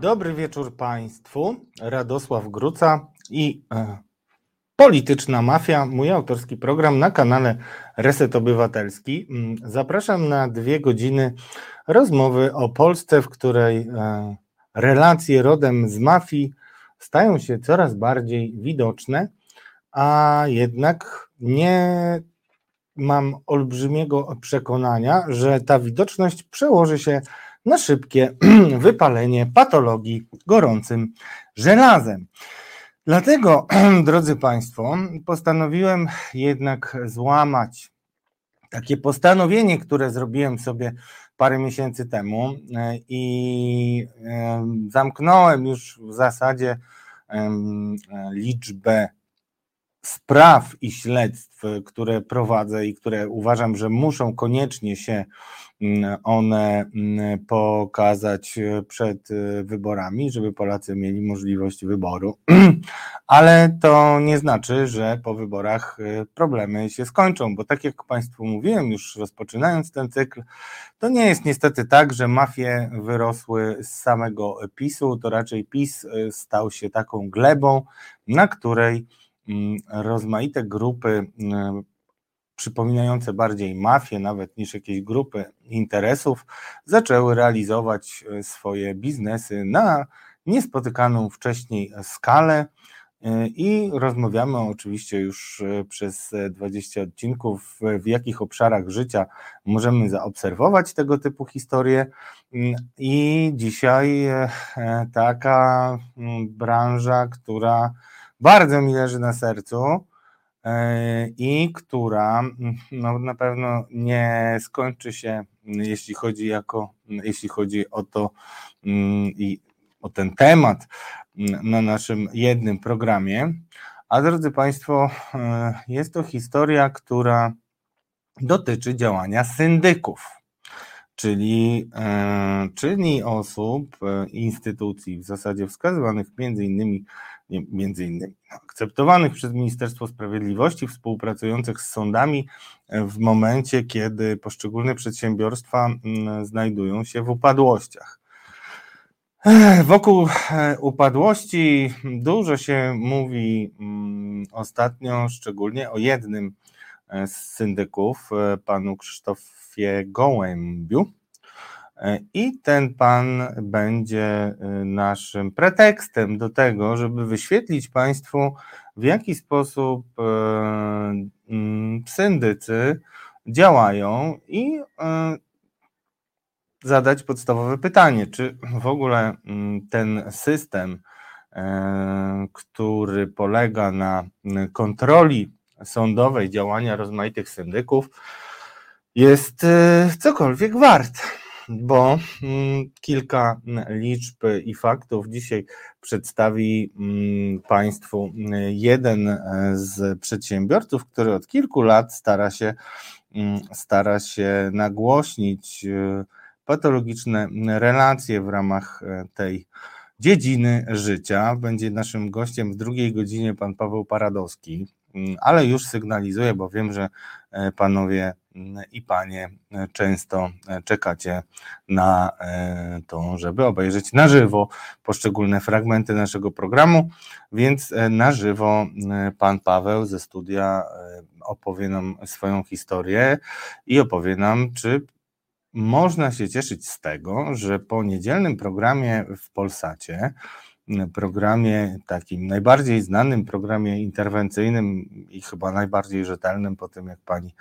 Dobry wieczór Państwu. Radosław Gruca i e, Polityczna Mafia, mój autorski program na kanale Reset Obywatelski. Mm, zapraszam na dwie godziny rozmowy o Polsce, w której e, relacje rodem z mafii stają się coraz bardziej widoczne, a jednak nie mam olbrzymiego przekonania, że ta widoczność przełoży się na szybkie wypalenie patologii gorącym żelazem. Dlatego, drodzy Państwo, postanowiłem jednak złamać takie postanowienie, które zrobiłem sobie parę miesięcy temu e, i zamknąłem już w zasadzie liczbę spraw i śledztw, które prowadzę i które uważam, że muszą koniecznie się one mm, pokazać przed y, wyborami, żeby Polacy mieli możliwość wyboru. Ale to nie znaczy, że po wyborach y, problemy się skończą, bo tak jak Państwu mówiłem, już rozpoczynając ten cykl, to nie jest niestety tak, że mafie wyrosły z samego PiSu, to raczej PiS stał się taką glebą, na której Mm, rozmaite grupy mm, przypominające bardziej mafię nawet niż jakieś grupy interesów, zaczęły realizować e, swoje biznesy na niespotykaną wcześniej skalę. E, I rozmawiamy oczywiście już e, przez 20 odcinków, w jakich obszarach życia możemy zaobserwować tego typu historie. Mm, I dzisiaj taka branża, która bardzo mi leży na sercu i która no, na pewno nie skończy się, jeśli chodzi, jako, jeśli chodzi o to mm, i o ten temat na naszym jednym programie. A drodzy Państwo, e, jest to historia, która dotyczy działania syndyków, czyli, e, czyli osób, instytucji w zasadzie wskazywanych między innymi między innymi akceptowanych przez Ministerstwo Sprawiedliwości, współpracujących z sądami w momencie, kiedy poszczególne przedsiębiorstwa mm, znajdują się w upadłościach. Wokół e, upadłości dużo się mówi mm, ostatnio, szczególnie o jednym e, z syndyków, e, panu Krzysztofie Gołębiu, i ten pan będzie y, naszym pretekstem do tego, żeby wyświetlić Państwu, w jaki sposób y, mm, syndycy działają i zadać podstawowe pytanie, czy w ogóle mm, ten system, który polega na kontroli sądowej działania rozmaitych syndyków, jest cokolwiek wart bo mm, kilka liczb i faktów dzisiaj przedstawi mm, Państwu jeden z przedsiębiorców, który od kilku lat stara się, mm, stara się nagłośnić e, patologiczne relacje w ramach e, tej dziedziny życia. Będzie naszym gościem w drugiej godzinie pan Paweł Paradowski, ale już sygnalizuję, bo wiem, że e, panowie i panie często czekacie na e, to, żeby obejrzeć na żywo poszczególne fragmenty naszego programu, więc e, na żywo e, pan Paweł ze studia opowie nam swoją historię i opowie nam, czy można się cieszyć z tego, że po niedzielnym programie w Polsacie, programie takim najbardziej znanym, programie interwencyjnym i chyba najbardziej rzetelnym po tym, jak pani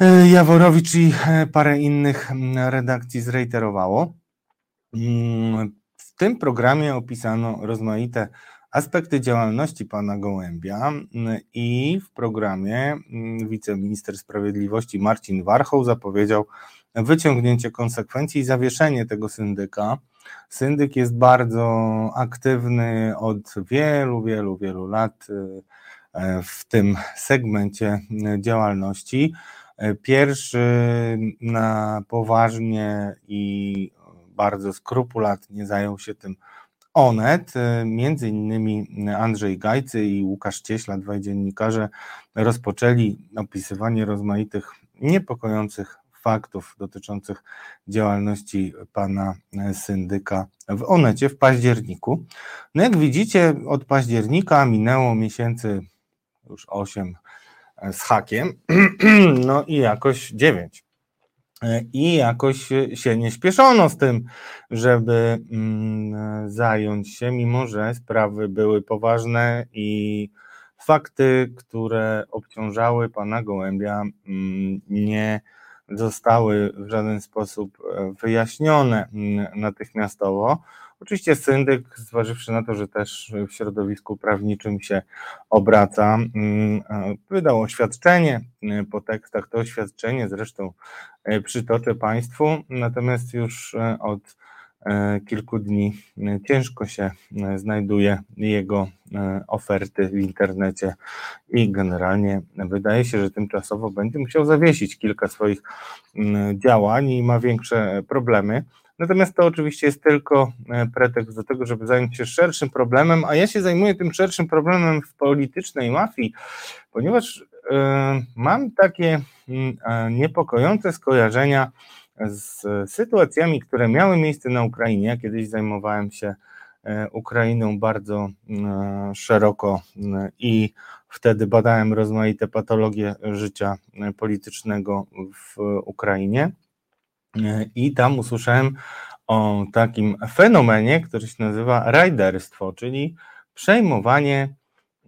E, Jaworowicz i e, parę innych redakcji zreiterowało. Mm, w tym programie opisano rozmaite aspekty działalności pana Gołębia i w programie wiceminister sprawiedliwości Marcin Warchoł zapowiedział wyciągnięcie konsekwencji i zawieszenie tego syndyka. Syndyk jest bardzo aktywny od wielu, wielu, wielu lat e, w tym segmencie działalności. Pierwszy na poważnie i bardzo skrupulatnie zajął się tym Onet, między innymi Andrzej Gajcy i Łukasz Cieśla, dwaj dziennikarze, rozpoczęli opisywanie rozmaitych niepokojących faktów dotyczących działalności pana syndyka w Onecie w październiku. No jak widzicie, od października minęło miesięcy już 8 z hakiem, no i jakoś 9. I jakoś się nie śpieszono z tym, żeby mm, zająć się, mimo że sprawy były poważne i fakty, które obciążały pana Gołębia, mm, nie zostały w żaden sposób e, wyjaśnione natychmiastowo. Oczywiście syndyk, zważywszy na to, że też w środowisku prawniczym się obraca, e, wydał oświadczenie e, po tekstach. To oświadczenie zresztą przytoczę Państwu, natomiast już od E, kilku dni e, ciężko się e, znajduje jego oferty w internecie i generalnie wydaje się, że tymczasowo będzie musiał zawiesić kilka swoich działań i ma większe problemy. Natomiast to oczywiście jest tylko pretekst do tego, żeby zająć się szerszym problemem, a ja się zajmuję tym szerszym problemem w politycznej mafii, ponieważ mam takie niepokojące skojarzenia z sytuacjami, które miały miejsce na Ukrainie. Kiedyś zajmowałem się e, Ukrainą bardzo e, szeroko e, i wtedy badałem rozmaite patologie życia politycznego w Ukrainie. I tam usłyszałem o takim fenomenie, który się nazywa rajderstwo, czyli przejmowanie,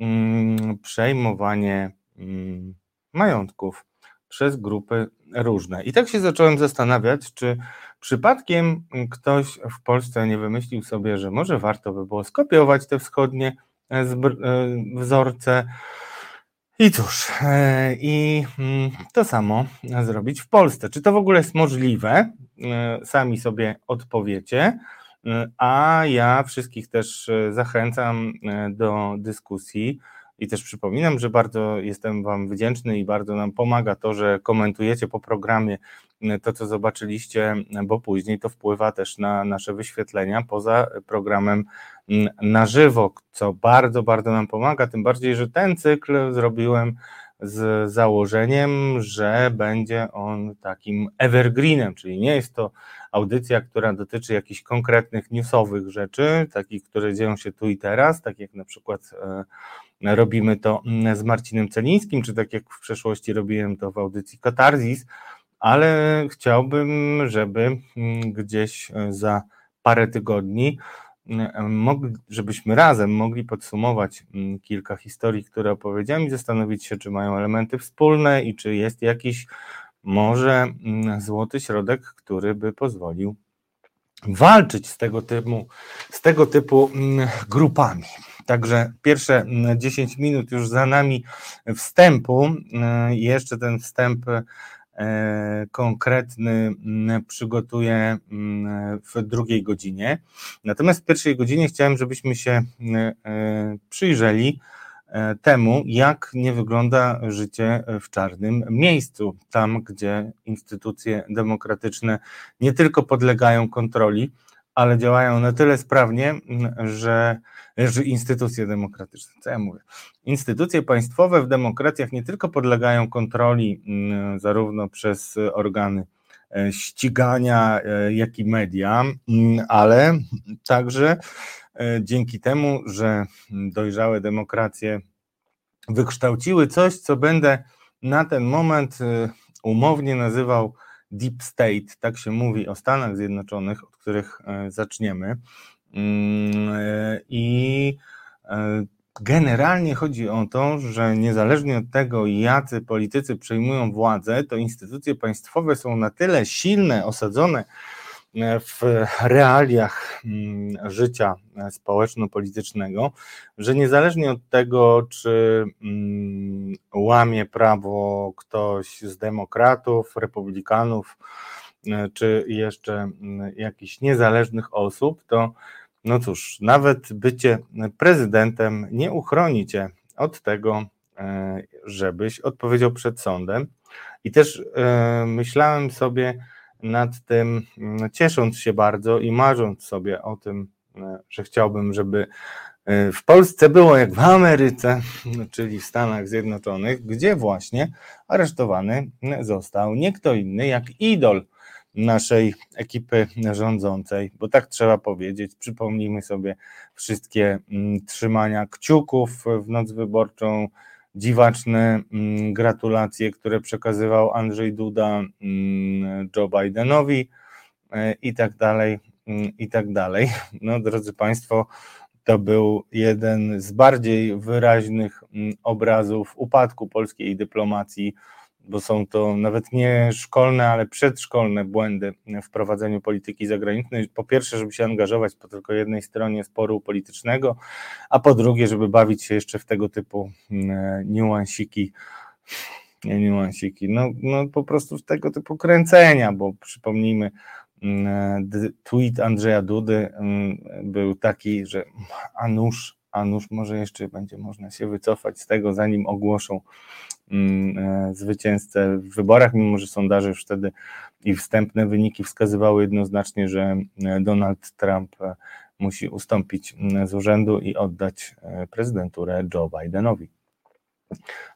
mm, przejmowanie mm, majątków przez grupy różne. I tak się zacząłem zastanawiać, czy przypadkiem ktoś w Polsce nie wymyślił sobie, że może warto by było skopiować te wschodnie e, e, wzorce. I cóż, e, i mm, to samo zrobić w Polsce. Czy to w ogóle jest możliwe? Sami sobie odpowiecie. A ja wszystkich też zachęcam do dyskusji i też przypominam, że bardzo jestem Wam wdzięczny i bardzo nam pomaga to, że komentujecie po programie e, to, co zobaczyliście, bo później to wpływa też na nasze wyświetlenia poza programem na żywo, co bardzo, bardzo nam pomaga. Tym bardziej, że ten cykl zrobiłem z założeniem, że będzie on takim evergreenem, czyli nie jest to audycja, która dotyczy jakichś konkretnych newsowych rzeczy, takich, które dzieją się tu i teraz, tak jak na przykład e, robimy to mm, z Marcinem Celińskim, czy tak jak w przeszłości robiłem to w audycji Katarzis, ale chciałbym, żeby mm, gdzieś e, za parę tygodni mm, żebyśmy razem mogli podsumować kilka historii, które opowiedziałem i zastanowić się, czy mają elementy wspólne i czy jest jakiś może złoty środek, który by pozwolił walczyć z tego typu, z tego typu grupami. Także pierwsze 10 mm, minut już za nami wstępu. Mm, jeszcze ten wstęp e, konkretny mm, przygotuję w drugiej godzinie. Natomiast w pierwszej godzinie chciałem, żebyśmy się e, przyjrzeli temu, jak nie wygląda życie w czarnym miejscu, tam gdzie instytucje demokratyczne nie tylko podlegają kontroli, ale działają na tyle sprawnie, że że instytucje demokratyczne, co ja mówię? Instytucje państwowe w demokracjach nie tylko podlegają kontroli mm, zarówno przez organy e, ścigania, e, jak i media, mm, ale także e, dzięki temu, że dojrzałe demokracje wykształciły coś, co będę na ten moment umownie nazywał deep state, tak się mówi o Stanach Zjednoczonych, od których zaczniemy. Mm, e, I e, generalnie chodzi o to, że niezależnie od tego, jacy politycy przejmują władzę, to instytucje państwowe są na tyle silne, osadzone e, w realiach mm, życia społeczno-politycznego, że niezależnie od tego, czy mm, łamie prawo ktoś z demokratów, republikanów, czy jeszcze jakichś niezależnych osób, to no cóż, nawet bycie prezydentem nie uchroni cię od tego, e, żebyś odpowiedział przed sądem. I też myślałem sobie nad tym, ciesząc się bardzo i marząc sobie o tym, e, że chciałbym, żeby w Polsce było jak w Ameryce, czyli w Stanach Zjednoczonych, gdzie właśnie aresztowany został nie kto inny jak idol naszej ekipy rządzącej, bo tak trzeba powiedzieć. Przypomnijmy sobie wszystkie mm, trzymania kciuków w noc wyborczą, dziwaczne mm, gratulacje, które przekazywał Andrzej Duda mm, Joe Bidenowi e, i tak dalej, i tak dalej. No, drodzy Państwo, to był jeden z bardziej wyraźnych obrazów upadku polskiej dyplomacji bo są to nawet nie szkolne, ale przedszkolne błędy w prowadzeniu polityki zagranicznej. Po pierwsze, żeby się angażować po tylko jednej stronie sporu politycznego, a po drugie, żeby bawić się jeszcze w tego typu mm, niuansiki, nie niuansiki, no, no po prostu w tego typu kręcenia, bo przypomnijmy, mm, tweet Andrzeja Dudy mm, był taki, że a nuż, a nuż może jeszcze będzie można się wycofać z tego, zanim ogłoszą zwycięzcę w wyborach, mimo że sondaże już wtedy i wstępne wyniki wskazywały jednoznacznie, że e, Donald Trump e, musi ustąpić mm, z urzędu i oddać prezydenturę Joe Bidenowi.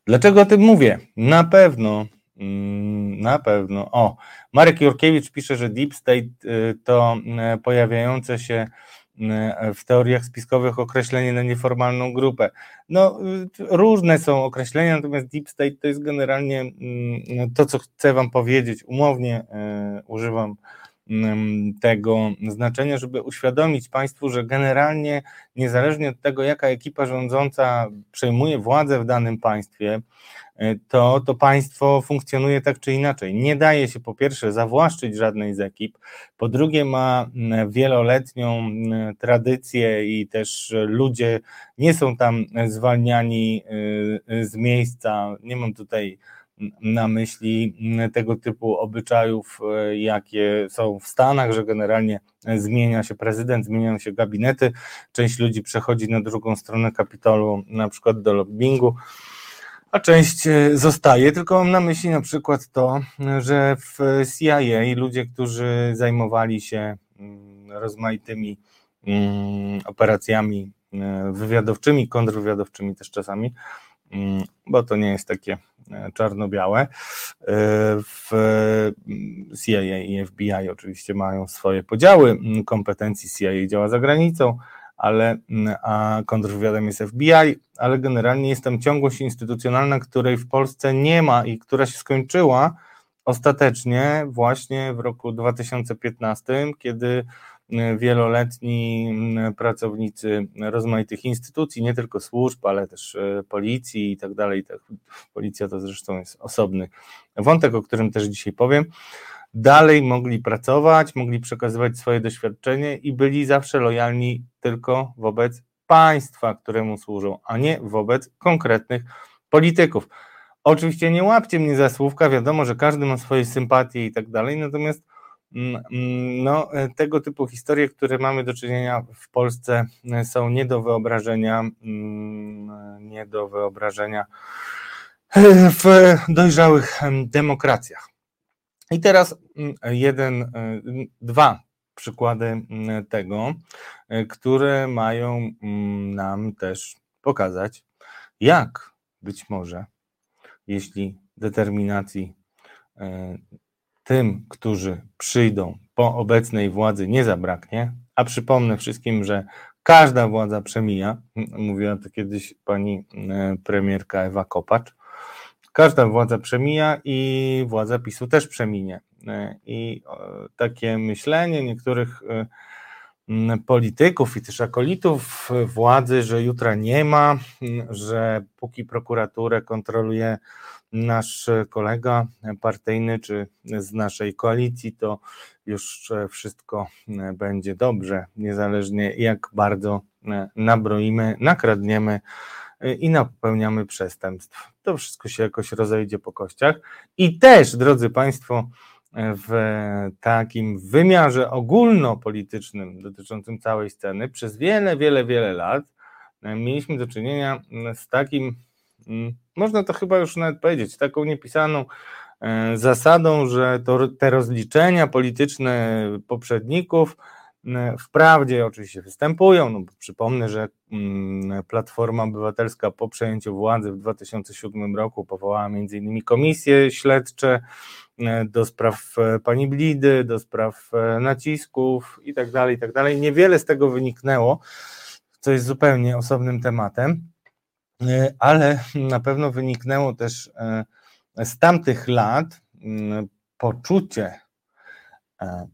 Dlaczego o tym mówię? Na pewno, mm, na pewno. O, Marek Jurkiewicz pisze, że Deep State to pojawiające się E, w teoriach spiskowych określenie na nieformalną grupę. No, różne są określenia, natomiast deep state to jest generalnie mm, to, co chcę Wam powiedzieć. Umownie e, używam mm, tego znaczenia, żeby uświadomić Państwu, że generalnie niezależnie od tego, jaka ekipa rządząca przejmuje władzę w danym państwie, E, to to państwo funkcjonuje tak czy inaczej. Nie daje się po pierwsze zawłaszczyć żadnej z ekip, po drugie ma wieloletnią tradycję i też ludzie nie są tam zwalniani e, z miejsca. Nie mam tutaj na myśli tego typu obyczajów, e, jakie są w Stanach, że generalnie zmienia się prezydent, zmieniają się gabinety, część ludzi przechodzi na drugą stronę Kapitolu, na przykład do lobbingu a część e, zostaje. Tylko mam na myśli na przykład to, że w CIA ludzie, którzy zajmowali się mm, rozmaitymi mm, operacjami e, wywiadowczymi, kontrwywiadowczymi też czasami, mm, bo to nie jest takie e, czarno-białe. W CIA i FBI oczywiście mają swoje podziały kompetencji. CIA działa za granicą, ale mm, a kontrwywiadem jest FBI, ale generalnie jest tam ciągłość instytucjonalna, której w Polsce nie ma i która się skończyła ostatecznie właśnie w roku 2015, kiedy mm, wieloletni mm, pracownicy rozmaitych instytucji, nie tylko służb, ale też e, policji i tak dalej. Tak, policja to zresztą jest osobny wątek, o którym też dzisiaj powiem dalej mogli pracować, mogli przekazywać swoje doświadczenie i byli zawsze lojalni tylko wobec państwa, któremu służą, a nie wobec konkretnych polityków. Oczywiście nie łapcie mnie za słówka, wiadomo, że każdy ma swoje sympatie i tak dalej, natomiast mm, mm, no, tego typu historie, które mamy do czynienia w Polsce są nie do wyobrażenia, mm, nie do wyobrażenia w dojrzałych demokracjach. I teraz mm, jeden, e, dwa przykłady mm, tego, e, które mają mm, nam też pokazać, jak być może, jeśli determinacji e, tym, którzy przyjdą po obecnej władzy nie zabraknie, a przypomnę wszystkim, że każda władza przemija, mówiła to kiedyś pani premierka Ewa Kopacz, każda władza przemija i władza PiSu też przeminie. E, I takie myślenie niektórych e, polityków i też akolitów władzy, że jutra nie ma, że póki prokuraturę kontroluje nasz kolega partyjny czy z naszej koalicji, to już wszystko będzie dobrze, niezależnie jak bardzo nabroimy, nakradniemy i napełniamy przestępstw. To wszystko się jakoś rozejdzie po kościach. I też, drodzy Państwo, w takim wymiarze ogólnopolitycznym dotyczącym całej sceny przez wiele, wiele, wiele lat mieliśmy do czynienia z takim, można to chyba już nawet powiedzieć, taką niepisaną zasadą, że to, te rozliczenia polityczne poprzedników wprawdzie oczywiście występują. No, przypomnę, że mm, Platforma Obywatelska po przejęciu władzy w 2007 roku powołała innymi komisje śledcze do spraw pani Blidy, do spraw nacisków i tak dalej, i tak. Niewiele z tego wyniknęło, co jest zupełnie osobnym tematem, ale na pewno wyniknęło też z tamtych lat mm, poczucie e,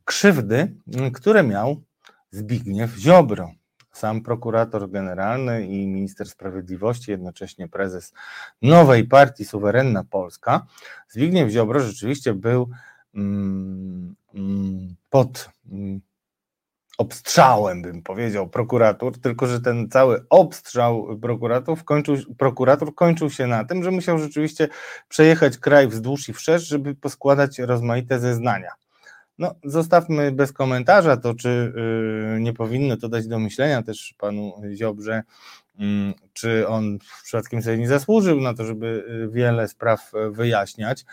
krzywdy, które miał Zbigniew Ziobro, sam prokurator generalny i minister sprawiedliwości, jednocześnie prezes nowej partii Suwerenna Polska. Zbigniew Ziobro rzeczywiście był mm, mm, pod obstrzałem, bym powiedział, prokurator, tylko że ten cały obstrzał prokuratorów kończył, prokurator kończył się na tym, że musiał rzeczywiście przejechać kraj wzdłuż i wszerz, żeby poskładać rozmaite zeznania. No, zostawmy bez komentarza to, czy yy, nie powinno to dać do myślenia też panu Ziobrze, yy, czy on przypadkiem sobie nie zasłużył na to, żeby y, wiele spraw wyjaśniać,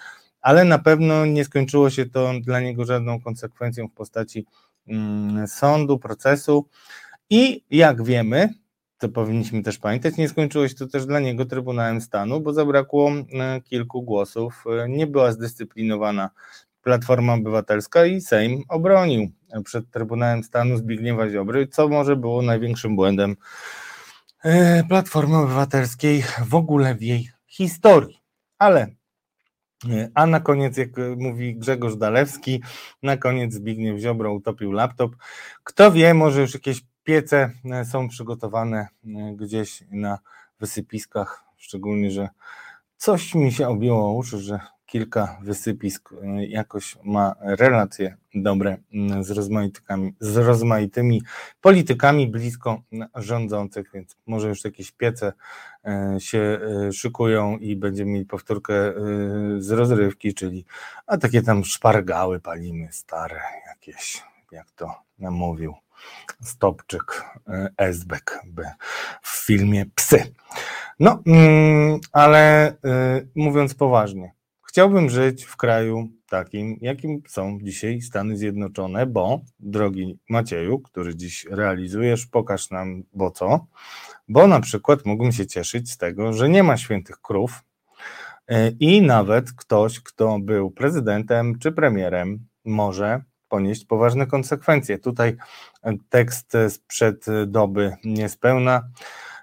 ale na pewno nie skończyło się to dla niego żadną konsekwencją w postaci Mm, sądu, procesu. I jak wiemy, to powinniśmy też pamiętać, nie skończyło się to też dla niego Trybunałem Stanu, bo zabrakło kilku głosów, nie była zdyscyplinowana Platforma Obywatelska i Sejm obronił przed Trybunałem Stanu Zbigniewa Ziobry, co może było największym błędem e, Platformy Obywatelskiej w ogóle w jej historii. Ale a na koniec, jak mówi Grzegorz Dalewski, na koniec Zbigniew Ziobro utopił laptop. Kto wie, może już jakieś piece e, są przygotowane e, gdzieś na wysypiskach, szczególnie, że coś mi się obiło uszy, że kilka wysypisk y, jakoś ma relacje dobre mm, z rozmaitymi, z rozmaitymi politykami blisko rządzących, więc może już jakieś piece y, się y, szykują i będziemy mieli powtórkę z rozrywki, czyli a takie tam szpargały palimy stare jakieś, jak to mówił Stopczyk Esbek w filmie Psy. No, mm, ale mówiąc poważnie, Chciałbym żyć w kraju takim, jakim są dzisiaj Stany Zjednoczone, bo, drogi Macieju, który dziś realizujesz, pokaż nam, bo co, bo na przykład mógłbym się cieszyć z tego, że nie ma świętych krów e, i nawet ktoś, kto był prezydentem czy premierem, może ponieść poważne konsekwencje. Tutaj tekst sprzed doby niespełna.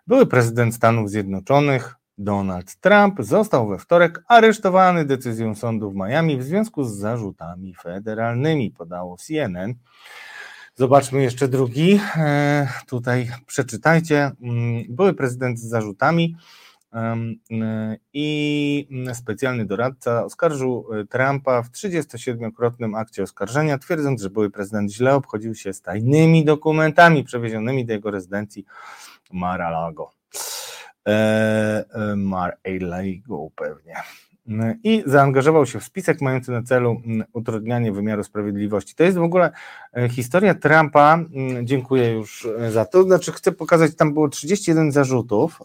Były prezydent Stanów Zjednoczonych, Donald Trump został we wtorek aresztowany decyzją sądu w Miami w związku z zarzutami federalnymi, podało CNN. Zobaczmy jeszcze drugi. E, tutaj przeczytajcie. Mm, były prezydent z zarzutami e, i specjalny doradca oskarżył e, Trumpa w 37-krotnym akcie oskarżenia, twierdząc, że były prezydent źle obchodził się z tajnymi dokumentami przewiezionymi do jego rezydencji Mar-a-Lago. E, e, Mar a pewnie. I zaangażował się w spisek mający na celu mm, utrudnianie wymiaru sprawiedliwości. To jest w ogóle e, historia Trumpa. Mm, dziękuję już za to. Znaczy, chcę pokazać, tam było 31 zarzutów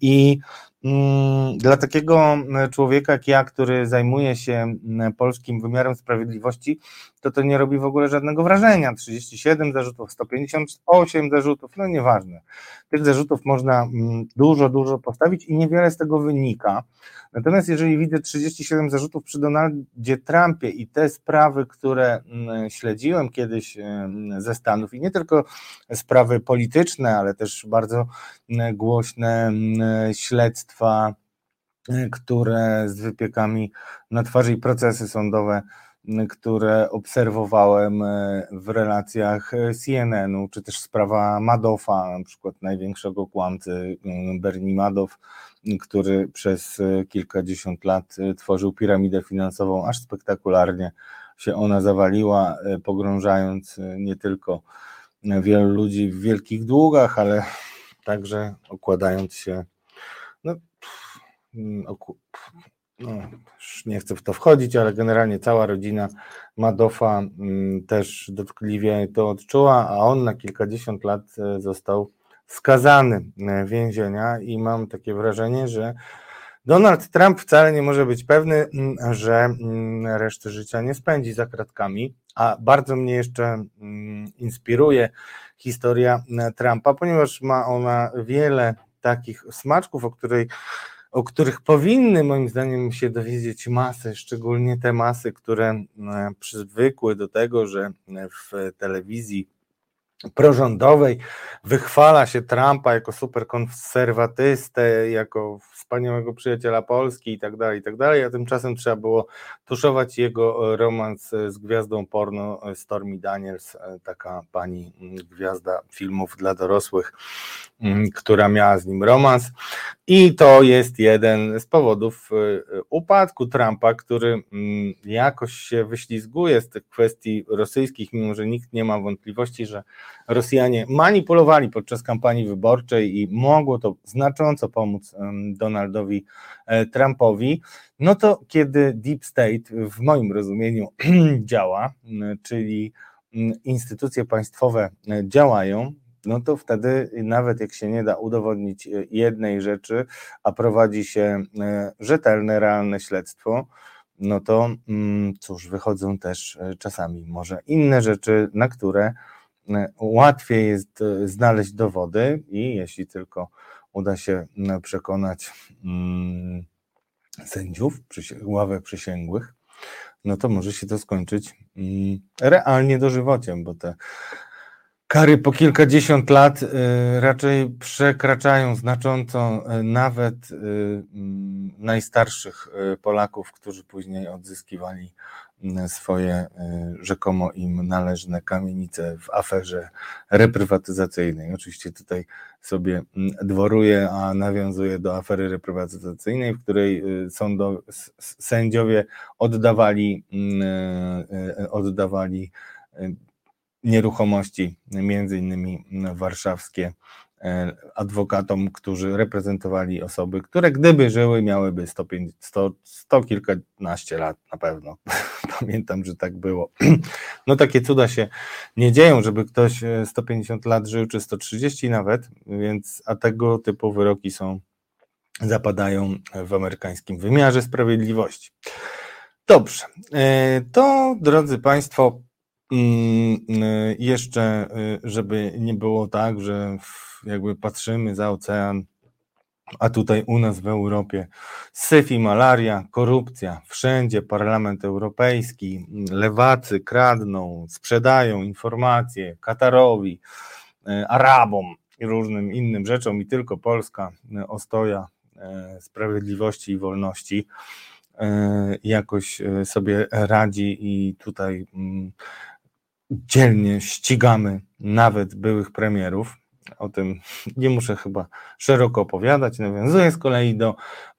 i Mm, dla takiego człowieka jak ja, który zajmuje się polskim wymiarem sprawiedliwości, to to nie robi w ogóle żadnego wrażenia. 37 zarzutów, 158 zarzutów, no nieważne. Tych zarzutów można dużo, dużo postawić i niewiele z tego wynika. Natomiast jeżeli widzę 37 zarzutów przy Donaldzie Trumpie i te sprawy, które śledziłem kiedyś ze Stanów i nie tylko sprawy polityczne, ale też bardzo głośne śledztwa, które z wypiekami na twarzy i procesy sądowe, które obserwowałem w relacjach CNN-u, czy też sprawa Madoffa, na przykład największego kłamcy Bernie Madoff, który przez kilkadziesiąt lat tworzył piramidę finansową, aż spektakularnie się ona zawaliła, pogrążając nie tylko wielu ludzi w wielkich długach, ale także okładając się, no, no, nie chcę w to wchodzić, ale generalnie cała rodzina Madoffa też dotkliwie to odczuła, a on na kilkadziesiąt lat został skazany więzienia i mam takie wrażenie, że Donald Trump wcale nie może być pewny, mm, że mm, resztę życia nie spędzi za kratkami, a bardzo mnie jeszcze mm, inspiruje historia e, Trumpa, ponieważ ma ona wiele takich smaczków, o, której, o których powinny moim zdaniem się dowiedzieć masy, szczególnie te masy, które e, przywykły do tego, że w telewizji prorządowej wychwala się Trumpa jako superkonserwatystę, jako wspaniałego przyjaciela Polski i tak dalej, i tak dalej, a tymczasem trzeba było tuszować jego romans z gwiazdą porno Stormy Daniels, taka pani gwiazda filmów dla dorosłych, mm, która miała z nim romans. I to jest jeden z powodów y, upadku Trumpa, który mm, jakoś się wyślizguje z tych kwestii rosyjskich, mimo że nikt nie ma wątpliwości, że Rosjanie manipulowali podczas kampanii wyborczej i mogło to znacząco pomóc Donaldowi e, Trumpowi, no to kiedy Deep State w moim rozumieniu działa, czyli instytucje państwowe e, działają, no to wtedy nawet jak się nie da udowodnić e, jednej rzeczy, a prowadzi się rzetelne, realne śledztwo, no to cóż, wychodzą też czasami może inne rzeczy, na które łatwiej jest e, znaleźć dowody i jeśli tylko uda się przekonać mm, sędziów, ławę przysięgłych, no to może się to skończyć mm, realnie dożywociem, bo te kary po kilkadziesiąt lat e, raczej przekraczają znacząco nawet mm, najstarszych Polaków, którzy później odzyskiwali swoje e, rzekomo im należne kamienice w aferze reprywatyzacyjnej. Oczywiście tutaj sobie dworuję, a nawiązuję do afery reprywatyzacyjnej, w której e, sądo, sędziowie oddawali, e, oddawali nieruchomości, między innymi warszawskie adwokatom, którzy reprezentowali osoby, które gdyby żyły, miałyby 100, 100, 100 kilkanaście lat na pewno. Pamiętam, że tak było. No takie cuda się nie dzieją, żeby ktoś 150 e, lat żył, czy 130 nawet, więc a tego typu wyroki są, zapadają w amerykańskim wymiarze sprawiedliwości. Dobrze, e, to drodzy Państwo, mm, jeszcze, żeby nie było tak, że jakby patrzymy za ocean, a tutaj u nas w Europie syf i malaria, korupcja, wszędzie Parlament Europejski, lewacy kradną, sprzedają informacje Katarowi, e, Arabom i różnym innym rzeczom i tylko Polska ostoja sprawiedliwości i wolności jakoś sobie radzi i tutaj mm, dzielnie ścigamy nawet byłych premierów o tym nie muszę chyba szeroko opowiadać. Nawiązuję z kolei do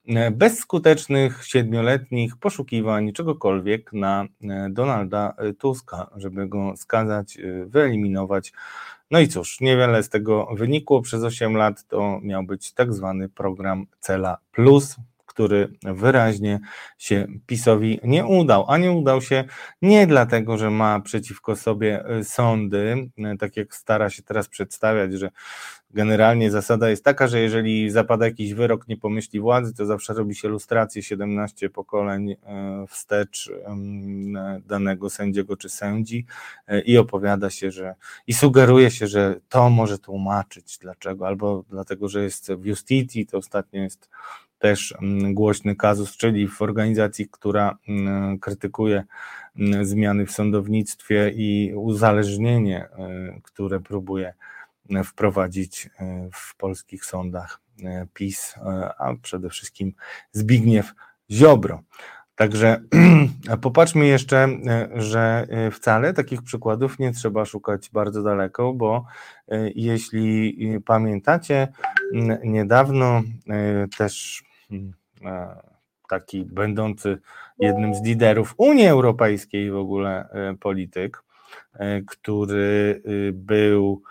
e, bezskutecznych siedmioletnich poszukiwań czegokolwiek na e, Donalda e, Tuska, żeby go skazać, wyeliminować. No i cóż, niewiele z tego wynikło. Przez 8 lat to miał być tak zwany program Cela Plus, który wyraźnie się PiSowi nie udał, a nie udał się nie dlatego, że ma przeciwko sobie sądy, tak jak stara się teraz przedstawiać, że generalnie zasada jest taka, że jeżeli zapada jakiś wyrok nie pomyśli władzy, to zawsze robi się lustrację 17 pokoleń y, wstecz danego sędziego czy sędzi i opowiada się, że i sugeruje się, że to może tłumaczyć dlaczego, albo dlatego, że jest w Justicji, to ostatnio jest też głośny kazus, czyli w organizacji, która krytykuje zmiany w sądownictwie i uzależnienie, e, które próbuje wprowadzić e, w polskich sądach e, PiS, a przede wszystkim Zbigniew Ziobro. Także popatrzmy jeszcze, że wcale takich przykładów nie trzeba szukać bardzo daleko, bo jeśli pamiętacie, niedawno też Hmm. E, taki będący jednym z liderów Unii Europejskiej w ogóle e, polityk, e, który był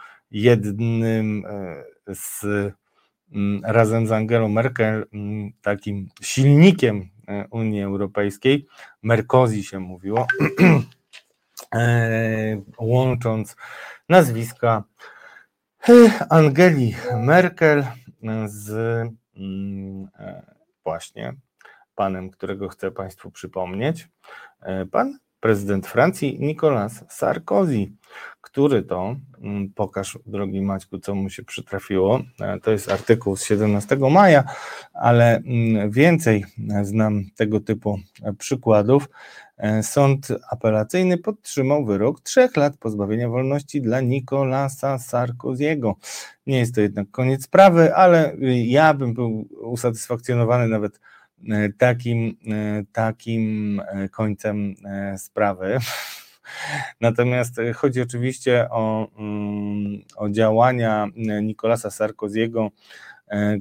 jednym z mm, razem z Angelą Merkel mm, takim silnikiem Unii Europejskiej, Merkozy się mówiło, łącząc nazwiska Angeli Merkel z Mm, e, właśnie panem, którego chcę Państwu przypomnieć, pan prezydent Francji Nicolas Sarkozy, który to, mm, pokaż drogi Maćku, co mu się przytrafiło, e, to jest artykuł z 17 maja, ale mm, więcej znam tego typu e, przykładów. E, sąd apelacyjny podtrzymał wyrok trzech lat pozbawienia wolności dla Nicolasa Sarkoziego. Nie jest to jednak koniec sprawy, ale ja bym był usatysfakcjonowany nawet E, takim, e, takim e, końcem sprawy. Natomiast chodzi oczywiście o, mm, o działania Nicolasa Sarkoziego,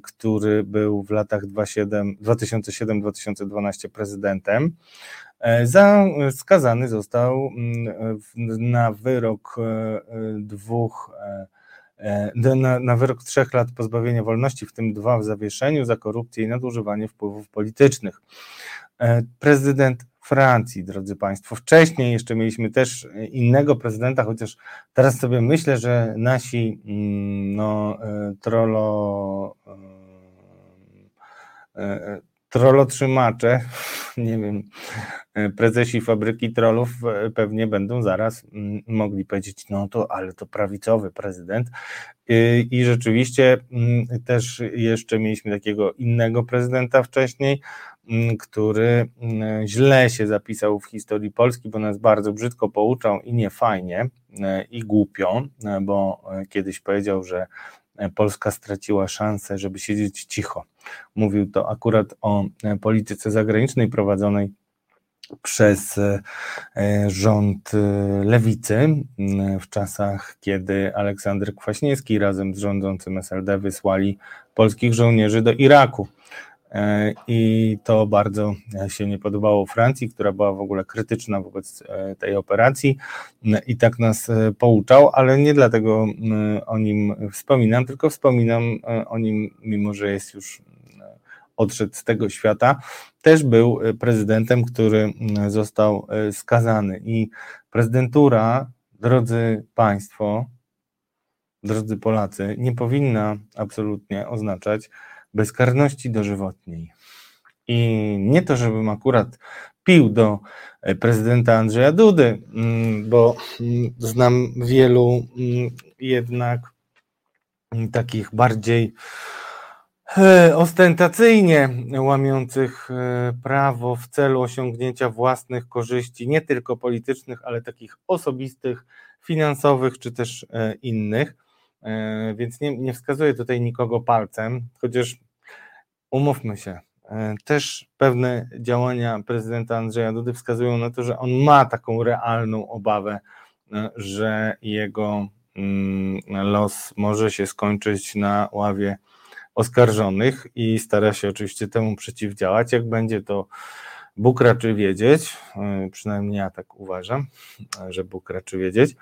który był w latach 2007-2012 prezydentem. Za, skazany został mm, na wyrok dwóch E, na, na wyrok trzech lat pozbawienia wolności, w tym dwa w zawieszeniu za korupcję i nadużywanie wpływów politycznych. E, prezydent Francji, drodzy Państwo. Wcześniej jeszcze mieliśmy też innego prezydenta, chociaż teraz sobie myślę, że nasi mm, no, e, trolo trolotrzymacze, nie wiem, prezesi fabryki trollów e, pewnie będą zaraz mm, mogli powiedzieć, no to, ale to prawicowy prezydent. I rzeczywiście mm, też jeszcze mieliśmy takiego innego prezydenta wcześniej, mm, który źle się zapisał w historii Polski, bo nas bardzo brzydko pouczał i nie fajnie e, i głupio, e, bo kiedyś powiedział, że Polska straciła szansę, żeby siedzieć cicho. Mówił to akurat o polityce zagranicznej prowadzonej przez e, rząd e, lewicy w czasach, kiedy Aleksander Kwaśniewski razem z rządzącym SLD wysłali polskich żołnierzy do Iraku. E, I to bardzo się nie podobało Francji, która była w ogóle krytyczna wobec tej operacji i tak nas pouczał, ale nie dlatego o nim wspominam, tylko wspominam o nim, mimo że jest już odszedł z tego świata, też był e, prezydentem, który został e, skazany. I prezydentura, drodzy Państwo, drodzy Polacy, nie powinna absolutnie oznaczać bezkarności dożywotniej. I nie to, żebym akurat pił do e, prezydenta Andrzeja Dudy, bo znam wielu jednak takich bardziej E, ostentacyjnie łamiących e, prawo w celu osiągnięcia własnych korzyści, nie tylko politycznych, ale takich osobistych, finansowych czy też innych. Więc nie, nie wskazuję tutaj nikogo palcem, chociaż umówmy się, też pewne działania prezydenta Andrzeja Dudy wskazują na to, że on ma taką realną obawę, że jego mm, los może się skończyć na ławie oskarżonych i stara się oczywiście temu przeciwdziałać. Jak będzie to Bóg raczy wiedzieć, e, przynajmniej ja tak uważam, że Bóg raczy wiedzieć.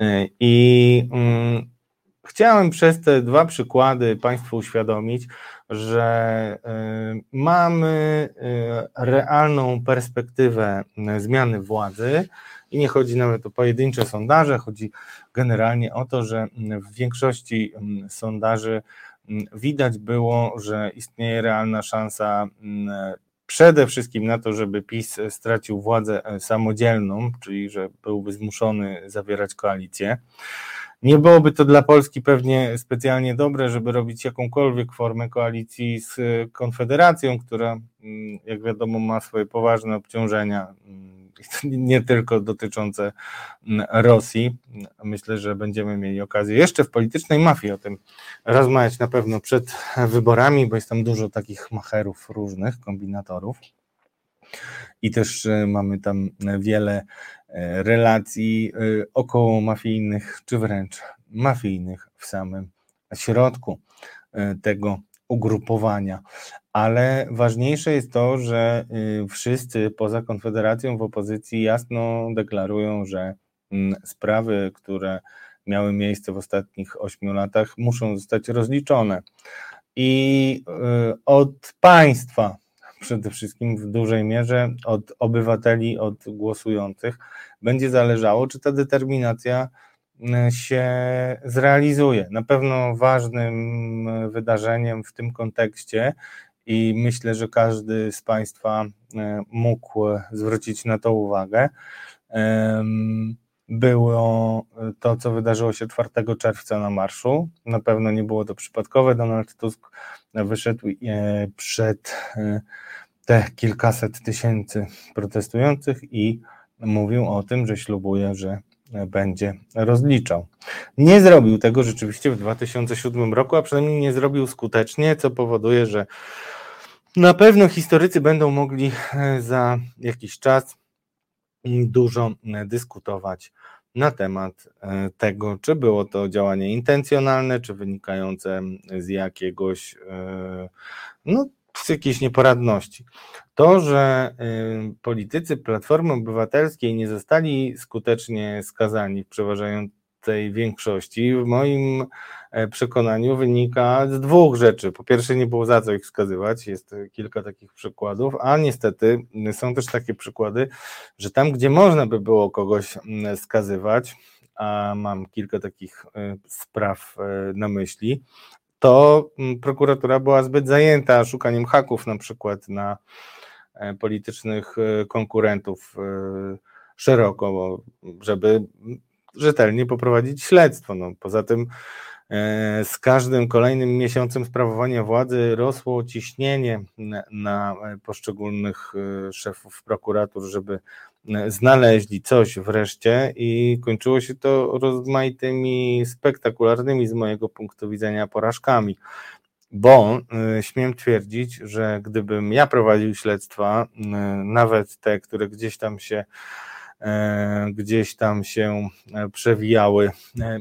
E, I mm, chciałem przez te dwa przykłady Państwu uświadomić, że e, mamy realną perspektywę zmiany władzy i nie chodzi nawet o pojedyncze sondaże, chodzi generalnie o to, że w większości sondaży widać było, że istnieje realna szansa przede wszystkim na to, żeby PiS stracił władzę samodzielną, czyli że byłby zmuszony zawierać koalicję. Nie byłoby to dla Polski pewnie specjalnie dobre, żeby robić jakąkolwiek formę koalicji z Konfederacją, która, mm, jak wiadomo, ma swoje poważne obciążenia mm, nie tylko dotyczące mm, Rosji. Myślę, że będziemy mieli okazję jeszcze w politycznej mafii o tym rozmawiać na pewno przed wyborami, bo jest tam dużo takich macherów różnych, kombinatorów. I też e, mamy tam wiele e, relacji e, około mafijnych, czy wręcz mafijnych w samym środku tego ugrupowania ale ważniejsze jest to, że wszyscy poza Konfederacją w opozycji jasno deklarują, że mm, sprawy, które miały miejsce w ostatnich ośmiu latach, muszą zostać rozliczone. I od państwa, przede wszystkim w dużej mierze, od obywateli, od głosujących, będzie zależało, czy ta determinacja y, się zrealizuje. Na pewno ważnym wydarzeniem w tym kontekście i myślę, że każdy z Państwa mógł zwrócić na to uwagę. Było to, co wydarzyło się 4 czerwca na marszu. Na pewno nie było to przypadkowe. Donald Tusk wyszedł przed te kilkaset tysięcy protestujących i mówił o tym, że ślubuje, że będzie rozliczał. Nie zrobił tego rzeczywiście w 2007 roku, a przynajmniej nie zrobił skutecznie, co powoduje, że na pewno historycy będą mogli e, za jakiś czas dużo dyskutować na temat e, tego, czy było to działanie intencjonalne, czy wynikające z jakiegoś e, no, z jakiejś nieporadności. To, że y, politycy Platformy Obywatelskiej nie zostali skutecznie skazani w przeważającej większości, w moim e, przekonaniu wynika z dwóch rzeczy. Po pierwsze, nie było za co ich skazywać, jest kilka takich przykładów, a niestety są też takie przykłady, że tam, gdzie można by było kogoś skazywać, a mam kilka takich e, spraw e, na myśli, to mm, prokuratura była zbyt zajęta szukaniem haków na przykład na e, politycznych e, konkurentów e, szeroko, żeby rzetelnie poprowadzić śledztwo. No, poza tym z każdym kolejnym miesiącem sprawowania władzy rosło ciśnienie na poszczególnych szefów prokuratur, żeby znaleźli coś wreszcie i kończyło się to rozmaitymi, spektakularnymi z mojego punktu widzenia porażkami. Bo śmiem twierdzić, że gdybym ja prowadził śledztwa, nawet te, które gdzieś tam się gdzieś tam się przewijały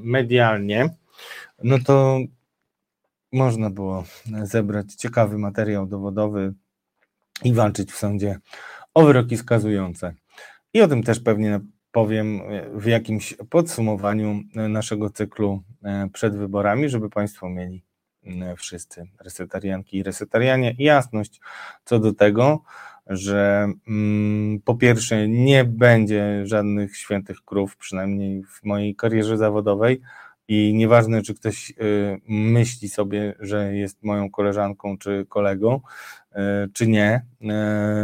medialnie, no to można było zebrać ciekawy materiał dowodowy i walczyć w sądzie o wyroki skazujące. I o tym też pewnie powiem w jakimś podsumowaniu naszego cyklu e, przed wyborami, żeby Państwo mieli wszyscy resetarianki i resetarianie jasność co do tego, że mm, po pierwsze nie będzie żadnych świętych krów, przynajmniej w mojej karierze zawodowej i nieważne, czy ktoś y, myśli sobie, że jest moją koleżanką czy kolegą, y, czy nie, y,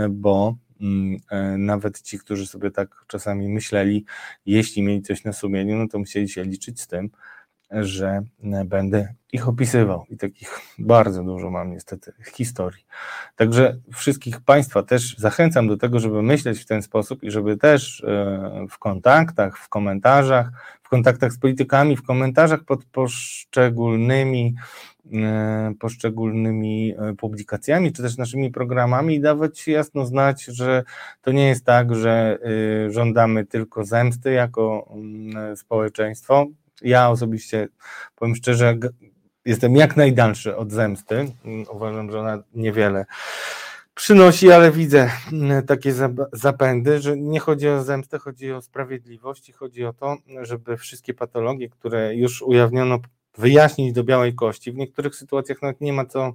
bo Mm, nawet ci, którzy sobie tak czasami myśleli, jeśli mieli coś na sumieniu, no to musieli się liczyć z tym, że będę ich opisywał. I takich bardzo dużo mam niestety historii. Także wszystkich Państwa też zachęcam do tego, żeby myśleć w ten sposób i żeby też e, w kontaktach, w komentarzach, w kontaktach z politykami, w komentarzach pod poszczególnymi E, poszczególnymi e, publikacjami, czy też naszymi programami i dawać jasno znać, że to nie jest tak, że żądamy tylko zemsty jako mm, społeczeństwo. Ja osobiście, powiem szczerze, jestem jak najdalszy od zemsty. Mm, uważam, że ona niewiele przynosi, ale widzę mm, takie zapędy, że nie chodzi o zemstę, chodzi o sprawiedliwość i chodzi o to, żeby wszystkie patologie, które już ujawniono wyjaśnić do białej kości. W niektórych sytuacjach nawet nie ma co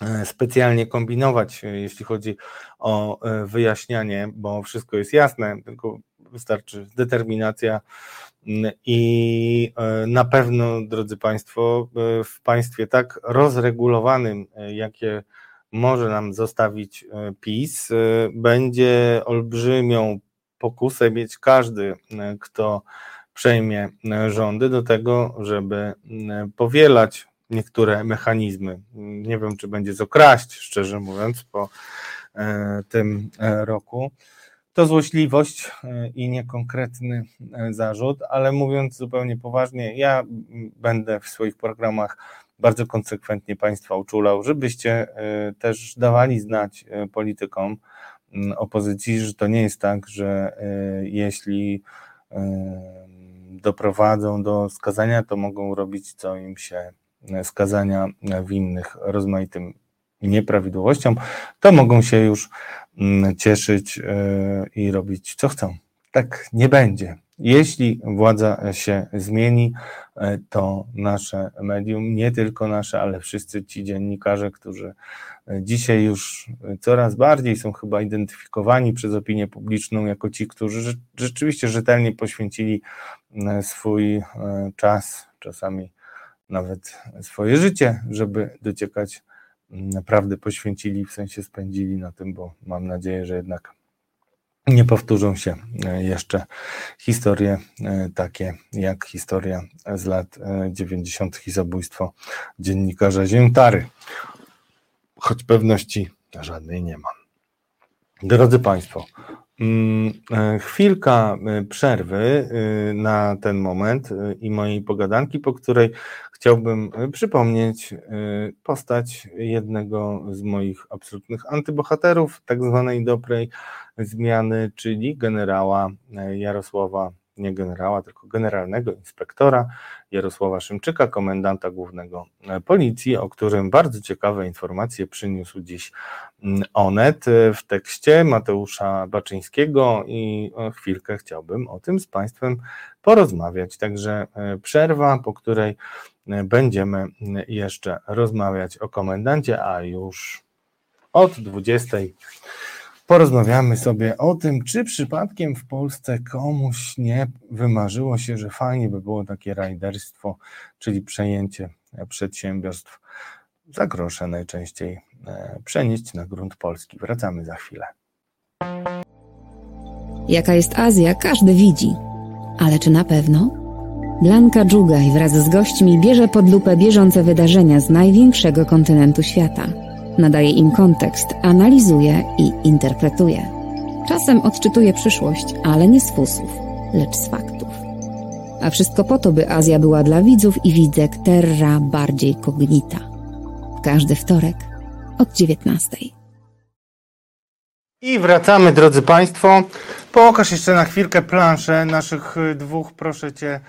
e, specjalnie kombinować, e, jeśli chodzi o e, wyjaśnianie, bo wszystko jest jasne, tylko wystarczy determinacja i na pewno, drodzy Państwo, w państwie tak rozregulowanym, jakie może nam zostawić PiS, będzie olbrzymią pokusę mieć każdy, kto przejmie e, rządy do tego, żeby e, powielać niektóre mechanizmy. Nie wiem, czy będzie co kraść, szczerze mówiąc, po e, tym roku. To złośliwość i niekonkretny zarzut, ale mówiąc zupełnie poważnie, ja będę w swoich programach bardzo konsekwentnie Państwa uczulał, żebyście też dawali znać politykom opozycji, że to nie jest tak, że jeśli doprowadzą do skazania, to mogą robić, co im się skazania winnych rozmaitym nieprawidłowościom, to mogą się już mm, cieszyć e, i robić, co chcą. Tak nie będzie. Jeśli władza się zmieni, e, to nasze medium, nie tylko nasze, ale wszyscy ci dziennikarze, którzy e, dzisiaj już coraz bardziej są chyba identyfikowani przez opinię publiczną jako ci, którzy rzeczywiście rzetelnie poświęcili swój czas, czasami nawet swoje życie, żeby dociekać naprawdę poświęcili, w sensie spędzili na tym, bo mam nadzieję, że jednak nie powtórzą się e, jeszcze historie e, takie jak historia z lat 90. i zabójstwo dziennikarza Ziętary. Choć pewności żadnej nie mam. Drodzy Państwo, e, chwilka przerwy na ten moment i mojej pogadanki, po której chciałbym przypomnieć postać jednego z moich absolutnych antybohaterów, tak zwanej dobrej zmiany, czyli generała e, Jarosława, nie generała, tylko generalnego inspektora Jarosława Szymczyka, komendanta głównego e, policji, o którym bardzo ciekawe informacje przyniósł dziś mm, Onet e, w tekście Mateusza Baczyńskiego i chwilkę chciałbym o tym z Państwem porozmawiać. Także przerwa, po której będziemy jeszcze rozmawiać o komendancie, a już od 20 porozmawiamy sobie o tym, czy przypadkiem w Polsce komuś nie wymarzyło się, że fajnie by było takie rajderstwo, czyli przejęcie przedsiębiorstw za grosze najczęściej e, przenieść na grunt polski. Wracamy za chwilę. Jaka jest Azja, każdy widzi. Ale czy na pewno? Blanka Dżugaj wraz z gośćmi bierze pod lupę bieżące wydarzenia z największego kontynentu świata – nadaje im kontekst, analizuje i interpretuje. Czasem odczytuje przyszłość, ale nie z fusów, lecz z faktów. A wszystko po to, by Azja była dla widzów i widzek terra bardziej cognita. Każdy wtorek od 19. I wracamy, drodzy Państwo. Pokaż jeszcze na chwilkę planszę naszych dwóch, proszę Cię,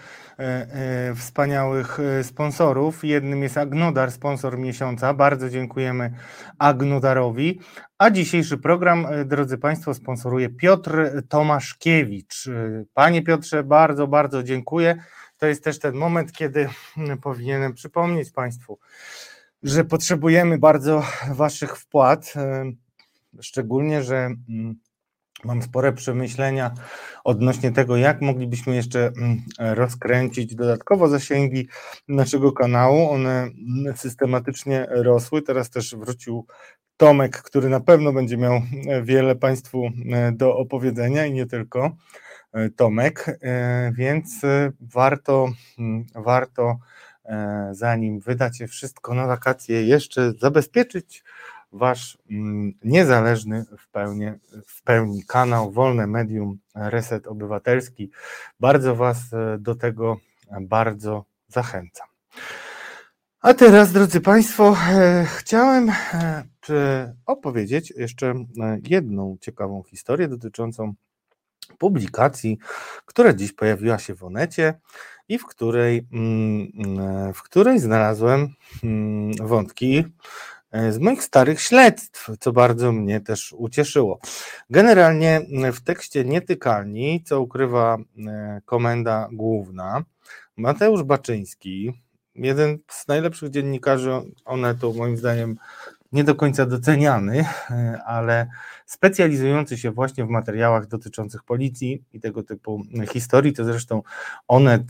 wspaniałych e, sponsorów. Jednym jest Agnodar, sponsor miesiąca. Bardzo dziękujemy Agnodarowi. A dzisiejszy program, drodzy Państwo, sponsoruje Piotr Tomaszkiewicz. Panie Piotrze, bardzo, bardzo dziękuję. To jest też ten moment, kiedy powinienem przypomnieć Państwu, że potrzebujemy bardzo Waszych wpłat. Szczególnie, że mm, Mam spore przemyślenia odnośnie tego, jak moglibyśmy jeszcze mm, rozkręcić dodatkowo zasięgi naszego kanału. One mm, systematycznie rosły. Teraz też wrócił Tomek, który na pewno będzie miał e, wiele Państwu e, do opowiedzenia i nie tylko e, Tomek, więc warto, mm, warto zanim wydacie wszystko na wakacje, jeszcze zabezpieczyć wasz mm, niezależny w pełni, w pełni kanał, wolne medium Reset Obywatelski. Bardzo was e, do tego bardzo zachęcam. A teraz, drodzy Państwo, e, chciałem e, opowiedzieć jeszcze jedną ciekawą historię dotyczącą publikacji, która dziś pojawiła się w Onecie i w której, mm, w której znalazłem mm, wątki E, z moich starych śledztw, co bardzo mnie też ucieszyło. Generalnie w tekście Nietykalni, co ukrywa e, komenda główna, Mateusz Baczyński, jeden z najlepszych dziennikarzy Onetu, moim zdaniem nie do końca doceniany, e, ale specjalizujący się właśnie w materiałach dotyczących policji i tego typu historii, to zresztą Onet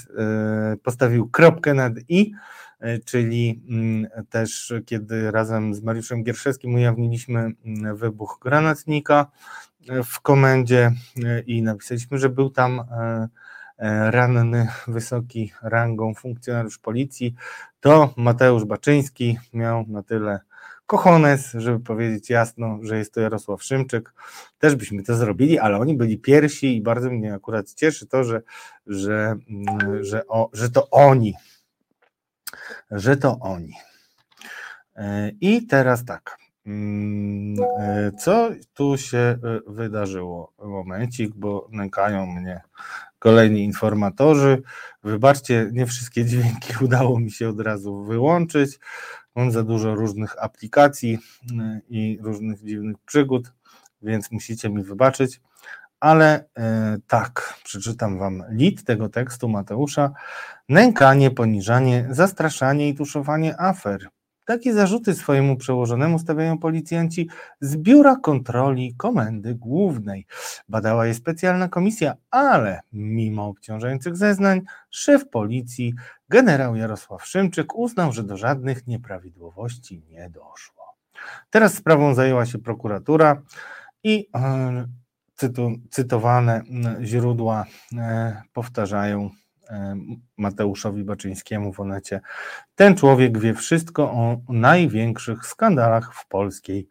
postawił kropkę nad i, E, czyli mm, też kiedy razem z Mariuszem Gierszewskim ujawniliśmy mm, wybuch granatnika e, w komendzie e, i napisaliśmy, że był tam ranny, wysoki rangą funkcjonariusz policji, to Mateusz Baczyński miał na tyle kochones, żeby powiedzieć jasno, że jest to Jarosław Szymczyk. Też byśmy to zrobili, ale oni byli pierwsi i bardzo mnie akurat cieszy to, że, że, mm, że, o, że to oni że to oni. E, I teraz tak. Mm, e, co tu się e, wydarzyło? Momencik, bo nękają mnie kolejni informatorzy. Wybaczcie, nie wszystkie dźwięki udało mi się od razu wyłączyć. Mam za dużo różnych aplikacji i różnych dziwnych przygód, więc musicie mi wybaczyć ale e, tak, przeczytam wam lit tego tekstu Mateusza. Nękanie, poniżanie, zastraszanie i tuszowanie afer. Takie zarzuty swojemu przełożonemu stawiają policjanci z Biura Kontroli Komendy Głównej. Badała je specjalna komisja, ale mimo obciążających zeznań, szef policji, generał Jarosław Szymczyk uznał, że do żadnych nieprawidłowości nie doszło. Teraz sprawą zajęła się prokuratura i cytu, cytowane źródła powtarzają Mateuszowi Baczyńskiemu w Onecie. Ten człowiek wie wszystko o największych skandalach w polskiej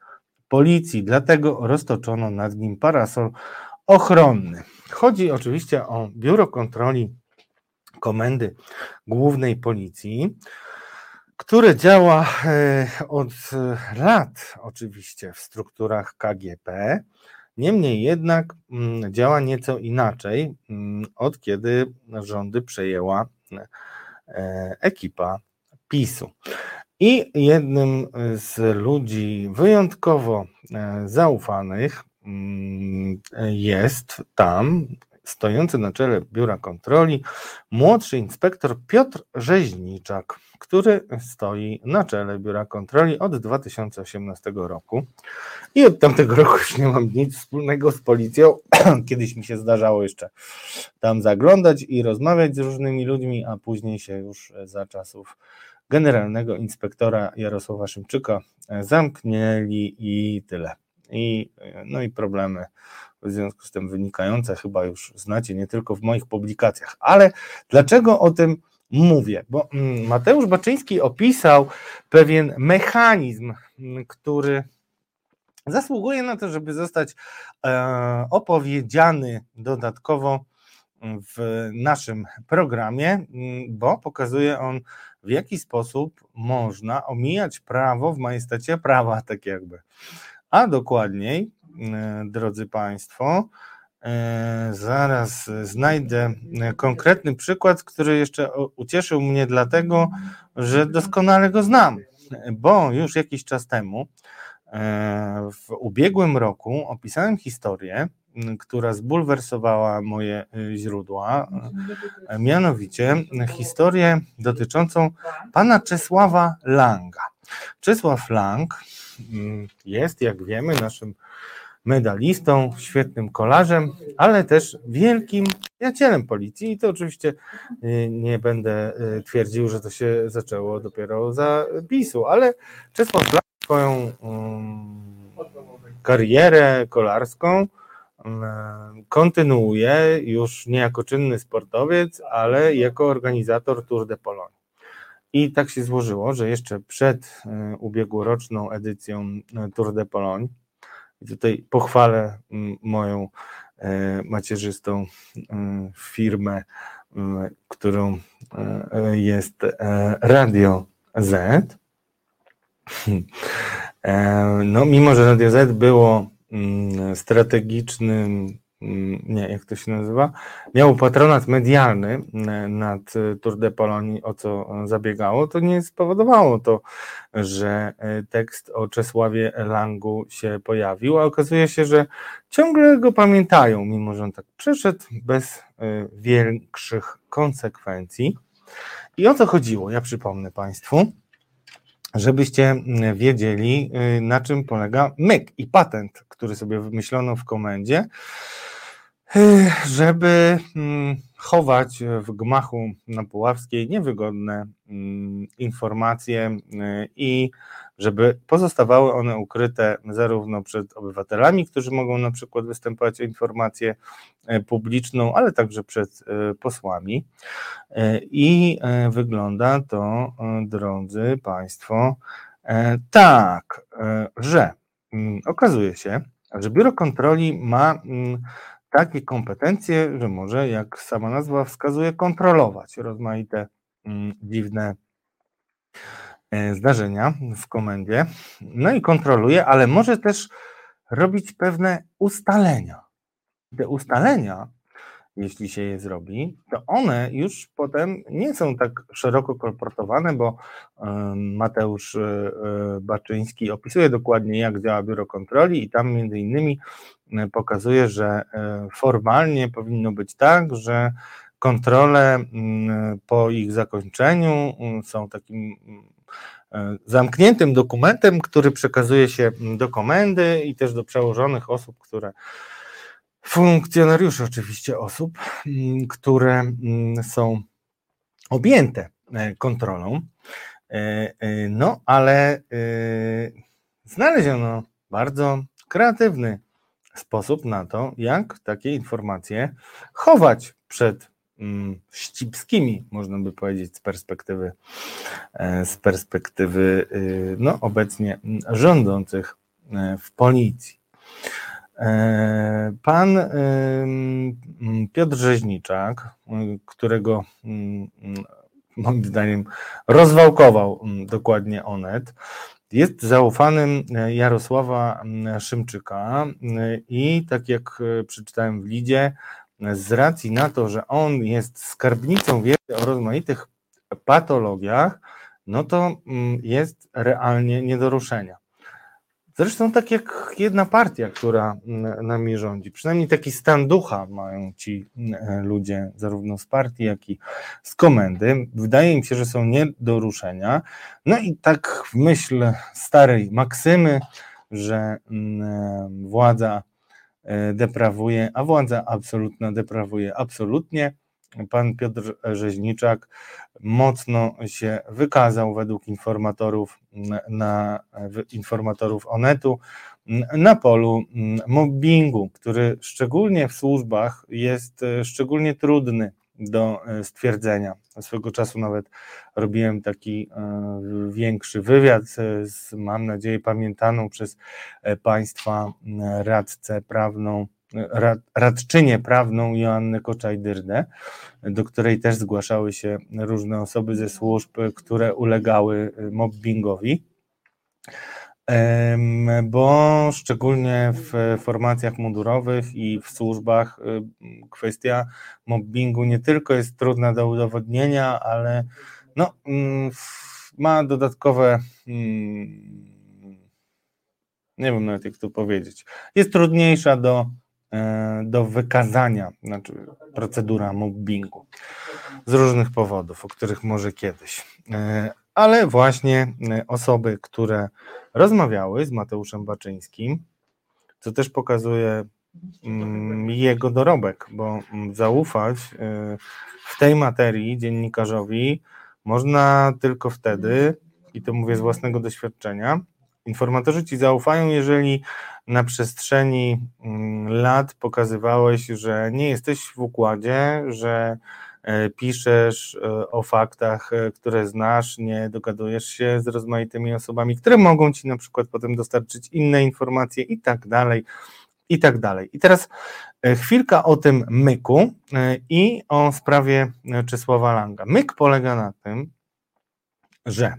policji, dlatego roztoczono nad nim parasol ochronny. Chodzi oczywiście o Biuro Kontroli Komendy Głównej Policji, które działa e, od lat oczywiście w strukturach KGP. Niemniej jednak mm, działa nieco inaczej mm, od kiedy rządy przejęła e, ekipa PiSu. I jednym z ludzi wyjątkowo e, zaufanych mm, jest tam, stojący na czele biura kontroli, młodszy inspektor Piotr Rzeźniczak, który stoi na czele biura kontroli od 2018 roku. I od tamtego roku już nie mam nic wspólnego z policją. Kiedyś mi się zdarzało jeszcze tam zaglądać i rozmawiać z różnymi ludźmi, a później się już za czasów generalnego inspektora Jarosława Szymczyka zamknęli i tyle. I, no i problemy w związku z tym wynikające chyba już znacie nie tylko w moich publikacjach. Ale dlaczego o tym mówię? Bo mm, Mateusz Baczyński opisał pewien mechanizm, mm, który zasługuje na to, żeby zostać e, opowiedziany dodatkowo w naszym programie, mm, bo pokazuje on, w jaki sposób można omijać prawo w majestacie prawa, tak jakby. A dokładniej, drodzy Państwo, e, zaraz znajdę konkretny przykład, który jeszcze ucieszył mnie dlatego, że doskonale go znam, bo już jakiś czas temu, e, w ubiegłym roku, opisałem historię, która zbulwersowała moje źródła, mianowicie historię dotyczącą pana Czesława Langa. Czesław Lang Mm, jest, jak wiemy, naszym medalistą, świetnym kolarzem, ale też wielkim przyjacielem policji. I to oczywiście y, nie będę y, twierdził, że to się zaczęło dopiero za PiSu, ale Czesław Blach swoją um, karierę kolarską um, kontynuuje już nie jako czynny sportowiec, ale jako organizator Tour de Pologne. I tak się złożyło, że jeszcze przed e, ubiegłoroczną edycją Tour de Pologne, i tutaj pochwalę moją e, macierzystą firmę, którą jest Radio Z. No, mimo że Radio Z było strategicznym nie, jak to się nazywa, miał patronat medialny e, nad e, Tour de Pologne, o co zabiegało, to nie spowodowało to, że e, tekst o Czesławie Langu się pojawił, a okazuje się, że ciągle go pamiętają, mimo że on tak przeszedł bez większych konsekwencji. I o co chodziło? Ja przypomnę Państwu, żebyście wiedzieli, na czym polega myk i patent, który sobie wymyślono w komendzie żeby mm, chować w gmachu na Puławskiej niewygodne mm, informacje y, i żeby pozostawały one ukryte zarówno przed obywatelami, którzy mogą na przykład występować o informację y, publiczną, ale także przed y, posłami. I wygląda to, drodzy Państwo, tak, że mm, okazuje się, że Biuro Kontroli ma takie kompetencje, że może, jak sama nazwa wskazuje, kontrolować rozmaite mm, dziwne e, zdarzenia w komendzie. No i kontroluje, ale może też robić pewne ustalenia. Te ustalenia, jeśli się je zrobi, to one już potem nie są tak szeroko kolportowane, bo Mateusz e, e, Baczyński opisuje dokładnie, jak działa biuro kontroli, i tam między innymi E, pokazuje, że formalnie powinno być tak, że kontrole po ich zakończeniu są takim zamkniętym dokumentem, który przekazuje się do komendy i też do przełożonych osób, które funkcjonariuszy oczywiście osób, które są objęte kontrolą. No, ale znaleziono bardzo kreatywny sposób na to, jak takie informacje chować przed mm, ścipskimi, można by powiedzieć, z perspektywy, e, z perspektywy y, no, obecnie rządzących e, w policji. E, pan Piotr Rzeźniczak, którego moim zdaniem rozwałkował dokładnie Onet, jest zaufanym e, Jarosława Szymczyka i tak jak e, przeczytałem w Lidzie, z racji na to, że on jest skarbnicą wiedzy o rozmaitych patologiach, no to jest realnie nie do ruszenia. Zresztą tak jak jedna partia, która nami rządzi, przynajmniej taki stan ducha mają ci e, ludzie, zarówno z partii, jak i z komendy. Wydaje mi się, że są nie do ruszenia. No i tak w myśl starej maksymy, że władza e, deprawuje, a władza absolutna deprawuje absolutnie, pan Piotr Rzeźniczak mocno się wykazał według informatorów, na, informatorów Onetu na polu mobbingu, który szczególnie w służbach jest e, szczególnie trudny do e, stwierdzenia. Swego czasu nawet robiłem taki e, większy wywiad z, mam nadzieję, pamiętaną przez Państwa radcę prawną radczynię prawną Joannę Koczaj-Dyrdę, do której też zgłaszały się różne osoby ze służb, które ulegały mobbingowi. Bo szczególnie w formacjach mundurowych i w służbach y, kwestia mobbingu nie tylko jest trudna do udowodnienia, ale no, mm, ma dodatkowe mm, nie wiem nawet jak to powiedzieć, jest trudniejsza do do wykazania, znaczy procedura mobbingu z różnych powodów, o których może kiedyś. E, ale właśnie e, osoby, które rozmawiały z Mateuszem Baczyńskim, co też pokazuje mm, jego dorobek, bo mm, zaufać w tej materii dziennikarzowi można tylko wtedy, i to mówię z własnego doświadczenia, informatorzy ci zaufają, jeżeli na przestrzeni mm, lat pokazywałeś, że nie jesteś w układzie, że e, piszesz e, o faktach, e, które znasz, nie dogadujesz się z rozmaitymi osobami, które mogą ci na przykład potem dostarczyć inne informacje i tak dalej, i tak dalej. I teraz chwilka o tym myku i o sprawie Czesława Langa. Myk polega na tym, że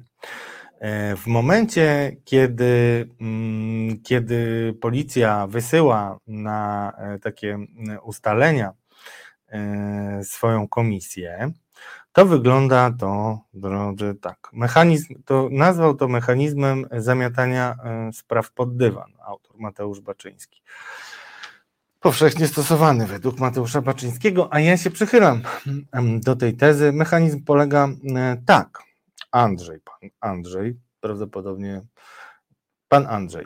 w momencie, kiedy, mm, kiedy policja wysyła na e, takie ustalenia e, swoją komisję, to wygląda to, drodzy, tak. Mechanizm, to nazwał to mechanizmem zamiatania spraw pod dywan, autor Mateusz Baczyński. Powszechnie stosowany według Mateusza Baczyńskiego, a ja się przychylam do tej tezy. Mechanizm polega tak Andrzej, pan Andrzej, prawdopodobnie pan Andrzej.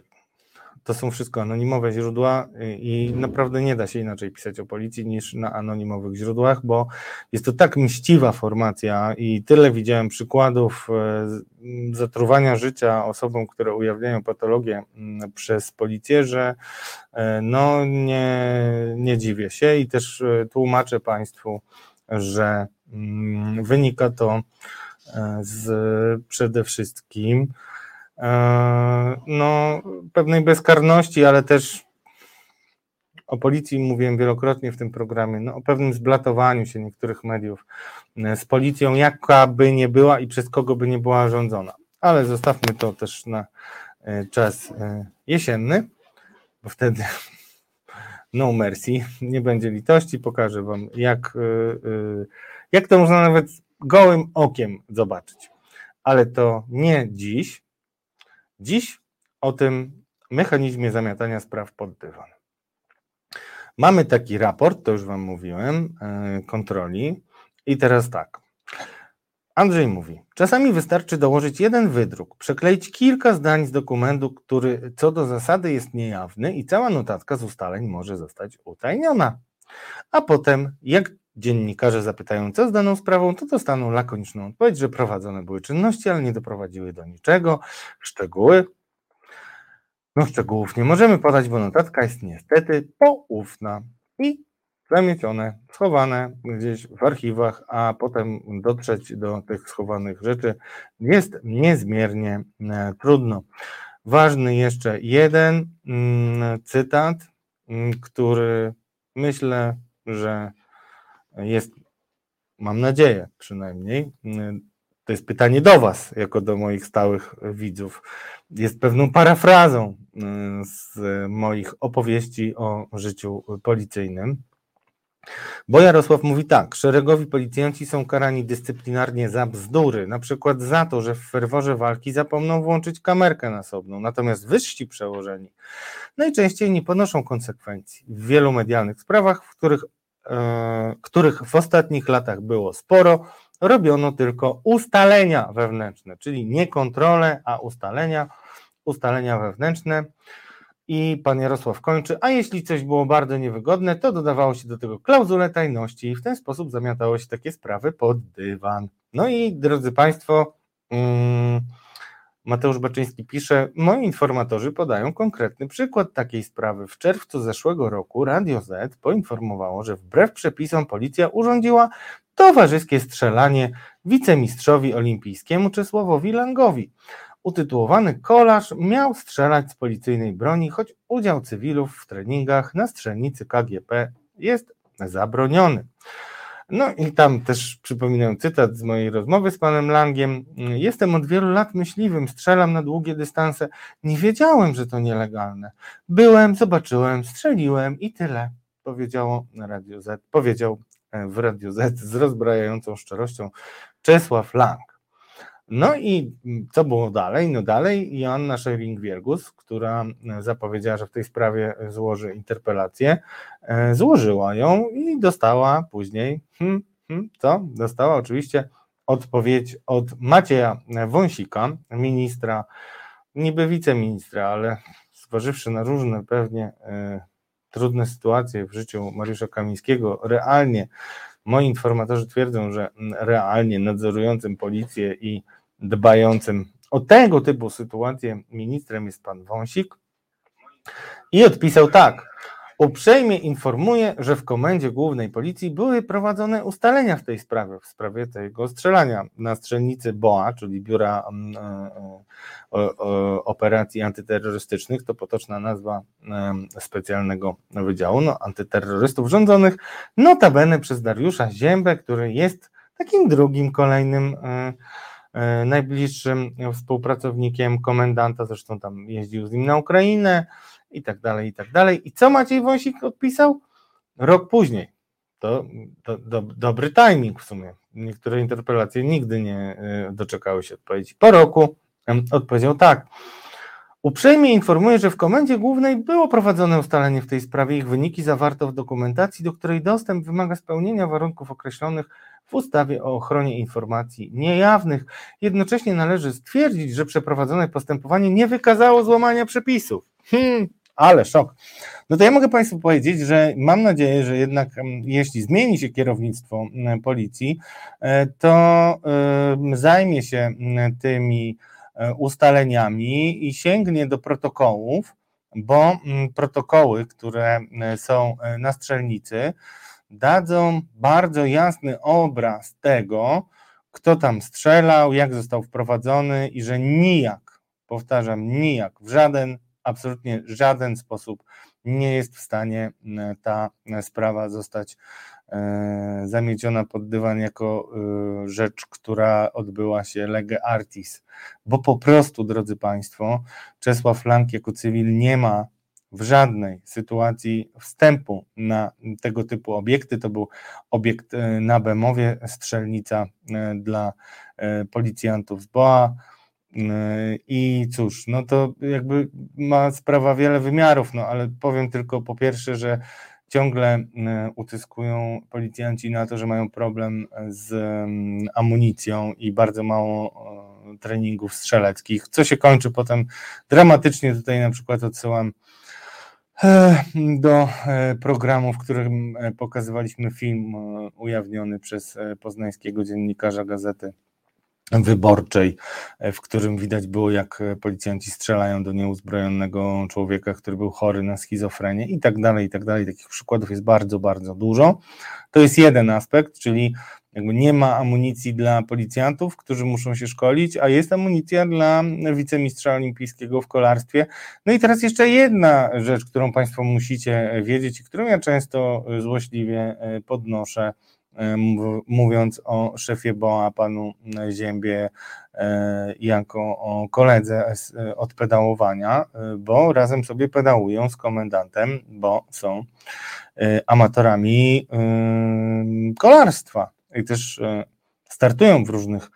To są wszystko anonimowe źródła i naprawdę nie da się inaczej pisać o policji niż na anonimowych źródłach, bo jest to tak mściwa formacja i tyle widziałem przykładów e, zatruwania życia osobom, które ujawniają patologię przez policję, że e, no nie, nie dziwię się i też tłumaczę Państwu, że wynika to z przede wszystkim e, no, pewnej bezkarności, ale też o policji mówiłem wielokrotnie w tym programie, no, o pewnym zblatowaniu się niektórych mediów e, z policją, jaka by nie była i przez kogo by nie była rządzona. Ale zostawmy to też na e, czas jesienny, bo wtedy no mercy, nie będzie litości, pokażę Wam, jak, jak to można nawet gołym okiem zobaczyć. Ale to nie dziś. Dziś o tym mechanizmie zamiatania spraw pod dywan. Mamy taki raport, to już Wam mówiłem, e, kontroli. I teraz tak. Andrzej mówi, czasami wystarczy dołożyć jeden wydruk, przekleić kilka zdań z dokumentu, który co do zasady jest niejawny i cała notatka z ustaleń może zostać utajniona. A potem, jak dziennikarze zapytają, co z daną sprawą, to dostaną lakoniczną odpowiedź, że prowadzone były czynności, ale nie doprowadziły do niczego. Szczegóły. No szczegółów nie możemy podać, bo notatka jest niestety poufna i zamiecione, schowane gdzieś w archiwach, a potem dotrzeć do tych schowanych rzeczy jest niezmiernie e, trudno. Ważny jeszcze jeden mm, cytat, mm, który myślę, że jest, mam nadzieję przynajmniej, to jest pytanie do Was, jako do moich stałych widzów. Jest pewną parafrazą z moich opowieści o życiu policyjnym. Bo Jarosław mówi tak, szeregowi policjanci są karani dyscyplinarnie za bzdury, na przykład za to, że w ferworze walki zapomną włączyć kamerkę nasobną, natomiast wyżsi przełożeni najczęściej nie ponoszą konsekwencji. W wielu medialnych sprawach, w których, których w ostatnich latach było sporo, robiono tylko ustalenia wewnętrzne, czyli nie kontrole, a ustalenia, ustalenia wewnętrzne. I pan Jarosław kończy, a jeśli coś było bardzo niewygodne, to dodawało się do tego klauzulę tajności i w ten sposób zamiatało się takie sprawy pod dywan. No i drodzy Państwo, mm, Mateusz Baczyński pisze, moi informatorzy podają konkretny przykład takiej sprawy. W czerwcu zeszłego roku Radio Z poinformowało, że wbrew przepisom policja urządziła towarzyskie strzelanie wicemistrzowi olimpijskiemu Czesławowi Langowi. Utytułowany kolarz miał strzelać z policyjnej broni, choć udział cywilów w treningach na strzelnicy KGP jest zabroniony. No i tam też przypominam cytat z mojej rozmowy z panem Langiem. Jestem od wielu lat myśliwym, strzelam na długie dystanse. Nie wiedziałem, że to nielegalne. Byłem, zobaczyłem, strzeliłem i tyle, powiedziało Radio Z, powiedział e, w Radio Z z rozbrajającą szczerością Czesław Lang. No i co było dalej? No dalej Joanna Schering-Wiergus, która zapowiedziała, że w tej sprawie złoży interpelację, złożyła ją i dostała później, hmm, hmm, co? Dostała oczywiście odpowiedź od Macieja Wąsika, ministra, niby wiceministra, ale zważywszy na różne pewnie e, trudne sytuacje w życiu Mariusza Kamińskiego, realnie moi informatorzy twierdzą, że realnie nadzorującym policję i dbającym o tego typu sytuację ministrem jest pan Wąsik i odpisał tak. Uprzejmie informuję, że w Komendzie Głównej Policji były prowadzone ustalenia w tej sprawie, w sprawie tego strzelania na strzelnicy BOA, czyli Biura mm, e, e, Operacji Antyterrorystycznych, to potoczna nazwa specjalnego wydziału no, antyterrorystów rządzonych, notabene przez Dariusza Ziębę, który jest takim drugim kolejnym E, najbliższym współpracownikiem komendanta, zresztą tam jeździł z nim na Ukrainę i tak dalej, i tak dalej. I co Maciej Wąsik odpisał? Rok później. To, do, dobry timing w sumie. Niektóre interpelacje nigdy nie e, doczekały się odpowiedzi. Po roku odpowiedział tak. Uprzejmie informuję, że w Komendzie Głównej było prowadzone ustalenie w tej sprawie. Ich wyniki zawarto w dokumentacji, do której dostęp wymaga spełnienia warunków określonych w ustawie o ochronie informacji niejawnych. Jednocześnie należy stwierdzić, że przeprowadzone postępowanie nie wykazało złamania przepisów. Hmm, ale szok. No to ja mogę Państwu powiedzieć, że mam nadzieję, że jednak jeśli zmieni się kierownictwo policji, e, to zajmie się tymi e, ustaleniami i sięgnie do protokołów, bo protokoły, które są e, na strzelnicy, dadzą bardzo jasny obraz tego, kto tam strzelał, jak został wprowadzony i że nijak, powtarzam, nijak, w żaden, absolutnie żaden sposób nie jest w stanie ta sprawa zostać e, zamieciona pod dywan jako e, rzecz, która odbyła się lege artis, bo po prostu, drodzy Państwo, Czesław Lank jako cywil nie ma w żadnej sytuacji wstępu na tego typu obiekty. To był obiekt e, na Bemowie, strzelnica e, dla e, policjantów z BOA. I cóż, no to jakby ma sprawa wiele wymiarów, no ale powiem tylko po pierwsze, że ciągle utyskują policjanci na to, że mają problem z amunicją i bardzo mało treningów strzeleckich, co się kończy potem dramatycznie. Tutaj na przykład odsyłam do programu, w którym pokazywaliśmy film ujawniony przez poznańskiego dziennikarza gazety wyborczej, w którym widać było, jak policjanci strzelają do nieuzbrojonego człowieka, który był chory na schizofrenię i tak dalej, i tak dalej. Takich przykładów jest bardzo, bardzo dużo. To jest jeden aspekt, czyli jakby nie ma amunicji dla policjantów, którzy muszą się szkolić, a jest amunicja dla wicemistrza olimpijskiego w kolarstwie. No i teraz jeszcze jedna rzecz, którą Państwo musicie wiedzieć i którą ja często złośliwie podnoszę E, mówiąc o szefie BOA, panu Ziębie, e, jako o koledze e, od pedałowania, bo razem sobie pedałują z komendantem, bo są amatorami kolarstwa i też startują w różnych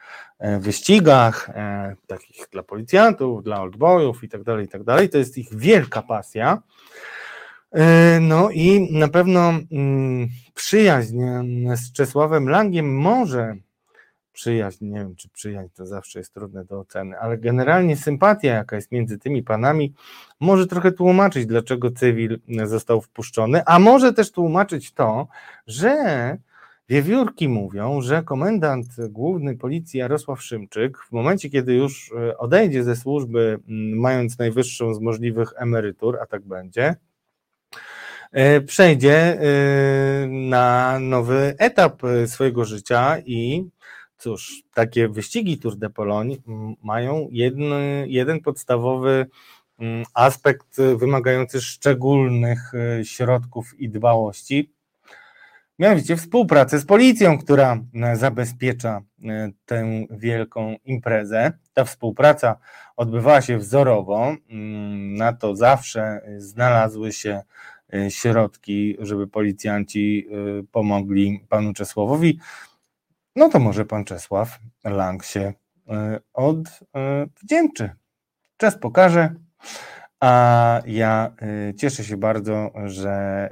wyścigach, takich dla policjantów, dla oldboyów i tak dalej, i tak dalej. To jest ich wielka pasja. E, no i na pewno mm, przyjaźń z Czesławem Langiem może przyjaźń, nie wiem czy przyjaźń to zawsze jest trudne do oceny, ale generalnie sympatia jaka jest między tymi panami może trochę tłumaczyć dlaczego cywil został wpuszczony, a może też tłumaczyć to, że Wiewiórki mówią, że komendant główny policji Jarosław Szymczyk w momencie, kiedy już e, odejdzie ze służby, mając najwyższą z możliwych emerytur, a tak będzie, E, przejdzie e, na nowy etap e, swojego życia i cóż, takie wyścigi Tour de Pologne mają jeden, jeden podstawowy aspekt wymagający szczególnych środków i dbałości, mianowicie współpracę z policją, która zabezpiecza tę wielką imprezę. Ta współpraca odbywała się wzorowo, na to zawsze znalazły się środki, żeby policjanci y, pomogli panu Czesławowi, no to może pan Czesław Lang się y, odwdzięczy. Czas pokaże. A ja cieszę się bardzo, że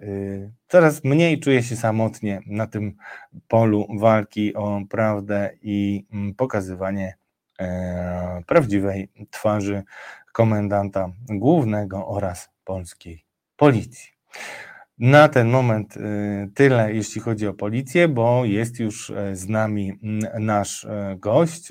coraz mniej czuję się samotnie na tym polu walki o prawdę i mm, pokazywanie prawdziwej twarzy komendanta głównego oraz polskiej policji. Na ten moment y, tyle, jeśli chodzi o policję, bo jest już e, z nami nasz e, gość,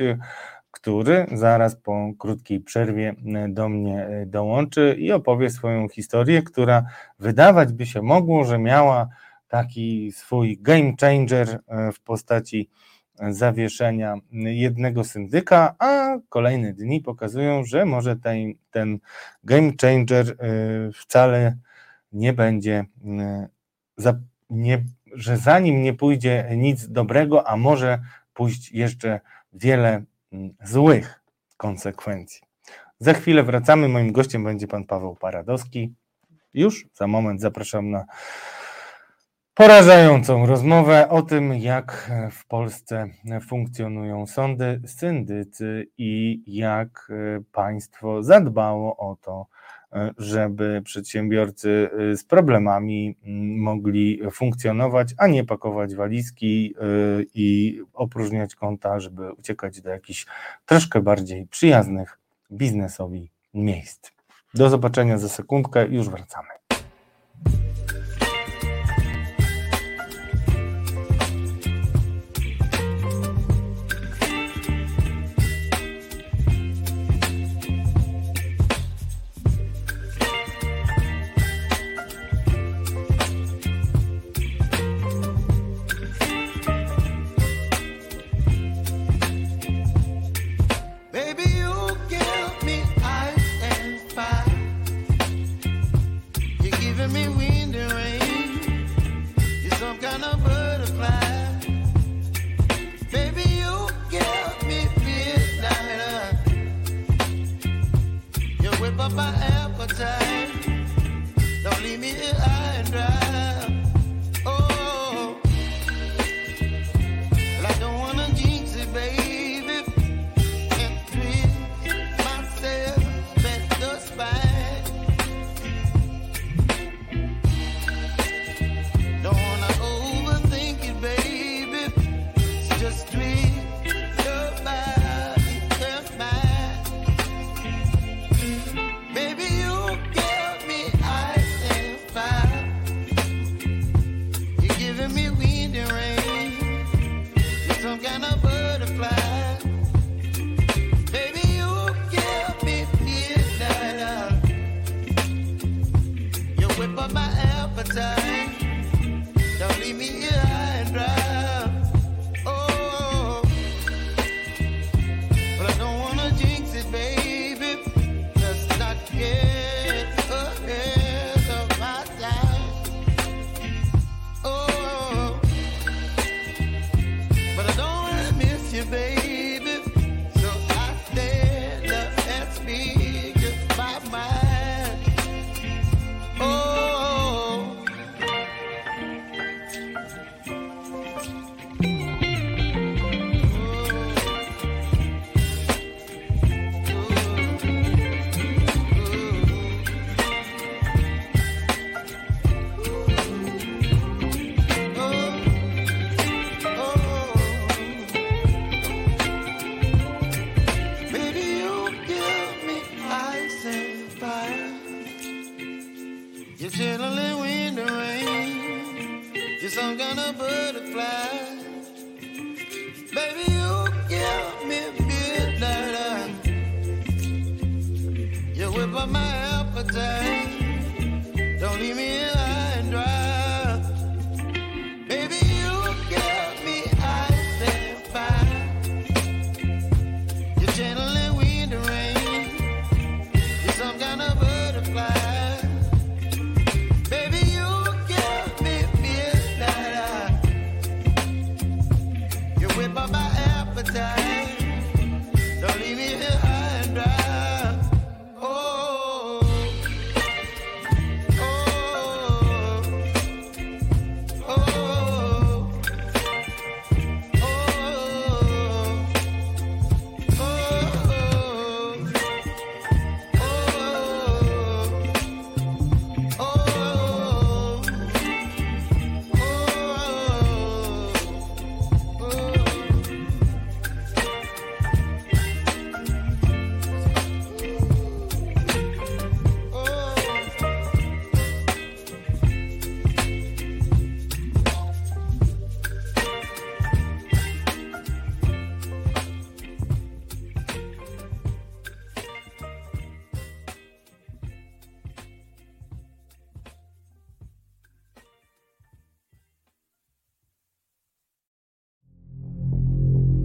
który zaraz po krótkiej przerwie do mnie dołączy i opowie swoją historię, która wydawać by się mogło, że miała taki swój game changer w postaci zawieszenia jednego syndyka, a kolejne dni pokazują, że może ten, ten game changer wcale nie będzie, mm, nie, że za nim nie pójdzie nic dobrego, a może pójść jeszcze wiele mm, złych konsekwencji. Za chwilę wracamy. Moim gościem będzie pan Paweł Paradowski. Już za moment zapraszam na porażającą rozmowę o tym, jak w Polsce funkcjonują sądy, syndycy i jak państwo zadbało o to, żeby przedsiębiorcy y, z problemami mm, mogli funkcjonować, a nie pakować walizki y, i opróżniać konta, żeby uciekać do jakichś troszkę bardziej przyjaznych biznesowi miejsc. Do zobaczenia za sekundkę, już wracamy.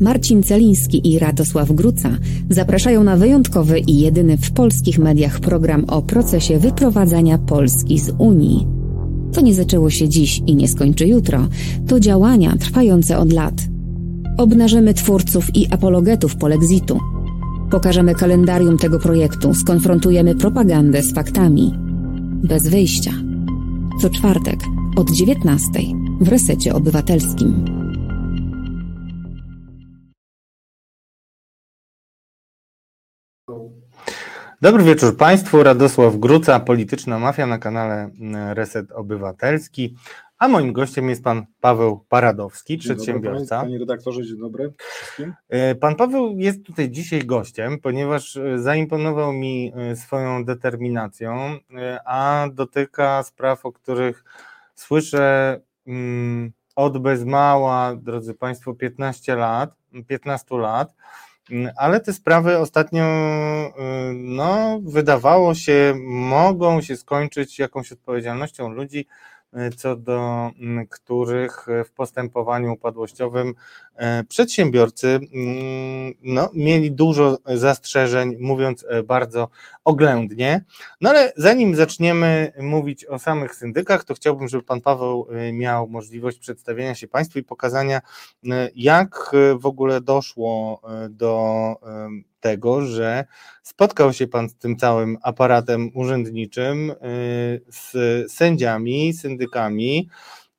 Marcin Celiński i Radosław Gruca zapraszają na wyjątkowy i jedyny w polskich mediach program o procesie wyprowadzania Polski z Unii. To nie zaczęło się dziś i nie skończy jutro, to działania trwające od lat. Obnażymy twórców i apologetów polexitu. Pokażemy kalendarium tego projektu, skonfrontujemy propagandę z faktami. Bez wyjścia. Co czwartek od 19 w resecie obywatelskim. Dobry wieczór Państwu. Radosław Gruca, polityczna mafia na kanale mm, Reset Obywatelski. A moim gościem jest pan Paweł Paradowski, dzień przedsiębiorca. Dobry, panie redaktorze, dzień dobry wszystkim. E, pan Paweł jest tutaj dzisiaj gościem, ponieważ e, zaimponował mi e, swoją determinacją, a dotyka spraw, o których słyszę mm, od bez mała, drodzy Państwo, 15 lat, 15 lat ale te sprawy ostatnio, y, no, wydawało się, mogą się skończyć jakąś odpowiedzialnością ludzi, co do mm, których w postępowaniu upadłościowym e, przedsiębiorcy mm, no, mieli dużo zastrzeżeń, mówiąc e, bardzo oględnie. No ale zanim zaczniemy mówić o samych syndykach, to chciałbym, żeby pan Paweł e, miał możliwość przedstawienia się Państwu i pokazania, jak w ogóle doszło do tego, że spotkał się pan z tym całym aparatem urzędniczym, y, z sędziami, syndykami,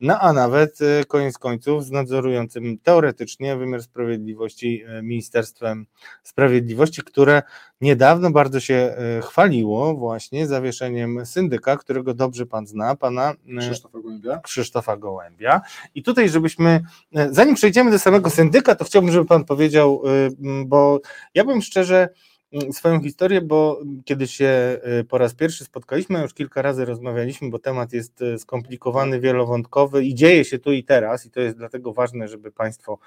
no a nawet y, koniec końców z nadzorującym teoretycznie wymiar sprawiedliwości y, Ministerstwem Sprawiedliwości, które niedawno bardzo się chwaliło właśnie zawieszeniem syndyka, którego dobrze pan zna, pana Krzysztofa Gołębia. Krzysztofa Gołębia. I tutaj, żebyśmy, zanim przejdziemy do samego syndyka, to chciałbym, żeby pan powiedział, bo ja bym szczerze swoją historię, bo kiedy się y, po raz pierwszy spotkaliśmy, już kilka razy rozmawialiśmy, bo temat jest y, skomplikowany, wielowątkowy i dzieje się tu i teraz i to jest dlatego ważne, żeby Państwo,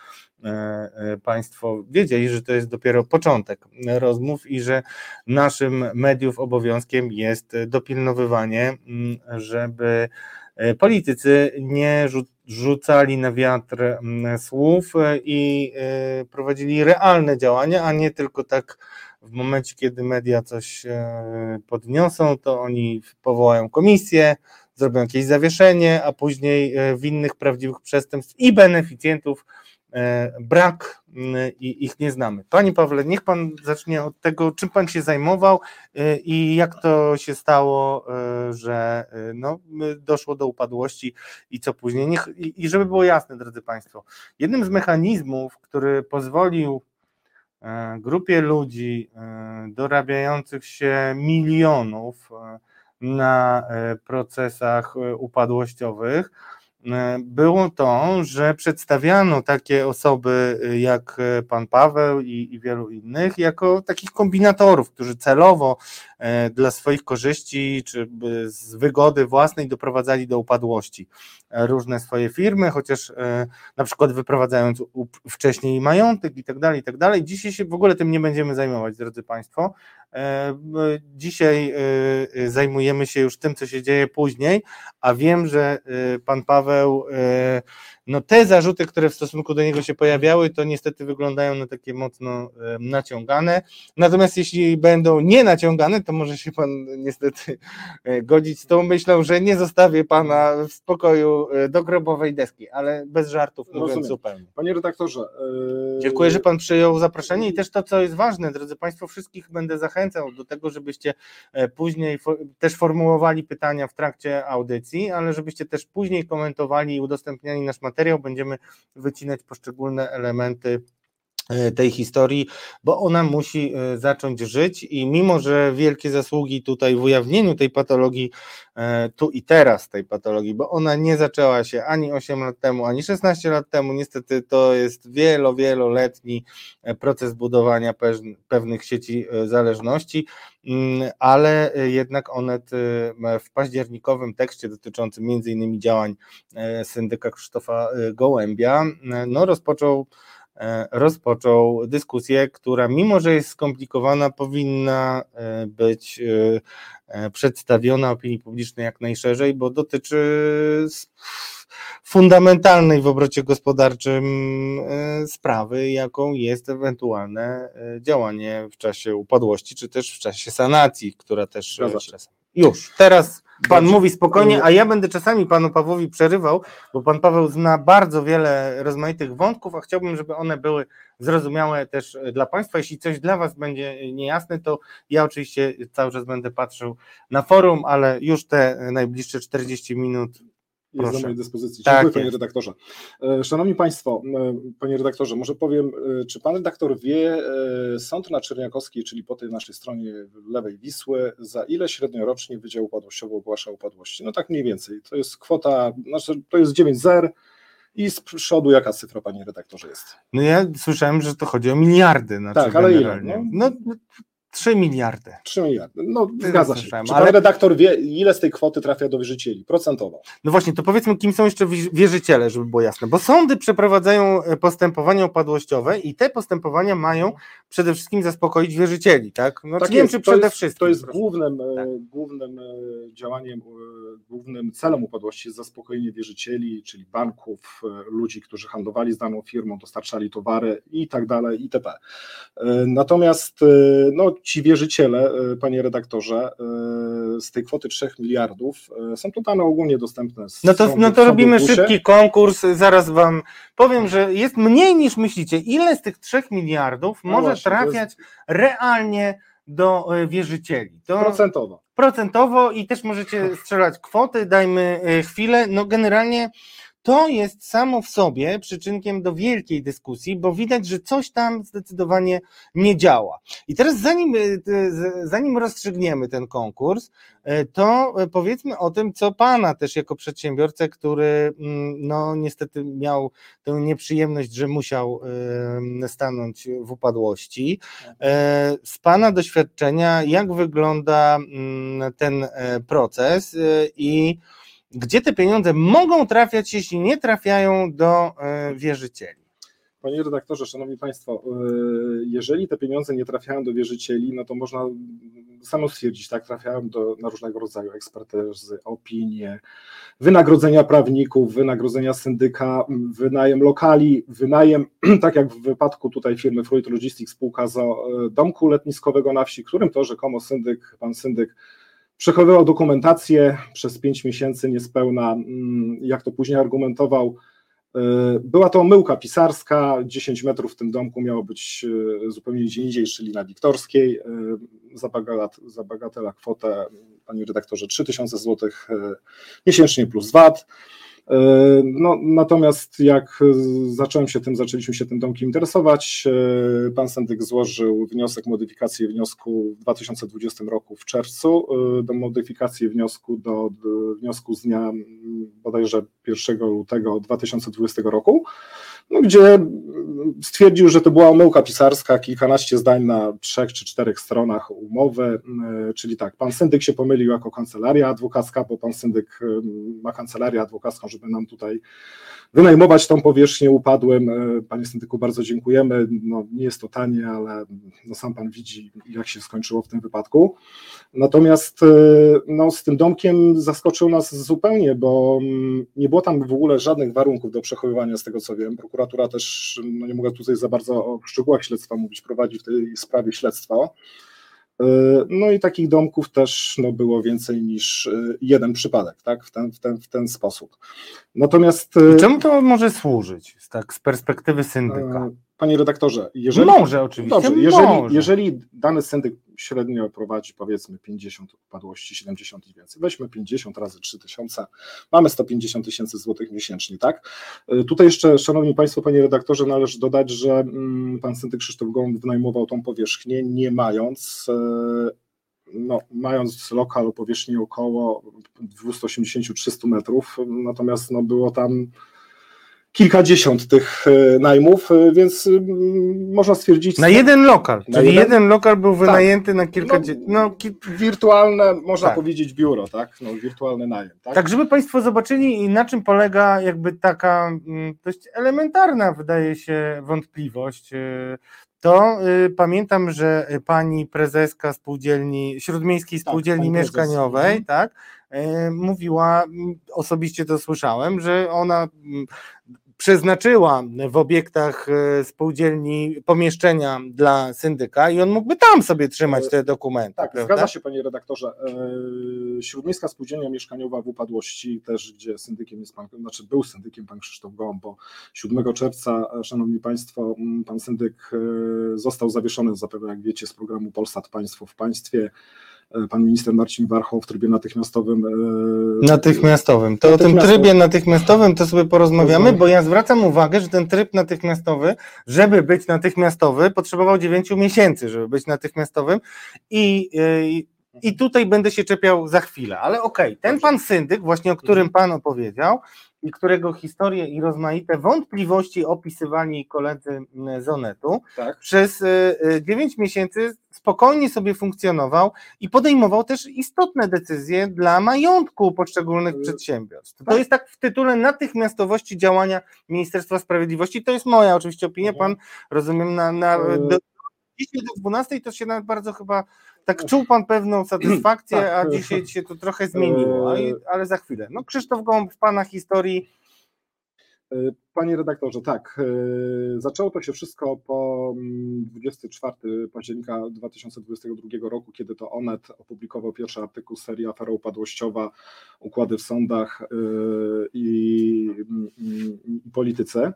e, e, państwo wiedzieli, że to jest dopiero początek rozmów i że naszym mediów obowiązkiem jest dopilnowywanie, mm, żeby e, politycy nie rzucali na wiatr mm, słów i prowadzili realne działania, a nie tylko tak w momencie, kiedy media coś e, podniosą, to oni powołają komisję, zrobią jakieś zawieszenie, a później e, winnych prawdziwych przestępstw i beneficjentów e, brak i ich nie znamy. Panie Pawle, niech Pan zacznie od tego, czym Pan się zajmował i jak to się stało, że no, doszło do upadłości i co później. Niech, I żeby było jasne, drodzy Państwo, jednym z mechanizmów, który pozwolił grupie ludzi e, dorabiających się milionów e, na procesach upadłościowych, było to, że przedstawiano takie osoby jak pan Paweł i, i, wielu innych jako takich kombinatorów, którzy celowo dla swoich korzyści czy z wygody własnej doprowadzali do upadłości różne swoje firmy, chociaż e, na przykład wyprowadzając wcześniej majątek i tak dalej, i tak dalej. Dzisiaj się w ogóle tym nie będziemy zajmować, drodzy Państwo. E, dzisiaj e, zajmujemy się już tym, co się dzieje później, a wiem, że pan Paweł no te zarzuty, które w stosunku do niego się pojawiały, to niestety wyglądają na takie mocno naciągane. Natomiast jeśli będą nie naciągane, to może się pan niestety e, godzić z tą myślą, że nie zostawię pana w spokoju e, do grobowej deski, ale bez żartów mówiąc Rozumiem. zupełnie. Panie redaktorze. Yy... Dziękuję, że pan przyjął zaproszenie i też to, co jest ważne, drodzy Państwo, wszystkich będę zachęcał do tego, żebyście później też formułowali pytania w trakcie audycji, ale żebyście też później komentowali i udostępniali nasz materiał. Będziemy wycinać poszczególne elementy e, tej historii, bo ona musi e, zacząć żyć i mimo, że wielkie zasługi tutaj w ujawnieniu tej patologii, e, tu i teraz tej patologii, bo ona nie zaczęła się ani 8 lat temu, ani 16 lat temu, niestety to jest wielo, wieloletni proces budowania pewnych sieci zależności, mm, ale jednak Onet w październikowym tekście dotyczącym między innymi działań syndyka Krzysztofa Gołębia, no rozpoczął E, rozpoczął dyskusję, która mimo, że jest skomplikowana, powinna e, być e, przedstawiona opinii publicznej jak najszerzej, bo dotyczy fundamentalnej w obrocie gospodarczym sprawy, jaką jest ewentualne działanie w czasie upadłości, czy też w czasie sanacji, która też już teraz Pan mówi spokojnie, a ja będę czasami panu Pawłowi przerywał, bo pan Paweł zna bardzo wiele rozmaitych wątków, a chciałbym, żeby one były zrozumiałe też dla państwa. Jeśli coś dla was będzie niejasne, to ja oczywiście cały czas będę patrzył na forum, ale już te najbliższe 40 minut jest Proszę. do mojej dyspozycji. Tak Dziękuję, tak panie redaktorze. E, szanowni Państwo, e, panie redaktorze, może powiem, e, czy pan redaktor wie, sąd na Czerniakowskiej, czyli po tej naszej stronie lewej Wisły, za ile średnio rocznie Wydział Upadłościowy ogłasza upadłości? No tak mniej więcej. To jest kwota, znaczy to jest 9 zer. I z przodu jaka cyfra, panie redaktorze, jest? No ja słyszałem, że to chodzi o miliardy. Znaczy tak, ale ile? No, no 3 miliardy. 3 miliardy. No, Tyle zgadza się. Czy ale... redaktor wie, ile z tej kwoty trafia do wierzycieli? Procentowo. No właśnie, to powiedzmy, kim są jeszcze wierzyciele, żeby było jasne. Bo sądy przeprowadzają e, postępowania upadłościowe i te postępowania mają przede wszystkim zaspokoić wierzycieli, tak? No, tak nie wiem, czy przede jest, wszystkim. To jest głównym, e, tak. głównym e, działaniem, głównym celem upadłości jest zaspokojenie wierzycieli, czyli banków, ludzi, którzy handlowali z daną firmą, dostarczali towary i tak dalej, itp. Natomiast no, ci wierzyciele, e, panie redaktorze, e, z tej kwoty 3 miliardów e, są to dane ogólnie dostępne. no to, no to robimy szybki konkurs, zaraz wam powiem, że jest mniej niż myślicie. Ile z tych 3 miliardów no może właśnie, trafiać jest... realnie do wierzycieli? To procentowo. Procentowo i też możecie strzelać kwoty, dajmy chwilę. No generalnie to jest samo w sobie przyczynkiem do wielkiej dyskusji, bo widać, że coś tam zdecydowanie nie działa. I teraz zanim, zanim rozstrzygniemy ten konkurs, to powiedzmy o tym, co Pana też jako przedsiębiorcę, który mm, no niestety miał tę nieprzyjemność, że musiał stanąć w upadłości. Z Pana doświadczenia, jak wygląda mm, ten e, proces e, i gdzie te pieniądze mogą trafiać, jeśli nie trafiają do e, wierzycieli? Panie redaktorze, szanowni państwo, jeżeli te pieniądze nie trafiają do wierzycieli, no to można samo stwierdzić, tak, trafiają do, na różnego rodzaju ekspertyzy, opinie, wynagrodzenia prawników, wynagrodzenia syndyka, wynajem lokali, wynajem, tak jak w wypadku tutaj firmy Fruit Logistics, spółka za e, domku letniskowego na wsi, którym to rzekomo syndyk, pan syndyk przechowywał dokumentację przez pięć miesięcy niespełna, mm, jak to później argumentował, E, była to omyłka pisarska, 10 metrów w tym domku miało być e, zupełnie gdzie indziej, czyli na Wiktorskiej. E, za, bagat, za bagatela kwotę, panie redaktorze, 3000 zł miesięcznie plus VAT. E, no, natomiast jak zacząłem się tym, zaczęliśmy się tym domkiem interesować, e, pan Sendyk złożył wniosek modyfikacji wniosku w 2020 roku w czerwcu, e, do modyfikacji wniosku do, do wniosku z dnia bodajże 1 lutego 2020 roku no, gdzie stwierdził, że to była omyłka pisarska, kilkanaście zdań na trzech czy czterech stronach umowy, e, czyli tak, pan syndyk się pomylił jako kancelaria adwokacka, bo pan syndyk e, ma kancelarię adwokacką, żeby nam tutaj wynajmować tą powierzchnię upadłym. E, panie syndyku, bardzo dziękujemy. No, nie jest to tanie, ale no, sam pan widzi, jak się skończyło w tym wypadku. Natomiast e, no, z tym domkiem zaskoczył nas zupełnie, bo mm, nie było tam w ogóle żadnych warunków do przechowywania, z tego co wiem. Prokuratura też, no nie mogę tutaj za bardzo o szczegółach śledztwa mówić, prowadzi w tej sprawie śledztwo. E, no i takich domków też no, było więcej niż e, jeden przypadek, tak, w ten, w ten, w ten sposób. Natomiast. I czemu to może służyć, tak, z perspektywy syndyka? Panie redaktorze, jeżeli. Może oczywiście. Dobrze, jeżeli, może. jeżeli dany syndyk średnio prowadzi powiedzmy 50 upadłości, 70 i więcej, weźmy 50 razy 3000, mamy 150 tysięcy złotych miesięcznie, tak? E, tutaj jeszcze, szanowni państwo, panie redaktorze, należy dodać, że mm, pan syndyk Krzysztof Gołąb wynajmował tą powierzchnię, nie mając e, no, mając lokal o powierzchni około 280-300 metrów, natomiast no, było tam kilkadziesiąt tych e, najmów, e, więc można stwierdzić. Na jeden lokal, na czyli jeden, jeden lokal był tak. wynajęty tak. na kilkadziesiąt. No, no, wirtualne, można tak. powiedzieć, biuro, tak? No, wirtualny najem. Tak? tak, żeby Państwo zobaczyli, na czym polega jakby taka dość elementarna, wydaje się, wątpliwość. E, to y, pamiętam, że pani prezeska spółdzielni, śródmiejskiej tak, spółdzielni tak, mieszkaniowej, tak, y, mówiła, osobiście to słyszałem, że ona przeznaczyła w obiektach e, spółdzielni pomieszczenia dla syndyka i on mógłby tam sobie trzymać te dokumenty. Tak, prawda? zgadza się panie redaktorze. E, Śródmiejska Spółdzielnia Mieszkaniowa w upadłości też, gdzie syndykiem jest pan, znaczy był syndykiem pan Krzysztof Gołąb, bo 7 czerwca, e, szanowni państwo, pan syndyk został zawieszony zapewne jak wiecie z programu Polsat Państwo w Państwie E, pan minister Marcin Warchoł w trybie natychmiastowym. E, natychmiastowym. To o tym trybie natychmiastowym to sobie porozmawiamy, bo ja zwracam uwagę, że ten tryb natychmiastowy, żeby być natychmiastowy, potrzebował 9 miesięcy, żeby być natychmiastowym. I, i i tutaj będę się czepiał za chwilę, ale okej, okay, ten pan syndyk, właśnie o którym pan opowiedział, i którego historię i rozmaite wątpliwości opisywali koledzy z Onetu, tak. przez 9 e, miesięcy spokojnie sobie funkcjonował i podejmował też istotne decyzje dla majątku poszczególnych y, przedsiębiorstw. To tak. jest tak w tytule natychmiastowości działania Ministerstwa Sprawiedliwości. To jest moja oczywiście opinia. Mhm. Pan rozumiem na, na y, do, do 12 to się nawet bardzo chyba tak czuł pan pewną satysfakcję, tak. a dzisiaj się to trochę zmieniło, y, ale za chwilę. No Krzysztof Gołąb w pana historii E, panie redaktorze, tak, e, zaczęło to się wszystko po 24 mm, października 2022 roku, kiedy to Onet opublikował pierwszy artykuł serii Afera Upadłościowa, Układy w sądach e, i, i polityce.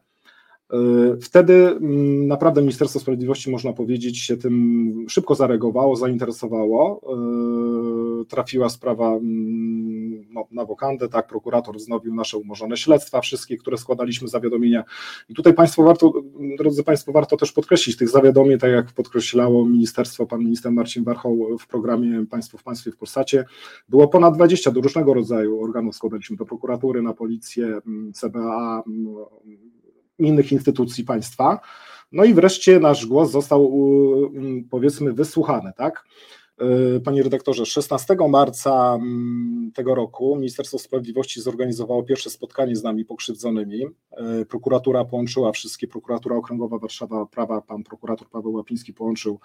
Wtedy mm, naprawdę Ministerstwo Sprawiedliwości, można powiedzieć, się tym szybko zareagowało, zainteresowało trafiła sprawa mm, no, na wokandę, tak, prokurator wznowił nasze umorzone śledztwa, wszystkie, które składaliśmy zawiadomienia. I tutaj Państwo warto, drodzy Państwo, warto też podkreślić tych zawiadomień, tak jak podkreślało ministerstwo, pan minister Marcin Warchoł w programie Państwo w Państwie w Polsacie, było ponad 20 do różnego rodzaju organów składaliśmy do prokuratury, na policję, mm, CBA, innych instytucji państwa. No i wreszcie nasz głos został, mm, powiedzmy, wysłuchany, tak? E, panie redaktorze, 16 marca mm, tego roku Ministerstwo Sprawiedliwości zorganizowało pierwsze spotkanie z nami pokrzywdzonymi. E, prokuratura połączyła wszystkie, prokuratura okręgowa Warszawa Prawa, pan prokurator Paweł Łapiński połączył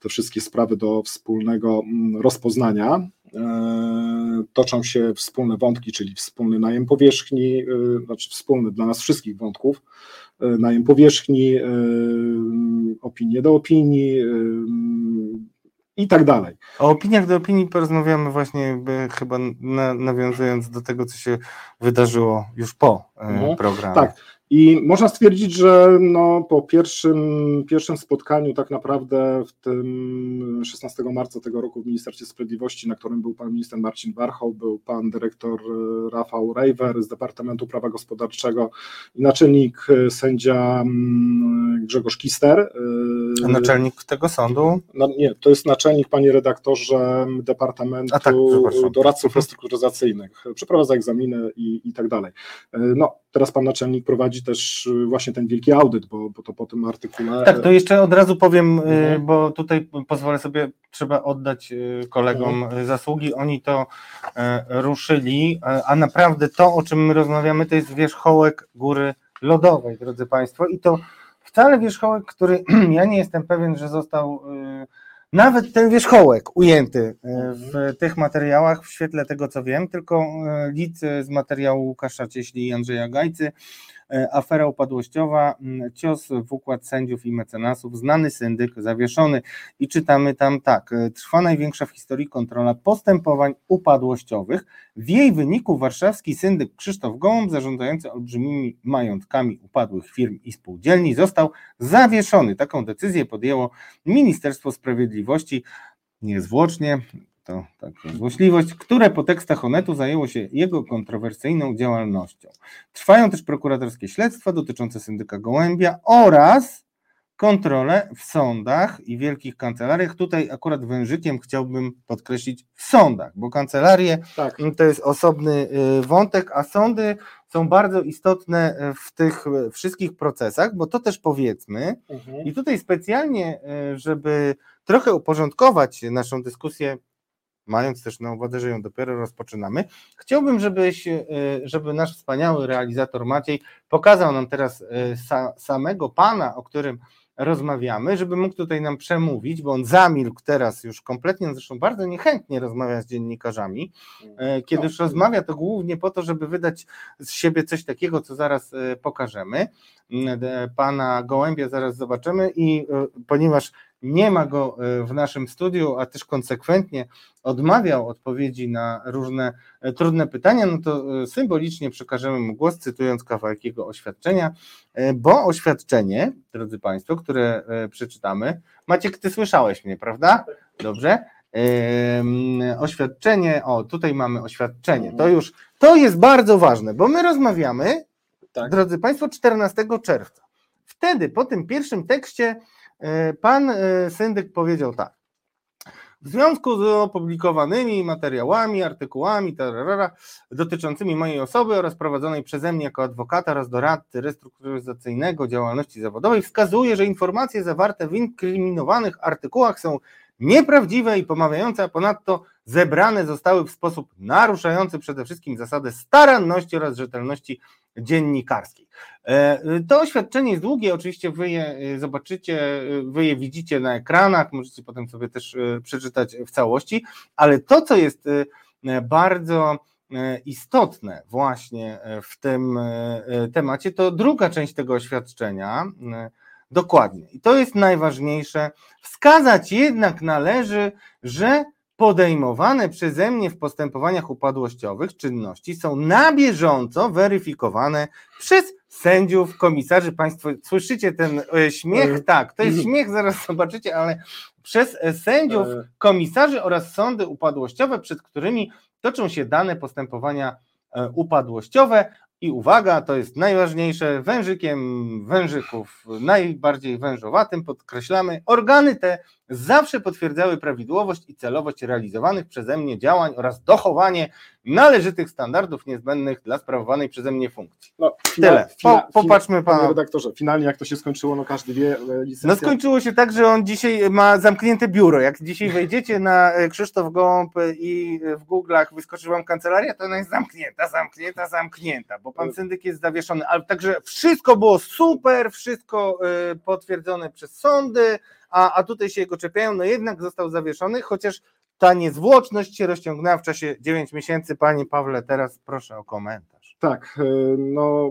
te wszystkie sprawy do wspólnego mm, rozpoznania. E, toczą się wspólne wątki, czyli wspólny najem powierzchni, znaczy wspólny dla nas wszystkich wątków, najem powierzchni, opinie do opinii, i tak dalej. O opiniach do opinii porozmawiamy właśnie chyba na, nawiązując do tego, co się wydarzyło już po e, mhm. programie. Tak, i można stwierdzić, że no, po pierwszym, pierwszym spotkaniu, tak naprawdę w tym 16 marca tego roku w Ministerstwie Sprawiedliwości, na którym był pan minister Marcin Warchoł, był pan dyrektor e, Rafał Rejwer z Departamentu Prawa Gospodarczego i naczelnik e, sędzia mm, Grzegorz Kister. E, A naczelnik tego sądu? No, nie, to jest naczelnik, panie redaktorze, Departamentu tak, Doradców Restrukturyzacyjnych. Przeprowadza egzaminy i, i tak dalej. No, teraz pan naczelnik prowadzi też y, właśnie ten wielki audyt, bo, bo to po tym artykule. Tak, to jeszcze od razu powiem, y, mhm. bo tutaj pozwolę sobie, trzeba oddać y, kolegom mhm. zasługi. Oni to ruszyli, a naprawdę to, o czym my rozmawiamy, to jest wierzchołek góry lodowej, drodzy Państwo, i to wcale wierzchołek, który ja nie jestem pewien, że został nawet ten wierzchołek ujęty w tych materiałach w świetle tego, co wiem, tylko lic z materiału Łukasza Cieśli i Andrzeja Gajcy afera upadłościowa, cios w układ sędziów i mecenasów, znany syndyk zawieszony i czytamy tam tak, e, trwa największa w historii kontrola postępowań upadłościowych. W jej wyniku warszawski syndyk Krzysztof Gołąb, zarządzający olbrzymimi majątkami upadłych firm i spółdzielni, został zawieszony. Taką decyzję podjęło Ministerstwo Sprawiedliwości niezwłocznie to taka złośliwość, które po tekstach Onetu zajęło się jego kontrowersyjną działalnością. Trwają też prokuratorskie śledztwa dotyczące syndyka Gołębia oraz kontrole w sądach i wielkich kancelariach. Tutaj akurat wężykiem chciałbym podkreślić w sądach, bo kancelarie tak. to jest osobny y, wątek, a sądy są bardzo istotne w tych wszystkich procesach, bo to też powiedzmy mhm. i tutaj specjalnie, y, żeby trochę uporządkować naszą dyskusję mając też na uwadze, że ją dopiero rozpoczynamy. Chciałbym, żebyś, e, żeby nasz wspaniały realizator Maciej pokazał nam teraz e, samego pana, o którym rozmawiamy, żeby mógł tutaj nam przemówić, bo on zamilkł teraz już kompletnie, zresztą bardzo niechętnie rozmawia z dziennikarzami. E, kiedy już rozmawia, to głównie po to, żeby wydać z siebie coś takiego, co zaraz pokażemy. Pana Gołębia zaraz zobaczymy i ponieważ nie ma go e, w naszym studiu, a też konsekwentnie odmawiał odpowiedzi na różne e, trudne pytania, no to e, symbolicznie przekażemy mu głos, cytując kawałek jego oświadczenia, bo oświadczenie, drodzy Państwo, które przeczytamy, Maciek, Ty słyszałeś mnie, prawda? Dobrze. Oświadczenie, o tutaj mamy oświadczenie, to już, to jest bardzo ważne, bo my rozmawiamy, tak. drodzy Państwo, 14 czerwca. Wtedy, po tym pierwszym tekście, pan e, syndyk powiedział tak. W związku z opublikowanymi materiałami, artykułami dotyczącymi mojej osoby oraz prowadzonej przeze mnie jako adwokata oraz doradcy restrukturyzacyjnego działalności zawodowej, wskazuje, że informacje zawarte w inkriminowanych artykułach są nieprawdziwe i pomawiające, a ponadto zebrane zostały w sposób naruszający przede wszystkim zasadę staranności oraz rzetelności dziennikarskiej. E, to oświadczenie jest długie, oczywiście wy je e, zobaczycie, e, wy je widzicie na ekranach, możecie potem sobie też przeczytać w całości, ale to, co jest bardzo istotne właśnie w tym temacie, to druga część tego oświadczenia, dokładnie. I to jest najważniejsze. Wskazać jednak należy, że podejmowane przeze mnie w postępowaniach upadłościowych czynności są na bieżąco weryfikowane przez sędziów, komisarzy. Państwo słyszycie ten e, śmiech? E, tak, to jest śmiech, zaraz zobaczycie, ale przez e, sędziów, komisarzy oraz sądy upadłościowe, przed którymi toczą się dane postępowania upadłościowe. I uwaga, to jest najważniejsze, wężykiem wężyków, najbardziej wężowatym, podkreślamy, organy te zawsze potwierdzały prawidłowość i celowość realizowanych przeze mnie działań oraz dochowanie należytych standardów niezbędnych dla sprawowanej przeze mnie funkcji. No, Tyle. Po, popatrzmy pana. Panie redaktorze, finalnie jak to się skończyło, no każdy wie. E, licencja... No skończyło się tak, że on dzisiaj ma zamknięte biuro. Jak dzisiaj wejdziecie na e, Krzysztof Gołąb i w Google'ach wyskoczy wam kancelaria, to ona jest zamknięta, zamknięta, zamknięta, bo pan syndyk jest zawieszony. Ale także wszystko było super, wszystko e, potwierdzone przez sądy, a, a tutaj się jego czepiają, no jednak został zawieszony, chociaż ta niezwłoczność się rozciągnęła w czasie 9 miesięcy. Panie Pawle, teraz proszę o komentarz. Tak, e, no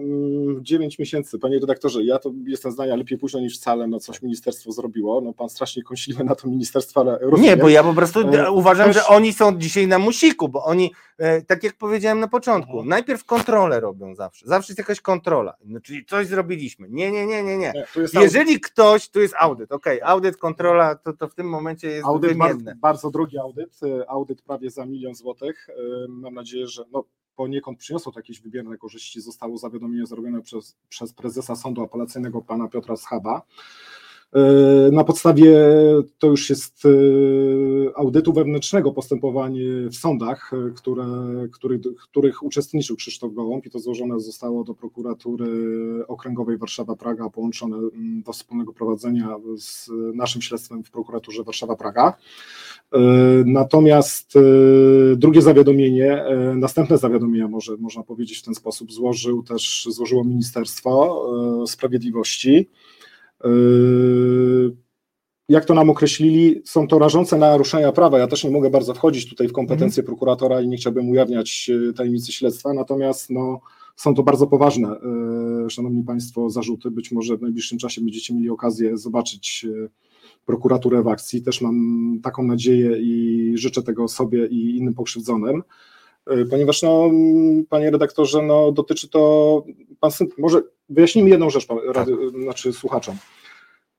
9 mm, miesięcy. Panie redaktorze, ja to jestem zdania lepiej późno niż wcale, no coś ministerstwo zrobiło. No pan strasznie kąsiliwy na to ministerstwo, ale rozumiem. Nie, bo ja po prostu e, uważam, też... że oni są dzisiaj na musiku, bo oni, e, tak jak powiedziałem na początku, mhm. najpierw kontrolę robią zawsze. Zawsze jest jakaś kontrola. No, czyli coś zrobiliśmy. Nie, nie, nie, nie, nie. nie Jeżeli ktoś, tu jest audyt, ok, audyt, kontrola, to, to w tym momencie jest audyt bardzo, bardzo drogi audyt, audyt prawie za milion złotych. Mam nadzieję, że no, poniekąd przyniosło to jakieś wybierne korzyści, zostało zawiadomienie zrobione przez, przez prezesa Sądu Apelacyjnego pana Piotra Schaba. E, na podstawie to już jest e, audytu wewnętrznego postępowanie w sądach, e, które, który, których uczestniczył Krzysztof Gołąb i to złożone zostało do prokuratury okręgowej Warszawa-Praga, połączone mm, do wspólnego prowadzenia z naszym śledztwem w prokuraturze Warszawa-Praga. Natomiast drugie zawiadomienie, następne zawiadomienie może można powiedzieć w ten sposób, złożył też, złożyło Ministerstwo Sprawiedliwości. Yy, jak to nam określili, są to rażące naruszenia prawa. Ja też nie mogę bardzo wchodzić tutaj w kompetencje mm. prokuratora i nie chciałbym ujawniać yy, tajemnicy śledztwa, natomiast no, są to bardzo poważne, yy, szanowni państwo, zarzuty. Być może w najbliższym czasie będziecie mieli okazję zobaczyć prokuraturę w akcji. Też mam taką nadzieję i życzę tego sobie i innym pokrzywdzonym. Ponieważ, no, panie redaktorze, no, dotyczy to, pan może wyjaśnijmy jedną rzecz, tak. znaczy słuchaczom.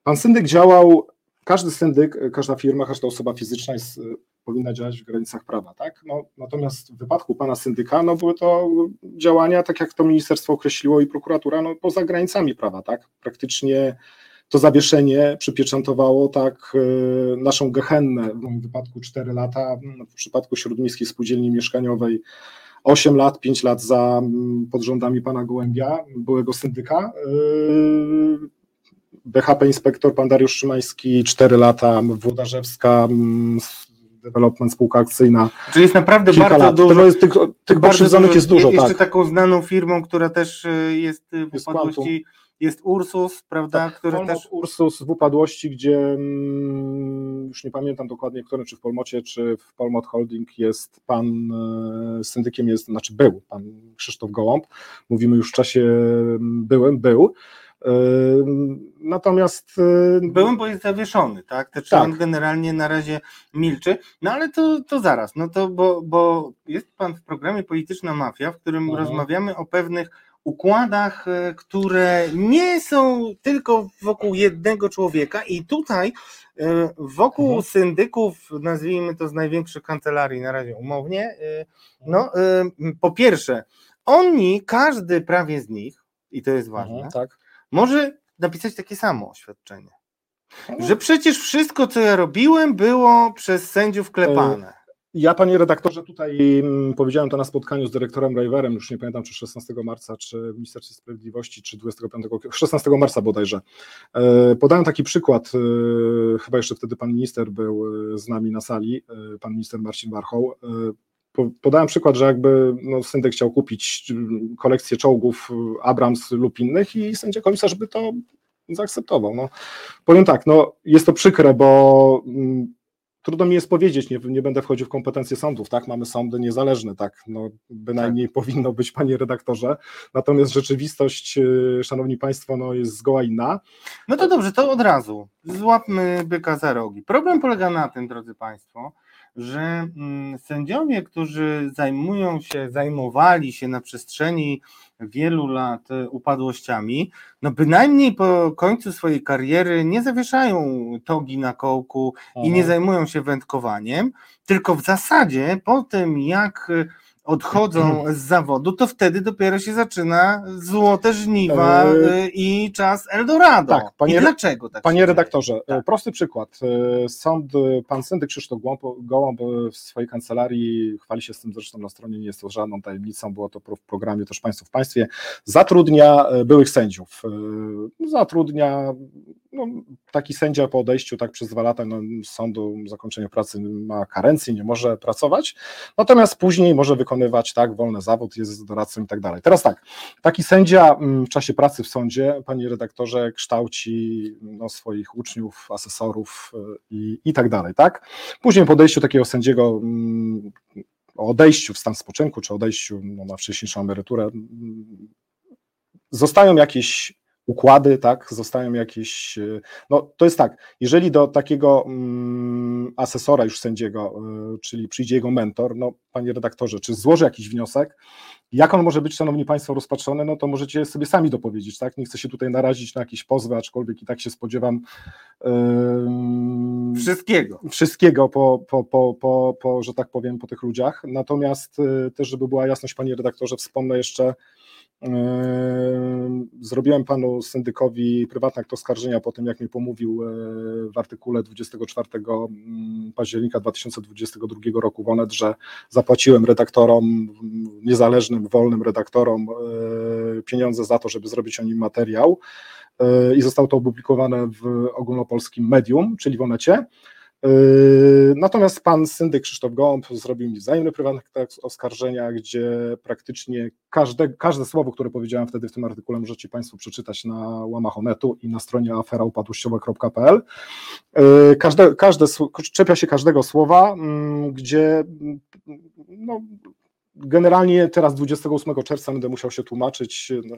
Pan syndyk działał, każdy syndyk, każda firma, każda osoba fizyczna jest, powinna działać w granicach prawa, tak? No, natomiast w wypadku pana syndyka, no były to działania, tak jak to ministerstwo określiło i prokuratura, no poza granicami prawa, tak? Praktycznie to zawieszenie przypieczętowało tak e, naszą gehennę, w moim wypadku 4 lata, w przypadku Śródmiejskiej Spółdzielni Mieszkaniowej 8 lat, 5 lat za pod rządami pana Gołębia, byłego syndyka. E, BHP inspektor pan Dariusz Szymański 4 lata, Włodarzewska Development spółka akcyjna. Czyli jest naprawdę bardzo lat. dużo. Jest, tych tych pokrzywdzonych jest dużo. Jeszcze tak. taką znaną firmą, która też e, jest w upadłości jest Ursus, prawda, tak, który Polmot też... Ursus w upadłości, gdzie mm, już nie pamiętam dokładnie, którym, czy w Polmocie, czy w Polmot Holding jest pan, e, syndykiem jest, znaczy był pan Krzysztof Gołąb, mówimy już w czasie byłem, był, e, Natomiast. E, byłem, bo jest zawieszony, tak? To tak. on generalnie na razie milczy. No ale to, to zaraz, no to bo, bo jest pan w programie Polityczna Mafia, w którym mhm. rozmawiamy o pewnych układach, e, które nie są tylko wokół jednego człowieka i tutaj e, wokół mhm. syndyków, nazwijmy to z największych kancelarii na razie umownie, e, no po pierwsze, oni, każdy prawie z nich, i to jest ważne, mhm, tak. może napisać takie samo oświadczenie. Mhm. Że przecież wszystko, co ja robiłem, było przez sędziów klepane. Ja, panie redaktorze, tutaj mm, powiedziałem to na spotkaniu z dyrektorem Rajwerem, już nie pamiętam, czy 16 marca, czy w Ministerstwie Sprawiedliwości, czy 25, 16 marca bodajże. E, podałem taki przykład, e, chyba jeszcze wtedy pan minister był e, z nami na sali, pan minister Marcin Warchoł. Podałem przykład, że jakby no, syndyk chciał kupić mm, kolekcję czołgów Abrams lub innych i sędzia komisarz by to zaakceptował. No, powiem tak, no, jest to przykre, bo mm, trudno mi jest powiedzieć, nie, nie będę wchodził w kompetencje sądów, tak, mamy sądy niezależne, tak, no bynajmniej tak. powinno być, panie redaktorze, natomiast rzeczywistość, y, szanowni państwo, no jest zgoła inna. No to dobrze, to od razu, złapmy byka za rogi. Problem polega na tym, drodzy państwo, że mm, sędziowie, którzy zajmują się, zajmowali się na przestrzeni wielu lat e, upadłościami, no bynajmniej po końcu swojej kariery nie zawieszają togi na kołku i nie zajmują się wędkowaniem, tylko w zasadzie po tym, jak odchodzą z zawodu, to wtedy dopiero się zaczyna złote żniwa yy, i czas Eldorado. Tak, panie, I dlaczego tak? Panie redaktorze, tak. prosty przykład. Sąd, pan syndyk Krzysztof Gołąb w swojej kancelarii, chwali się z tym zresztą na stronie, nie jest to żadną tajemnicą, było to w programie też Państwo w Państwie, zatrudnia byłych sędziów. Zatrudnia no, taki sędzia po odejściu tak przez dwa lata no, sądu, zakończeniu pracy ma karencję, nie może pracować, natomiast później może wykonywać tak, wolny zawód, jest doradcą i tak dalej. Teraz tak, taki sędzia mm, w czasie pracy w sądzie, panie redaktorze, kształci no, swoich uczniów, asesorów y, i, i tak dalej, tak? Później po odejściu takiego sędziego mm, o odejściu w stan spoczynku, czy odejściu no, na wcześniejszą emeryturę, mm, zostają jakieś układy, tak, zostają jakieś, e, no to jest tak, jeżeli do takiego mm, asesora już sędziego, y, czyli przyjdzie jego mentor, no panie redaktorze, czy złoży jakiś wniosek, jak on może być, szanowni państwo, rozpatrzony, no to możecie sobie sami dopowiedzieć, tak, nie chcę się tutaj narazić na jakieś pozwy, aczkolwiek i tak się spodziewam wszystkiego, wszystkiego po, po, po, po, po, że tak powiem, po tych ludziach, natomiast yy, też, żeby była jasność, panie redaktorze, wspomnę jeszcze, Zrobiłem panu syndykowi prywatny akt oskarżenia po tym, jak mi pomówił e, w artykule 24 mm, października 2022 roku w Onet, że zapłaciłem redaktorom, niezależnym, wolnym redaktorom e, pieniądze za to, żeby zrobić o nim materiał i zostało to opublikowane w ogólnopolskim medium, czyli w Onecie. Yy, natomiast pan syndyk Krzysztof Gołąb zrobił mi wzajemny prywatny oskarżenia, gdzie praktycznie każde, każde słowo, które powiedziałem wtedy w tym artykule, możecie Państwo przeczytać na łamach Onetu i na stronie aferaupadłościowa.pl. Yy, każde, każde, czepia się każdego słowa, mm, gdzie no, Generalnie teraz 28 czerwca będę musiał się tłumaczyć, no,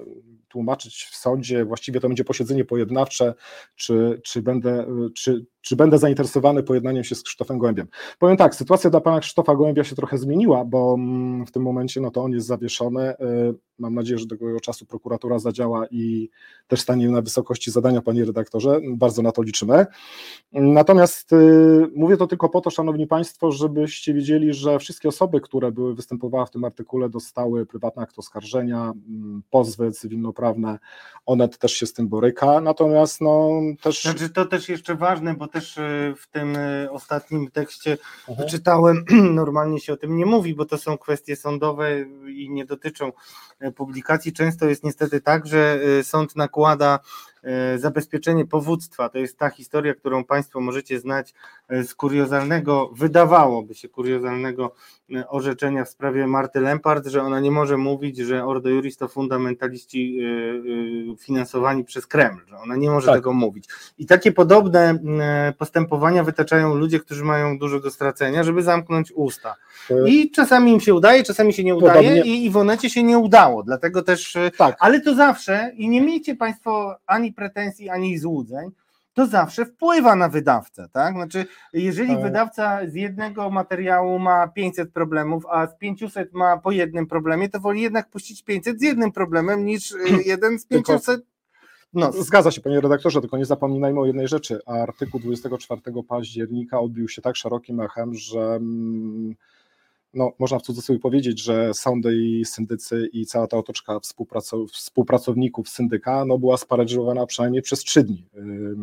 tłumaczyć w sądzie, właściwie to będzie posiedzenie pojednawcze, czy, czy, będę, czy, czy będę zainteresowany pojednaniem się z Krzysztofem Gołębiem. Powiem tak, sytuacja dla pana Krzysztofa Gołębia się trochę zmieniła, bo mm, w tym momencie no to on jest zawieszony. Y, mam nadzieję, że do tego czasu prokuratura zadziała i też stanie na wysokości zadania, panie redaktorze. Bardzo na to liczymy. Natomiast y, mówię to tylko po to, szanowni państwo, żebyście wiedzieli, że wszystkie osoby, które były występowały w tym artykule, dostały prywatny akt oskarżenia, mm, pozwy cywilnoprawne. Onet też się z tym boryka. Natomiast no też. Znaczy, to też jeszcze ważne, bo też e, w tym e, ostatnim tekście mhm. wyczytałem, normalnie się o tym nie mówi, bo to są kwestie sądowe i nie dotyczą e, publikacji. Często jest niestety tak, że sąd nakłada zabezpieczenie powództwa. To jest ta historia, którą Państwo możecie znać z kuriozalnego, wydawałoby się kuriozalnego e, orzeczenia w sprawie Marty Lempart, że ona nie może mówić, że Ordo Juris to fundamentaliści finansowani przez Kreml, że ona nie może tak. tego mówić. I takie podobne postępowania wytaczają ludzie, którzy mają dużo do stracenia, żeby zamknąć usta. I czasami im się udaje, czasami się nie udaje Podobnie. i Iwonecie się nie udało, dlatego też, tak. ale to zawsze i nie miejcie Państwo ani pretensji, ani złudzeń, to zawsze wpływa na wydawcę, tak? Znaczy, jeżeli tak. wydawca z jednego materiału ma 500 problemów, a z 500 ma po jednym problemie, to woli jednak puścić 500 z jednym problemem niż y, jeden z 500 no. Zgadza się, panie redaktorze, tylko nie zapominajmy o jednej rzeczy. Artykuł 24 października odbił się tak szerokim echem, że mm, no, można w cudzysłowie powiedzieć, że sądy i syndycy i cała ta otoczka współpracow współpracowników syndyka no, była sparaliżowana przynajmniej przez trzy dni, yy,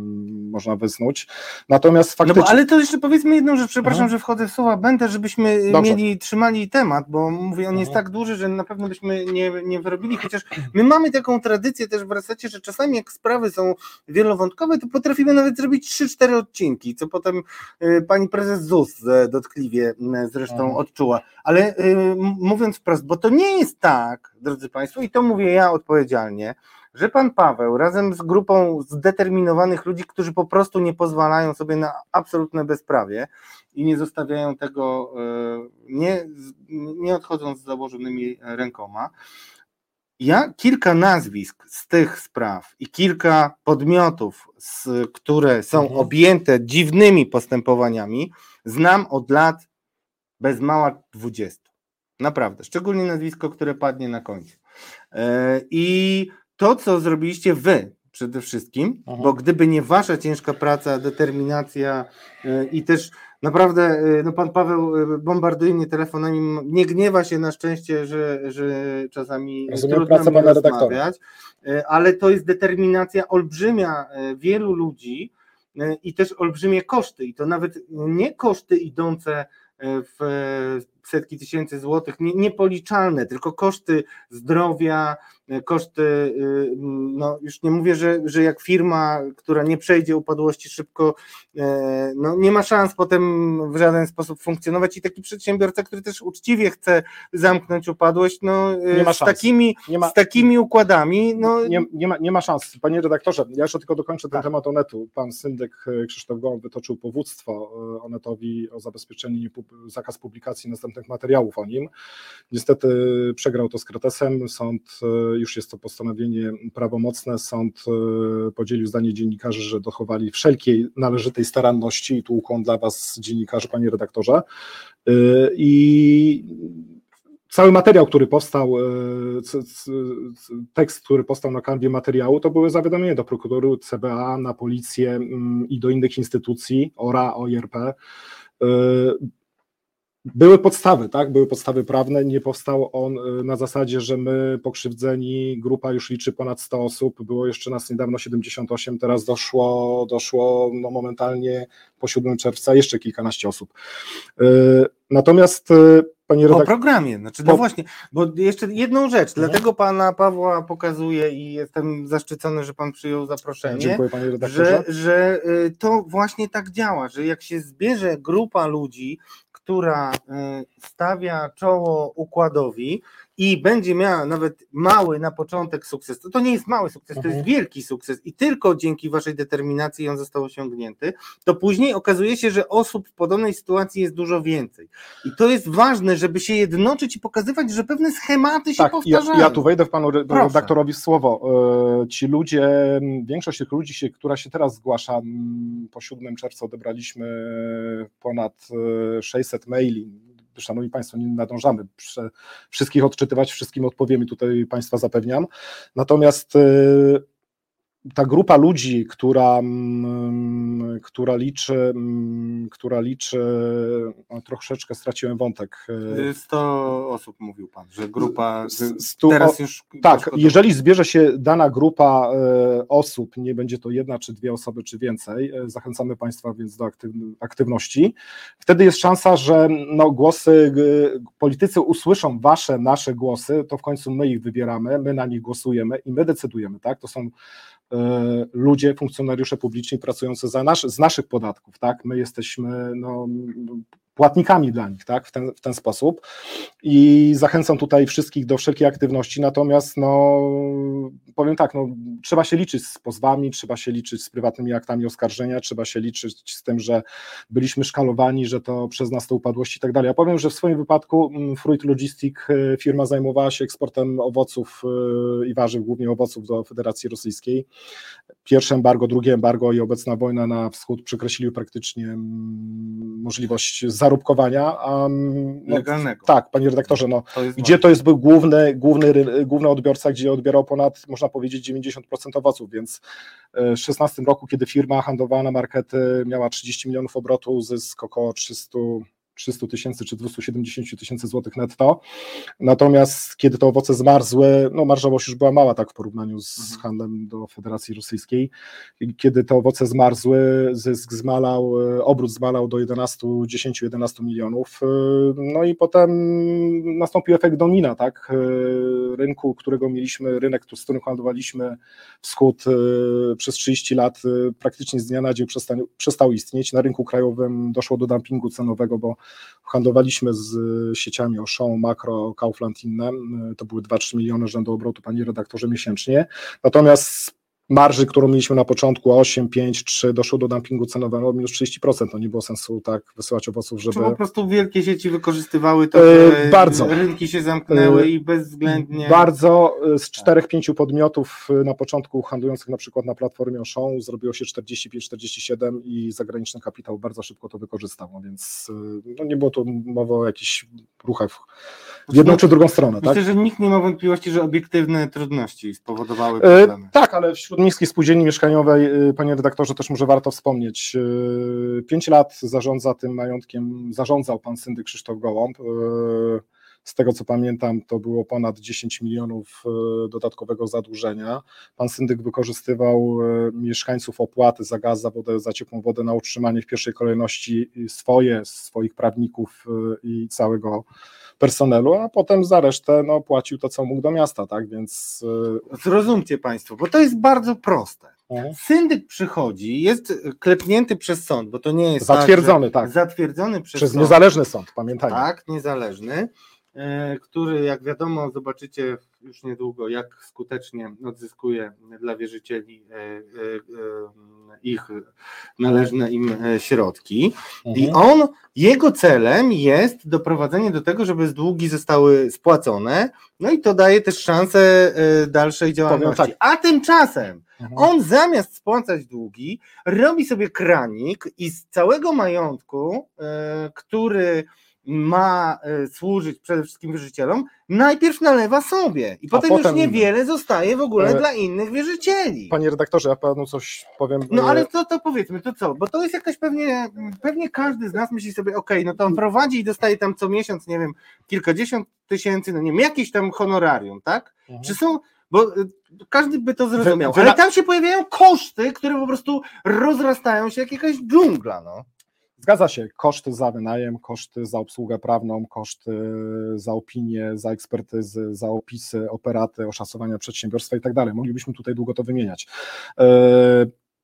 można wysnuć. Natomiast faktycznie... No bo, ale to jeszcze powiedzmy jedną rzecz, przepraszam, Aha. że wchodzę w słowa, będę, żebyśmy Dobrze. mieli, trzymali temat, bo mówię, on jest Aha. tak duży, że na pewno byśmy nie, nie wyrobili, chociaż my mamy taką tradycję też w resecie, że czasami jak sprawy są wielowątkowe, to potrafimy nawet zrobić 3-4 odcinki, co potem yy, pani prezes ZUS e, dotkliwie e, zresztą Aha. odczuła. Ale y, mówiąc wprost, bo to nie jest tak, drodzy Państwo, i to mówię ja odpowiedzialnie, że pan Paweł razem z grupą zdeterminowanych ludzi, którzy po prostu nie pozwalają sobie na absolutne bezprawie i nie zostawiają tego, y, nie, nie odchodzą z założonymi rękoma. Ja kilka nazwisk z tych spraw i kilka podmiotów, z, które są mhm. objęte dziwnymi postępowaniami, znam od lat bez mała 20. Naprawdę, szczególnie nazwisko, które padnie na końcu. E, I to, co zrobiliście wy przede wszystkim, Aha. bo gdyby nie wasza ciężka praca, determinacja e, i też naprawdę, e, no pan Paweł bombarduje mnie telefonami, nie gniewa się na szczęście, że, że czasami Rozumiem trudno pracę pana rozmawiać, ale to jest determinacja olbrzymia wielu ludzi i też olbrzymie koszty i to nawet nie koszty idące w setki tysięcy złotych, nie, niepoliczalne, tylko koszty zdrowia, E, koszty, y, no już nie mówię, że, że jak firma, która nie przejdzie upadłości szybko, e, no nie ma szans potem w żaden sposób funkcjonować i taki przedsiębiorca, który też uczciwie chce zamknąć upadłość, no e, z, takimi, ma, z takimi układami, no nie, nie, ma, nie ma szans. Panie redaktorze, ja jeszcze tylko dokończę ten tak. temat Onetu. Pan syndyk Krzysztof Gołąb wytoczył powództwo Onetowi o zabezpieczenie, zakaz publikacji następnych materiałów o nim. Niestety przegrał to z Kretesem, sąd już jest to postanowienie prawomocne. Sąd e, podzielił zdanie dziennikarzy, że dochowali wszelkiej należytej staranności i tu ukłon dla Was, dziennikarzy, panie redaktorze. E, I cały materiał, który powstał, e, tekst, który powstał na kanwie materiału, to były zawiadomienia do prokuratury, CBA, na policję mm, i do innych instytucji, ORA, OIRP były podstawy, tak? Były podstawy prawne. Nie powstał on y, na zasadzie, że my pokrzywdzeni, grupa już liczy ponad 100 osób, było jeszcze nas niedawno 78, teraz doszło, doszło no momentalnie po 7 czerwca jeszcze kilkanaście osób. Y, natomiast y, Panie redaktor... Po programie, znaczy, no właśnie, bo jeszcze jedną rzecz, mhm. dlatego pana Pawła pokazuję i jestem zaszczycony, że pan przyjął zaproszenie, Dziękuję, panie redaktorze. że, że to właśnie tak działa, że jak się zbierze grupa ludzi, która y, stawia czoło układowi i będzie miała nawet mały na początek sukces, to, to nie jest mały sukces, to jest mhm. wielki sukces i tylko dzięki waszej determinacji on został osiągnięty, to później okazuje się, że osób w podobnej sytuacji jest dużo więcej. I to jest ważne, żeby się jednoczyć i pokazywać, że pewne schematy się tak, powtarzają. Ja, ja tu wejdę w panu redaktorowi w słowo. E, ci ludzie, większość tych ludzi, się, która się teraz zgłasza, po 7 czerwca odebraliśmy ponad 600 e, maili, Szanowni Państwo, nie nadążamy wszystkich odczytywać, wszystkim odpowiemy, tutaj Państwa zapewniam. Natomiast y, ta grupa ludzi, która, mm, która liczy, mm, która liczy, no, troszeczkę straciłem wątek. 100 osób mówił Pan, że grupa Stu, teraz już... Tak, jeżeli zbierze się dana grupa e, osób, nie będzie to jedna czy dwie osoby, czy więcej, e, zachęcamy Państwa więc do aktywności, wtedy jest szansa, że no, głosy, politycy usłyszą Wasze, nasze głosy, to w końcu my ich wybieramy, my na nich głosujemy i my decydujemy, tak, to są E, ludzie, funkcjonariusze publiczni pracujący za nasz, z naszych podatków, tak? My jesteśmy no, płatnikami dla nich, tak, w ten, w ten sposób. I zachęcam tutaj wszystkich do wszelkiej aktywności, natomiast no, powiem tak, no, trzeba się liczyć z pozwami, trzeba się liczyć z prywatnymi aktami oskarżenia, trzeba się liczyć z tym, że byliśmy szkalowani, że to przez nas to upadłości i tak dalej. Ja powiem, że w swoim wypadku mm, Fruit Logistic e, firma zajmowała się eksportem owoców e, i warzyw, głównie owoców do Federacji Rosyjskiej. Pierwsze embargo, drugie embargo i obecna wojna na wschód przekreśliły praktycznie mm, możliwość zarobkowania. Um, no, Legalnego. Tak, panie redaktorze, no, to gdzie to jest był główny, główny, główny odbiorca, gdzie odbierał ponad, można powiedzieć, 90% owoców, więc e, w 16 roku, kiedy firma handlowała na markety, miała 30 milionów obrotu, zysk około 300 300 tysięcy czy 270 tysięcy złotych netto. Natomiast kiedy te owoce zmarzły, no marżowość już była mała tak w porównaniu z mhm. handlem do Federacji Rosyjskiej. Kiedy te owoce zmarzły, zysk zmalał, obrót zmalał do 11, 10-11 milionów. No i potem nastąpił efekt domina, tak? Rynku, którego mieliśmy, rynek, z którym handlowaliśmy wschód przez 30 lat, praktycznie z dnia na dzień przestał, przestał istnieć. Na rynku krajowym doszło do dumpingu cenowego, bo handlowaliśmy z sieciami Auchan, Makro, Kaufland inne, to były 2-3 miliony rzędu obrotu, panie redaktorze, miesięcznie, natomiast marży, którą mieliśmy na początku 8, 5, 3, doszło do dumpingu cenowego minus 30%, to nie było sensu tak wysyłać owoców, żeby... Czy po prostu wielkie sieci wykorzystywały to, że bardzo. rynki się zamknęły i bezwzględnie... Bardzo, z 4-5 podmiotów na początku handlujących na przykład na platformie Auchan zrobiło się 45-47 i zagraniczny kapitał bardzo szybko to wykorzystał, no więc no nie było tu mowy o jakichś ruchach w jedną czy drugą stronę. Myślę, tak? że nikt nie ma wątpliwości, że obiektywne trudności spowodowały e, problemy. E, tak, ale wśród miejskiej spółdzielni mieszkaniowej, e, panie redaktorze, też może warto wspomnieć, e, pięć lat zarządza tym majątkiem, zarządzał pan syndyk Krzysztof Gołąb. E, z tego co pamiętam, to było ponad 10 milionów e, dodatkowego zadłużenia. Pan syndyk wykorzystywał mieszkańców opłaty za gaz, za wodę, za ciepłą wodę na utrzymanie w pierwszej kolejności swoje, swoich prawników i całego personelu, a potem za resztę no, płacił to, co mógł do miasta, tak, więc... Zrozumcie Państwo, bo to jest bardzo proste. Mhm. Syndyk przychodzi, jest klepnięty przez sąd, bo to nie jest zatwierdzony, tak. tak. Zatwierdzony przez, przez sąd. niezależny sąd, pamiętajmy. Tak, niezależny. E, który jak wiadomo zobaczycie już niedługo, jak skutecznie odzyskuje dla wierzycieli e, e, ich należne im środki. I mhm. on, jego celem jest doprowadzenie do tego, żeby długi zostały spłacone, no i to daje też szansę dalszej działalności. Tak. A tymczasem mhm. on zamiast spłacać długi, robi sobie kranik i z całego majątku, który ma e, służyć przede wszystkim wierzycielom, najpierw nalewa sobie i potem, potem, już niewiele zostaje w ogóle e... dla innych wierzycieli. Panie redaktorze, ja panu coś powiem. No ale to, to powiedzmy, to co? Bo to jest jakaś pewnie, pewnie każdy z nas myśli sobie, ok, no to on prowadzi i dostaje tam co miesiąc, nie wiem, kilkadziesiąt tysięcy, no nie wiem, jakieś tam honorarium, tak? Mhm. Czy są bo e, każdy by to zrozumiał, ale tam się pojawiają koszty, które po prostu rozrastają się jak jakaś dżungla, no. Zgadza się, koszty za wynajem, koszty za obsługę prawną, koszty za opinię, za ekspertyzy, za opisy, operaty, oszacowania przedsiębiorstwa i tak dalej. Moglibyśmy tutaj długo to wymieniać. E,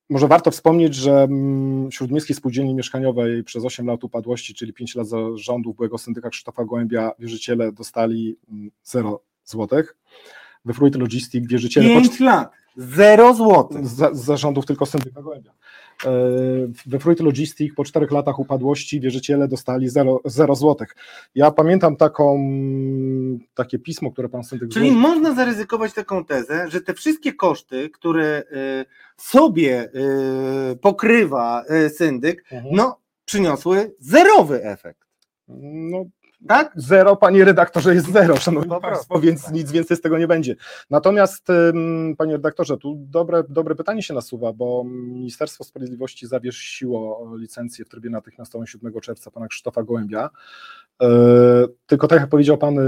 może warto wspomnieć, że mm, wśród Miejskiej Spółdzielni Mieszkaniowej przez 8 lat upadłości, czyli 5 lat rządów byłego syndyka Krzysztofa Gołębia, wierzyciele dostali 0 mm, złotych. We Fruit Logistic wierzyciele... 5 lat, 0 złotych. Z zarządów tylko syndyka Gołębia. E, we Fruit Logistic po czterech latach upadłości wierzyciele dostali 0, 0 złotych. Ja pamiętam taką, takie pismo, które pan syndyk... Czyli złożył. można zaryzykować taką tezę, że te wszystkie koszty, które e, sobie e, pokrywa syndyk, mhm. no przyniosły zerowy efekt. No tak? Zero, panie redaktorze, jest zero, szanowni no państwo, więc tak. nic więcej z tego nie będzie. Natomiast, panie redaktorze, tu dobre, dobre pytanie się nasuwa, bo Ministerstwo Sprawiedliwości zawiesiło licencję w trybie natychmiastowym 7 czerwca pana Krzysztofa Gołębia. E, tylko tak jak powiedział pan e,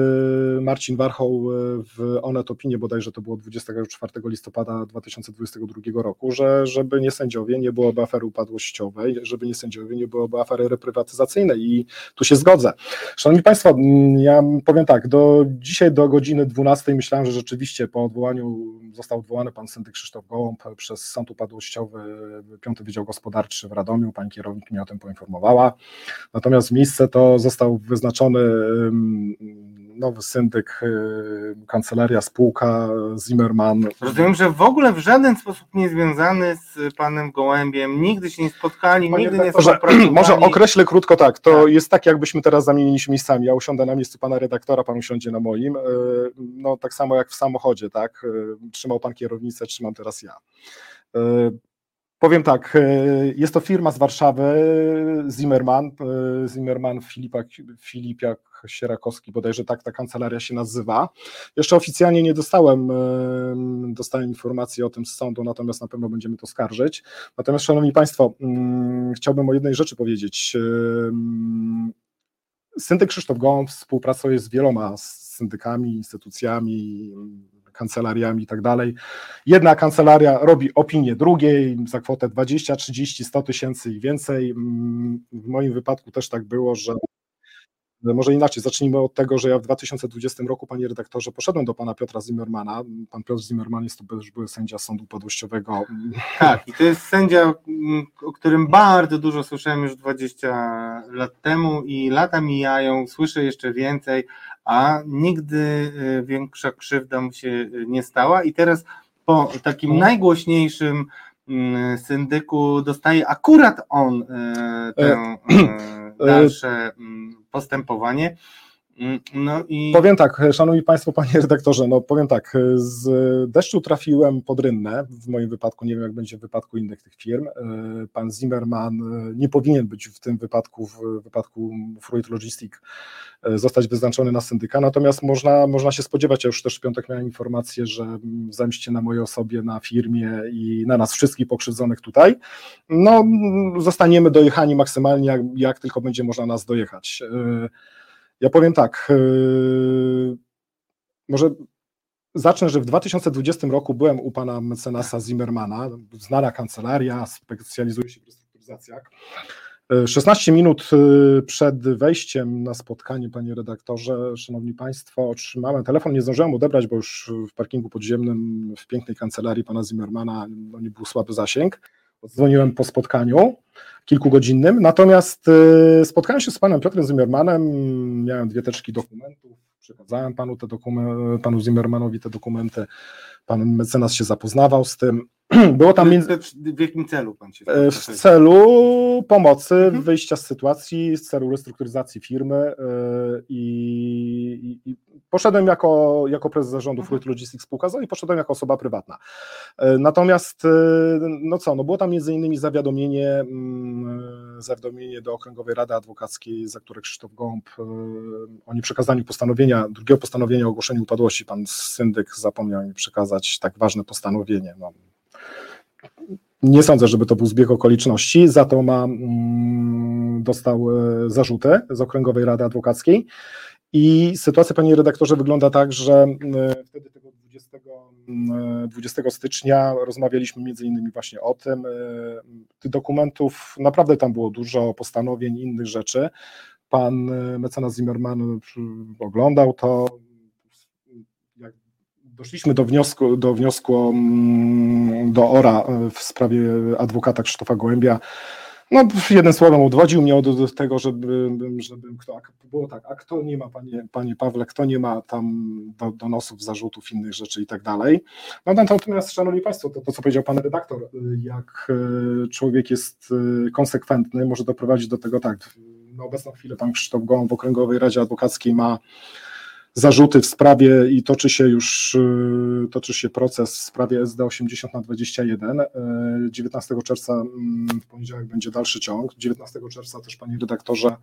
Marcin Warchoł e, w Onet Opinie, bodajże to było 24 listopada 2022 roku, że żeby nie sędziowie nie byłoby afery upadłościowej, żeby nie sędziowie nie byłoby afery reprywatyzacyjnej i tu się zgodzę. Szanowni Państwo, ja powiem tak, do dzisiaj do godziny 12 myślałem, że rzeczywiście po odwołaniu został odwołany pan syndyk Krzysztof Gołąb przez Sąd Upadłościowy, Piąty Wydział Gospodarczy w Radomiu, pani kierownik mnie o tym poinformowała, natomiast miejsce to został wyznaczony nowy syndyk, kancelaria, spółka Zimmerman. Rozumiem, że w ogóle w żaden sposób nie związany z panem Gołębiem, nigdy się nie spotkali, Panie nigdy nie współpracowali. Może określę krótko tak, to tak. jest tak jakbyśmy teraz zamienili się miejscami, ja usiądę na miejscu pana redaktora, pan usiądzie na moim, e, no tak samo jak w samochodzie, tak, e, trzymał pan kierownicę, trzymam teraz ja. Powiem tak, e, jest to firma z Warszawy, Zimmerman, e, Zimmerman Filipak, Filipiak Sierakowski, bodajże tak ta kancelaria się nazywa. Jeszcze oficjalnie nie dostałem, e, dostałem informacji o tym z sądu, natomiast na pewno będziemy to skarżyć. Natomiast, Szanowni Państwo, mm, chciałbym o jednej rzeczy powiedzieć. Syndyk Krzysztof Gołąb współpracuje z wieloma syndykami, instytucjami, kancelariami i tak dalej. Jedna kancelaria robi opinię drugiej za kwotę 20, 30, 100 tysięcy i więcej. Mm, w moim wypadku też tak było, że może inaczej, zacznijmy od tego, że ja w 2020 roku, panie redaktorze, poszedłem do pana Piotra Zimmermana. Pan Piotr Zimmerman jest to już były sędzia Sądu Upadłościowego. Tak, i to jest sędzia, mm, o którym bardzo dużo słyszałem już 20 lat temu i lata mijają, słyszę jeszcze więcej, a nigdy y, większa krzywda mu się y, nie stała i teraz po takim mhm. najgłośniejszym mm, syndyku dostaje akurat on tę dalsze mm, postępowanie. Mm, no i... Powiem tak, szanowni państwo, panie redaktorze, no powiem tak, z deszczu trafiłem pod rynnę, w moim wypadku, nie wiem jak będzie w wypadku innych tych firm, e, pan Zimmerman e, nie powinien być w tym wypadku, w wypadku Fruit Logistic e, zostać wyznaczony na syndyka, natomiast można, można się spodziewać, ja już też w piątek miałem informację, że zemście na mojej osobie, na firmie i na nas wszystkich pokrzywdzonych tutaj, no zostaniemy dojechani maksymalnie jak, jak tylko będzie można nas dojechać. Ja powiem tak, yy, może zacznę, że w 2020 roku byłem u pana mecenasa Zimmermana, znana kancelaria, specjalizuje się w restrukturyzacjach. 16 yy, minut yy, przed wejściem na spotkanie, panie redaktorze, szanowni państwo, otrzymałem telefon, nie zdążyłem odebrać, bo już w parkingu podziemnym w pięknej kancelarii pana Zimmermana no, nie był słaby zasięg. Dzwoniłem po spotkaniu kilkugodzinnym, natomiast y, spotkałem się z panem Piotrem Zimmermanem, miałem dwie teczki dokumentów, przekazałem panu, te dokumenty, panu Zimmermanowi te dokumenty, pan mecenas się zapoznawał z tym. Było tam między... W jakim celu pan się e, W celu pomocy, mhm. wyjścia z sytuacji, z celu restrukturyzacji firmy e, i, i, poszedłem jako, jako prezes zarządu mhm. Fruit Logistics spółka i poszedłem jako osoba prywatna. E, natomiast, no co, no było tam między innymi zawiadomienie, mm, zawiadomienie do Okręgowej Rady Adwokackiej, za które Krzysztof Gąb o nieprzekazaniu postanowienia, drugiego postanowienia o ogłoszeniu upadłości, pan syndyk zapomniał mi przekazać tak ważne postanowienie. No, nie sądzę, żeby to był zbieg okoliczności, za to ma, mm, dostał e, zarzuty z Okręgowej Rady Adwokackiej. I sytuacja, panie redaktorze, wygląda tak, że e, wtedy tego 20, 20 mm, stycznia rozmawialiśmy między innymi właśnie o tym. E, tych dokumentów naprawdę tam było dużo, postanowień, innych rzeczy. Pan mecenas Zimmerman oglądał to, Doszliśmy do wniosku, do wniosku mm, do ORA e, w sprawie adwokata Krzysztofa Gołębia. No, jednym słowem odwodził mnie od, do tego, żeby, żeby kto, było tak, a kto nie ma, panie, panie Pawle, kto nie ma tam do, donosów, zarzutów, innych rzeczy i tak dalej. No natomiast, szanowni państwo, to, to co powiedział pan redaktor, jak e, człowiek jest e, konsekwentny, może doprowadzić do tego tak, na obecną chwilę pan Krzysztof Gołąb w Okręgowej Radzie Adwokackiej ma zarzuty w sprawie i toczy się już y, toczy się proces w sprawie SD 80 na 21. 19 czerwca mm, w poniedziałek będzie dalszy ciąg. 19 czerwca też panie redaktorze y,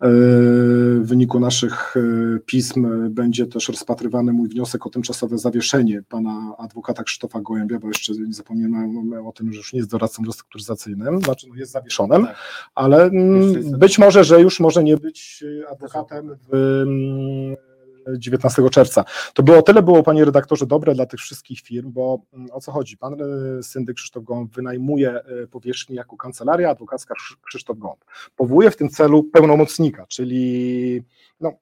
w wyniku naszych y, pism będzie też rozpatrywany mój wniosek o tymczasowe zawieszenie pana adwokata Krzysztofa Gołębia, bo jeszcze nie zapomniałem o tym, że już nie jest doradcą restrukturyzacyjnym, znaczy no jest zawieszonym, tak. ale mm, być może, że już może nie być adwokatem w 19 czerwca. To było tyle było, panie redaktorze, dobre dla tych wszystkich firm, bo mm, o co chodzi? Pan e, syndyk Krzysztof Gąb wynajmuje e, powierzchnię jako kancelaria adwokacka Krzysztof Gąb. Powołuje w tym celu pełnomocnika, czyli no,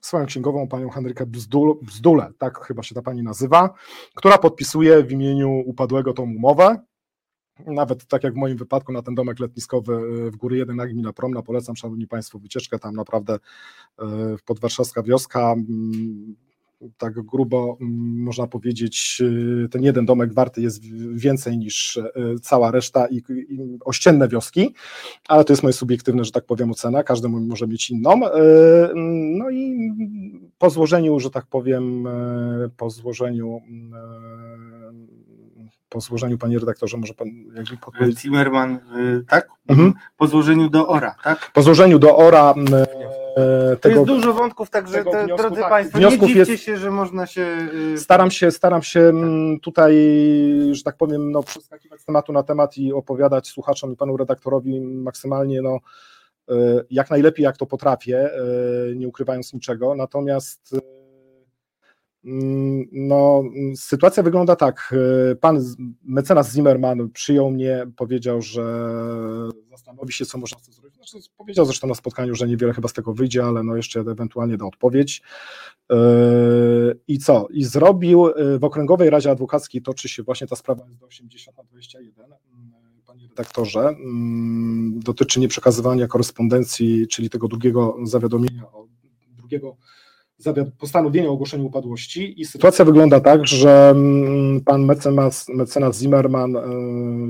swoją księgową, panią Henrykę Bzdul, Bzdule, tak chyba się ta pani nazywa, która podpisuje w imieniu upadłego tą umowę, nawet tak jak w moim wypadku na ten domek letniskowy e, w Góry 1 na gmina Promna, polecam Szanowni Państwo wycieczkę, tam naprawdę e, podwarszawska wioska, tak grubo można powiedzieć, e, ten jeden domek warty jest więcej niż cała reszta i, i ościenne wioski, ale to jest moje subiektywne, że tak powiem, ocena, każdy może mieć inną. No i po złożeniu, że tak powiem, po złożeniu po złożeniu, panie redaktorze, może pan jakby podpowiedzieć? Zimmerman, y, tak? Mhm. Po złożeniu do ORA, tak? Po złożeniu do ORA e, tego, to jest dużo wątków, także te, wniosku, drodzy tak, Państwo, nie dziwcie jest, się, że można się... Y, staram się, staram się tutaj, że tak powiem, no, przeskakiwać z tematu na temat i opowiadać słuchaczom i panu redaktorowi maksymalnie, no, e, jak najlepiej, jak to potrafię, e, nie ukrywając niczego, natomiast no, sytuacja wygląda tak. E, pan mecenas Zimmerman przyjął mnie, powiedział, że zastanowi się, co można zrobić. Znaczy, powiedział zresztą na spotkaniu, że niewiele chyba z tego wyjdzie, ale no jeszcze ewentualnie da odpowiedź. E, I co? I zrobił e, w Okręgowej Radzie Adwokackiej toczy się właśnie ta sprawa do 80 na 21 panie redaktorze, mm, dotyczy nieprzekazywania korespondencji, czyli tego drugiego zawiadomienia, drugiego postanowienie o ogłoszeniu upadłości i sytuacja wygląda tak, że mm, pan mecenas, mecenas Zimmerman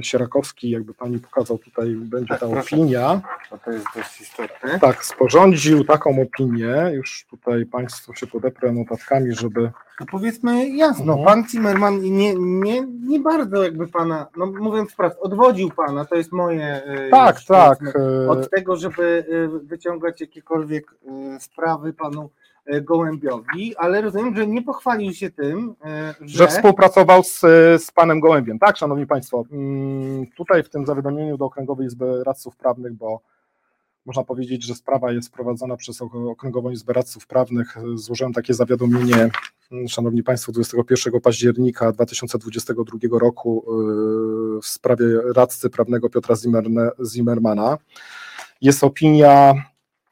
Sierakowski, jakby pani pokazał tutaj, będzie tak, ta proszę. opinia. To jest dość istotne. Tak, sporządził taką opinię, już tutaj państwo się podeprę notatkami, żeby no powiedzmy jasno, mhm. pan Zimmerman nie, nie, nie bardzo jakby pana, no mówiąc wprost, odwodził pana, to jest moje. E, tak, już, tak. E, od tego, żeby e, wyciągać jakiekolwiek sprawy panu Gołębiowi, ale rozumiem, że nie pochwalił się tym, że, że współpracował z, z panem Gołębiem. Tak, szanowni państwo, mm, tutaj w tym zawiadomieniu do Okręgowej Izby Radców Prawnych, bo można powiedzieć, że sprawa jest prowadzona przez Okręgową Izbę Radców Prawnych. Złożyłem takie zawiadomienie, mm, Szanowni Państwo, 21 października 2022 roku yy, w sprawie radcy prawnego Piotra Zimmermana. Jest opinia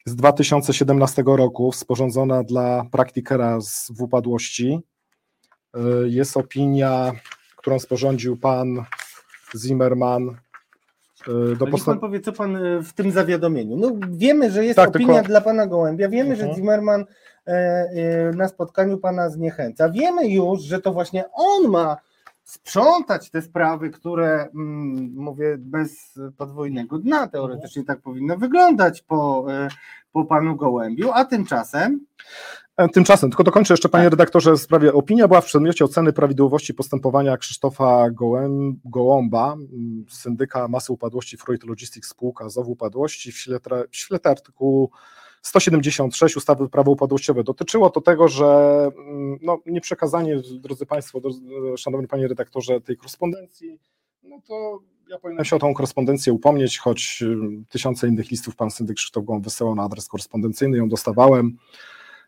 z 2017 roku sporządzona dla praktykera z w upadłości. Yy, jest opinia, którą sporządził pan Zimmerman E, do posta- pan powie, co pan e, w tym zawiadomieniu. No, wiemy, że jest tak, opinia tylko... dla pana Gołębia, wiemy, uh-huh. że mhm. Zimmerman e, na spotkaniu pana zniechęca. Wiemy już, że to właśnie on ma sprzątać te sprawy, które, mm, mówię, bez podwójnego dna teoretycznie tak powinno wyglądać po, po panu Gołębiu, a tymczasem E, tymczasem, tylko dokończę jeszcze, panie tak. redaktorze, w sprawie. Opinia była w przedmiocie oceny prawidłowości postępowania Krzysztofa Gołęb, Gołąba, syndyka masy upadłości Freud Logistics spółka ZOW upadłości w świetle, w świetle artykułu 176 ustawy prawo upadłościowe. Dotyczyło to tego, że mm, no, nieprzekazanie, drodzy państwo, szanowny panie redaktorze, tej korespondencji, no to ja powinienem się o tą korespondencję upomnieć, choć mm, tysiące innych listów pan syndyk Krzysztof Gołąb wysyłał na adres korespondencyjny, ją dostawałem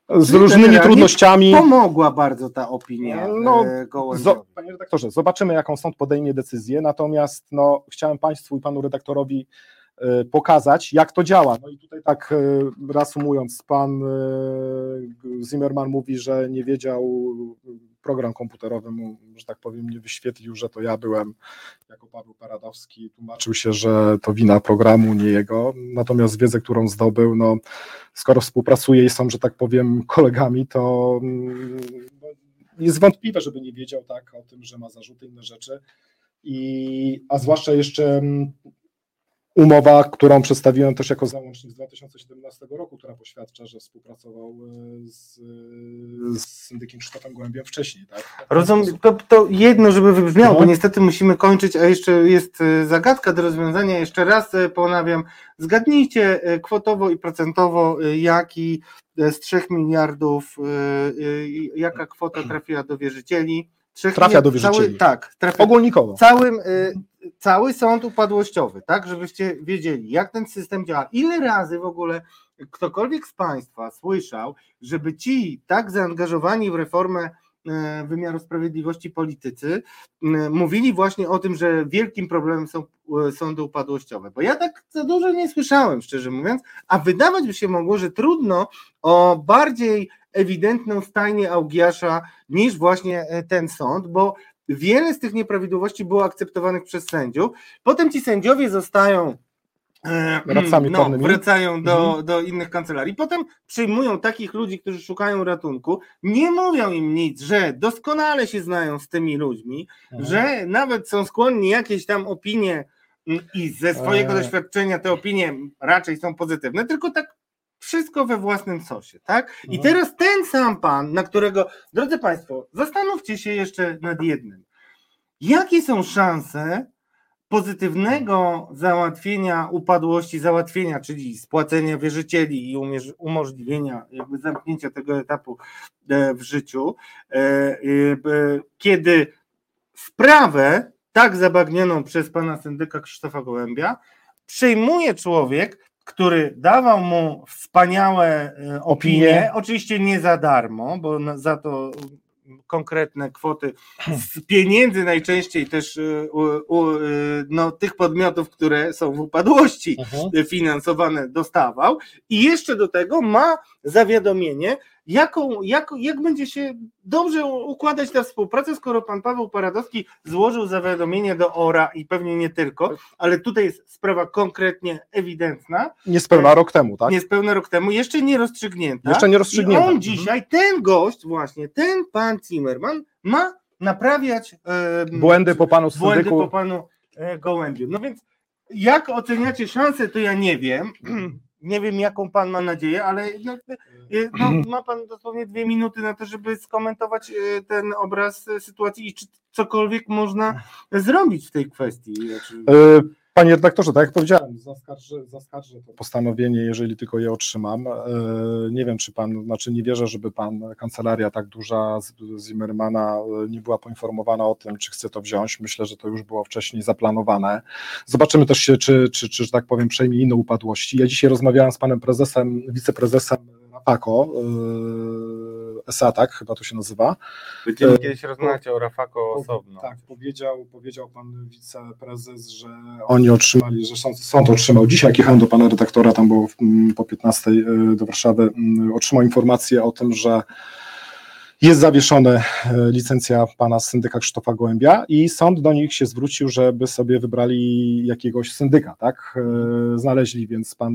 z różnymi trudnościami. Pomogła bardzo ta opinia. No, zo, panie redaktorze, zobaczymy, jaką sąd podejmie decyzję. Natomiast no, chciałem Państwu i panu redaktorowi pokazać, jak to działa. No i tutaj tak y, reasumując, pan y, Zimmerman mówi, że nie wiedział program komputerowy mu, że tak powiem, nie wyświetlił, że to ja byłem jako Paweł Paradowski, tłumaczył się, że to wina programu, nie jego, natomiast wiedzę, którą zdobył, no skoro współpracuje i są, że tak powiem, kolegami, to mm, no, jest wątpliwe, żeby nie wiedział tak o tym, że ma zarzuty, inne rzeczy, i, a zwłaszcza jeszcze mm, Umowa, którą przedstawiłem też jako załącznik z 2017 roku, która poświadcza, że współpracował e, z, z syndykiem Krzysztofem Gołębiem wcześniej. Tak? Rozumiem, to, to jedno, żeby wybrzmiało, no. bo niestety musimy kończyć, a jeszcze jest e, zagadka do rozwiązania. Jeszcze raz e, ponawiam, zgadnijcie kwotowo i procentowo, jaki z 3 miliardów, jaka kwota trafiła do wierzycieli. Trafia do wierzycieli. Cały, tak, trafia. Ogólnikowo. Całym, cały sąd upadłościowy, tak, żebyście wiedzieli, jak ten system działa. Ile razy w ogóle ktokolwiek z Państwa słyszał, żeby ci tak zaangażowani w reformę e, wymiaru sprawiedliwości politycy e, mówili właśnie o tym, że wielkim problemem są e, sądy upadłościowe. Bo ja tak za dużo nie słyszałem, szczerze mówiąc, a wydawać by się mogło, że trudno o bardziej ewidentną stajnię Augiasza niż właśnie ten sąd, bo wiele z tych nieprawidłowości było akceptowanych przez sędziów. Potem ci sędziowie zostają e, no, wracają do, mhm. do innych kancelarii. Potem przyjmują takich ludzi, którzy szukają ratunku, nie mówią im nic, że doskonale się znają z tymi ludźmi, mhm. że nawet są skłonni jakieś tam opinie mm, i ze swojego e... doświadczenia te opinie raczej są pozytywne, tylko tak wszystko we własnym sosie, tak? I mhm. teraz ten sam pan, na którego, drodzy Państwo, zastanówcie się jeszcze nad jednym. Jakie są szanse pozytywnego załatwienia upadłości, załatwienia, czyli spłacenia wierzycieli i umożliwienia jakby zamknięcia tego etapu e, w życiu, e, e, kiedy sprawę tak zabagnioną przez pana syndyka Krzysztofa Gołębia przejmuje człowiek, który dawał mu wspaniałe e, opinie, oczywiście nie za darmo, bo za to konkretne kwoty z pieniędzy najczęściej też e, u, u, e, no, tych podmiotów, które są w upadłości uh-huh. finansowane dostawał. I jeszcze do tego ma zawiadomienie, jaką, jak, jak będzie się dobrze układać ta współpraca, skoro pan Paweł Paradowski złożył zawiadomienie do ORA i pewnie nie tylko, ale tutaj jest sprawa konkretnie ewidentna. Niespełna rok temu, tak? Niespełna rok temu, jeszcze nie rozstrzygnięta. Jeszcze nie rozstrzygnięta. I on mhm. dzisiaj, ten gość właśnie, ten pan Zimmerman ma naprawiać e, błędy po panu syndyku. Błędy po panu e, Gołębiu. No więc jak oceniacie szanse, to ja nie wiem. Nie wiem, jaką pan ma nadzieję, ale no, e, no, ma pan dosłownie dwie minuty na to, żeby skomentować e, ten obraz sytuacji i czy cokolwiek można zrobić w tej kwestii. Znaczy... Panie redaktorze, tak jak powiedziałem, zaskarżę, zaskarżę to postanowienie, jeżeli tylko je otrzymam. Nie wiem, czy pan, znaczy nie wierzę, żeby pan, kancelaria tak duża z Zimmermana nie była poinformowana o tym, czy chce to wziąć. Myślę, że to już było wcześniej zaplanowane. Zobaczymy też się, czy, czy, czy że tak powiem, przejmie inne upadłości. Ja dzisiaj rozmawiałem z panem prezesem, wiceprezesem Rafako, SA, tak chyba to się nazywa. Będziemy kiedyś rozmawiać o Rafako osobno. Tak, powiedział, powiedział pan wiceprezes, że oni otrzymali, że sąd, sąd otrzymał, dzisiaj jak jechałem do pana redaktora, tam było po 15 e, do Warszawy, otrzymał informację o tym, że jest zawieszona e, licencja pana syndyka Krzysztofa Gołębia i sąd do nich się zwrócił, żeby sobie wybrali jakiegoś syndyka, tak? E, znaleźli, więc pan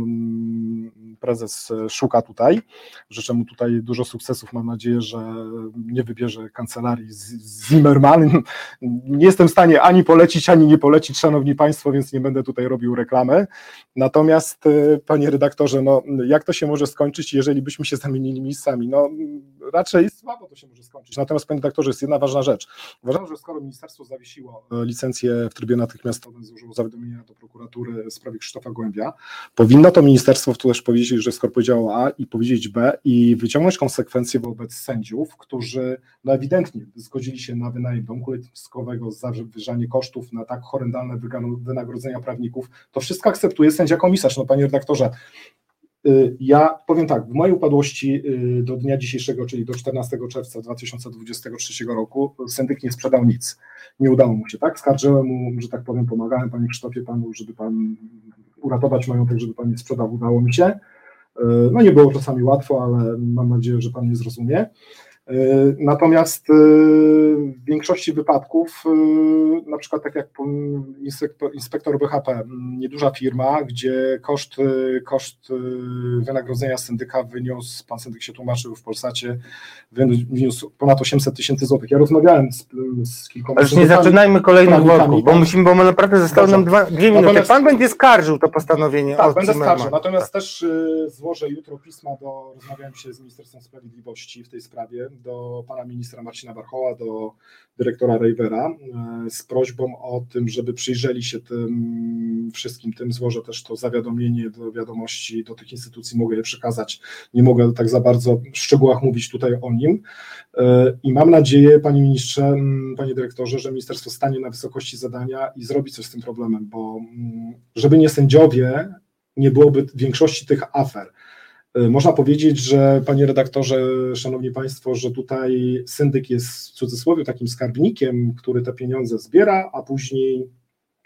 prezes szuka tutaj. Życzę mu tutaj dużo sukcesów. Mam nadzieję, że nie wybierze kancelarii Zimmerman. Nie jestem w stanie ani polecić, ani nie polecić, szanowni państwo, więc nie będę tutaj robił reklamy. Natomiast, e, panie redaktorze, no, jak to się może skończyć, jeżeli byśmy się zamienili miejscami? No, raczej słabo to się może skończyć. Natomiast, panie redaktorze, jest jedna ważna rzecz. Uważam, że skoro ministerstwo zawiesiło e, licencję w trybie natychmiastowym, złożyło zawiadomienie do prokuratury w sprawie Krzysztofa Gołębia, powinno to ministerstwo tu też powiedzieć, że skoro powiedziało A i powiedzieć B i wyciągnąć konsekwencje wobec sędziów, którzy no ewidentnie zgodzili się na wynajem domku letniskowego, zawyżanie kosztów na tak horrendalne wynagrodzenia prawników, to wszystko akceptuje sędzia komisarz. No panie redaktorze, ja powiem tak, w mojej upadłości y, do dnia dzisiejszego, czyli do 14 czerwca 2023 roku, syndyk nie sprzedał nic. Nie udało mu się, tak? Skarżyłem mu, że tak powiem, pomagałem panie Krzysztofie panu, żeby pan uratować majątek, żeby pan nie sprzedał, udało mi się. Y, no nie było czasami łatwo, ale mam nadzieję, że pan nie zrozumie. E, natomiast e, w większości wypadków, e, na przykład tak jak inspektor, inspektor BHP, nieduża firma, gdzie koszt, koszt wynagrodzenia syndyka wyniósł, pan syndyk się tłumaczył w Polsacie, wyniósł ponad 800 tysięcy złotych. Ja rozmawiałem z, z kilkoma... Ale nie zaczynajmy kolejnych wątków, bo musimy, bo naprawdę zostały nam dwa, dwie minuty. Natomiast, pan będzie skarżył to postanowienie. Tak, będę skarżył. Natomiast tak. też złożę jutro pisma do, rozmawiałem się z Ministerstwem Sprawiedliwości w tej sprawie, do pana ministra Marcina Warchoła, do dyrektora Rejwera e, z prośbą o tym, żeby przyjrzeli się tym wszystkim tym, złożę też to zawiadomienie do wiadomości do tych instytucji, mogę je przekazać, nie mogę tak za bardzo w szczegółach mówić tutaj o nim. E, i mam nadzieję, panie ministrze, panie dyrektorze, że ministerstwo stanie na wysokości zadania i zrobi coś z tym problemem, bo żeby nie sędziowie, nie byłoby większości tych afer, można powiedzieć, że panie redaktorze, szanowni państwo, że tutaj syndyk jest w cudzysłowie takim skarbnikiem, który te pieniądze zbiera, a później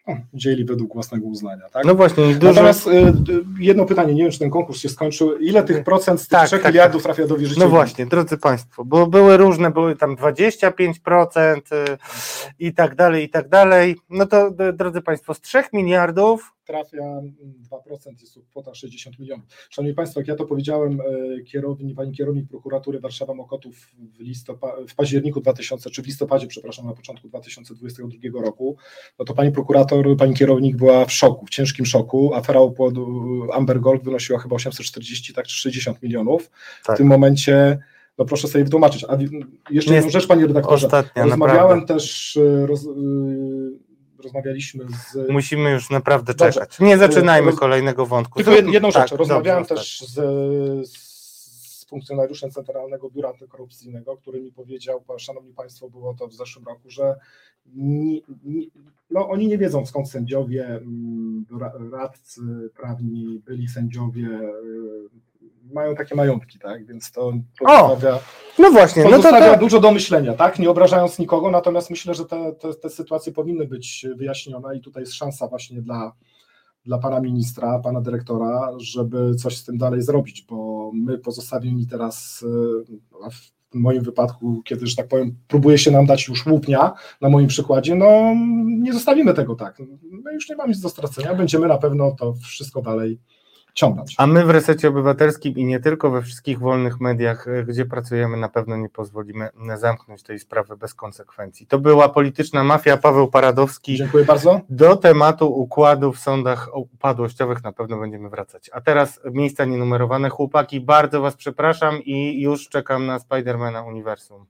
no, dzieli według własnego uznania. Tak? No właśnie. Dużo... Natomiast y, jedno pytanie, nie wiem, czy ten konkurs się skończył. Ile tych procent z tych tak, 3 tak, miliardów tak. trafia do wierzycieli? No właśnie, drodzy Państwo, bo były różne, były tam 25% y, i tak dalej, i tak dalej. No to, drodzy Państwo, z 3 miliardów trafia 2%, jest to kwota 60 milionów. Szanowni Państwo, jak ja to powiedziałem e, kierowni, pani kierownik prokuratury Warszawa Mokotów w, listopa- w październiku 2000, czy w listopadzie, przepraszam, na początku 2022 roku, no to pani prokurator, pani kierownik była w szoku, w ciężkim szoku. Afera opłodu Amber Gold wynosiła chyba 840, tak, czy 60 milionów. Tak. W tym momencie no proszę sobie wytłumaczyć. A jeszcze jedną rzecz, panie redaktorze. Ostatnia, Rozmawiałem naprawdę. też, e, roz, e, rozmawialiśmy z... Musimy już naprawdę Dobrze. czekać. Nie zaczynajmy Roz... kolejnego wątku. Tylko jedną rzecz. Tak, Rozmawiałem dobrze, też z, z funkcjonariuszem Centralnego Biura Antykorupcyjnego, który mi powiedział, szanowni państwo, było to w zeszłym roku, że no, oni nie wiedzą skąd sędziowie, mm, radcy prawni, byli sędziowie mają takie majątki, tak? Więc to pozostawia, no właśnie, pozostawia no to, to... dużo do myślenia, tak? Nie obrażając nikogo, natomiast myślę, że te, te, te sytuacje powinny być wyjaśnione i tutaj jest szansa właśnie dla dla pana ministra, pana dyrektora, żeby coś z tym dalej zrobić, bo my pozostawieni teraz w moim wypadku, kiedy, że tak powiem, próbuje się nam dać już łupnia, na moim przykładzie, no nie zostawimy tego tak. My już nie mamy nic do stracenia, będziemy na pewno to wszystko dalej ciągnąć. A my w Resecie Obywatelskim i nie tylko we wszystkich wolnych mediach, e, gdzie pracujemy, na pewno nie pozwolimy zamknąć tej sprawy bez konsekwencji. To była polityczna mafia, Paweł Paradowski. Dziękuję bardzo. Do tematu układu w sądach upadłościowych na pewno będziemy wracać. A teraz miejsca nienumerowane. Chłopaki, bardzo Was przepraszam i już czekam na Spidermana Uniwersum.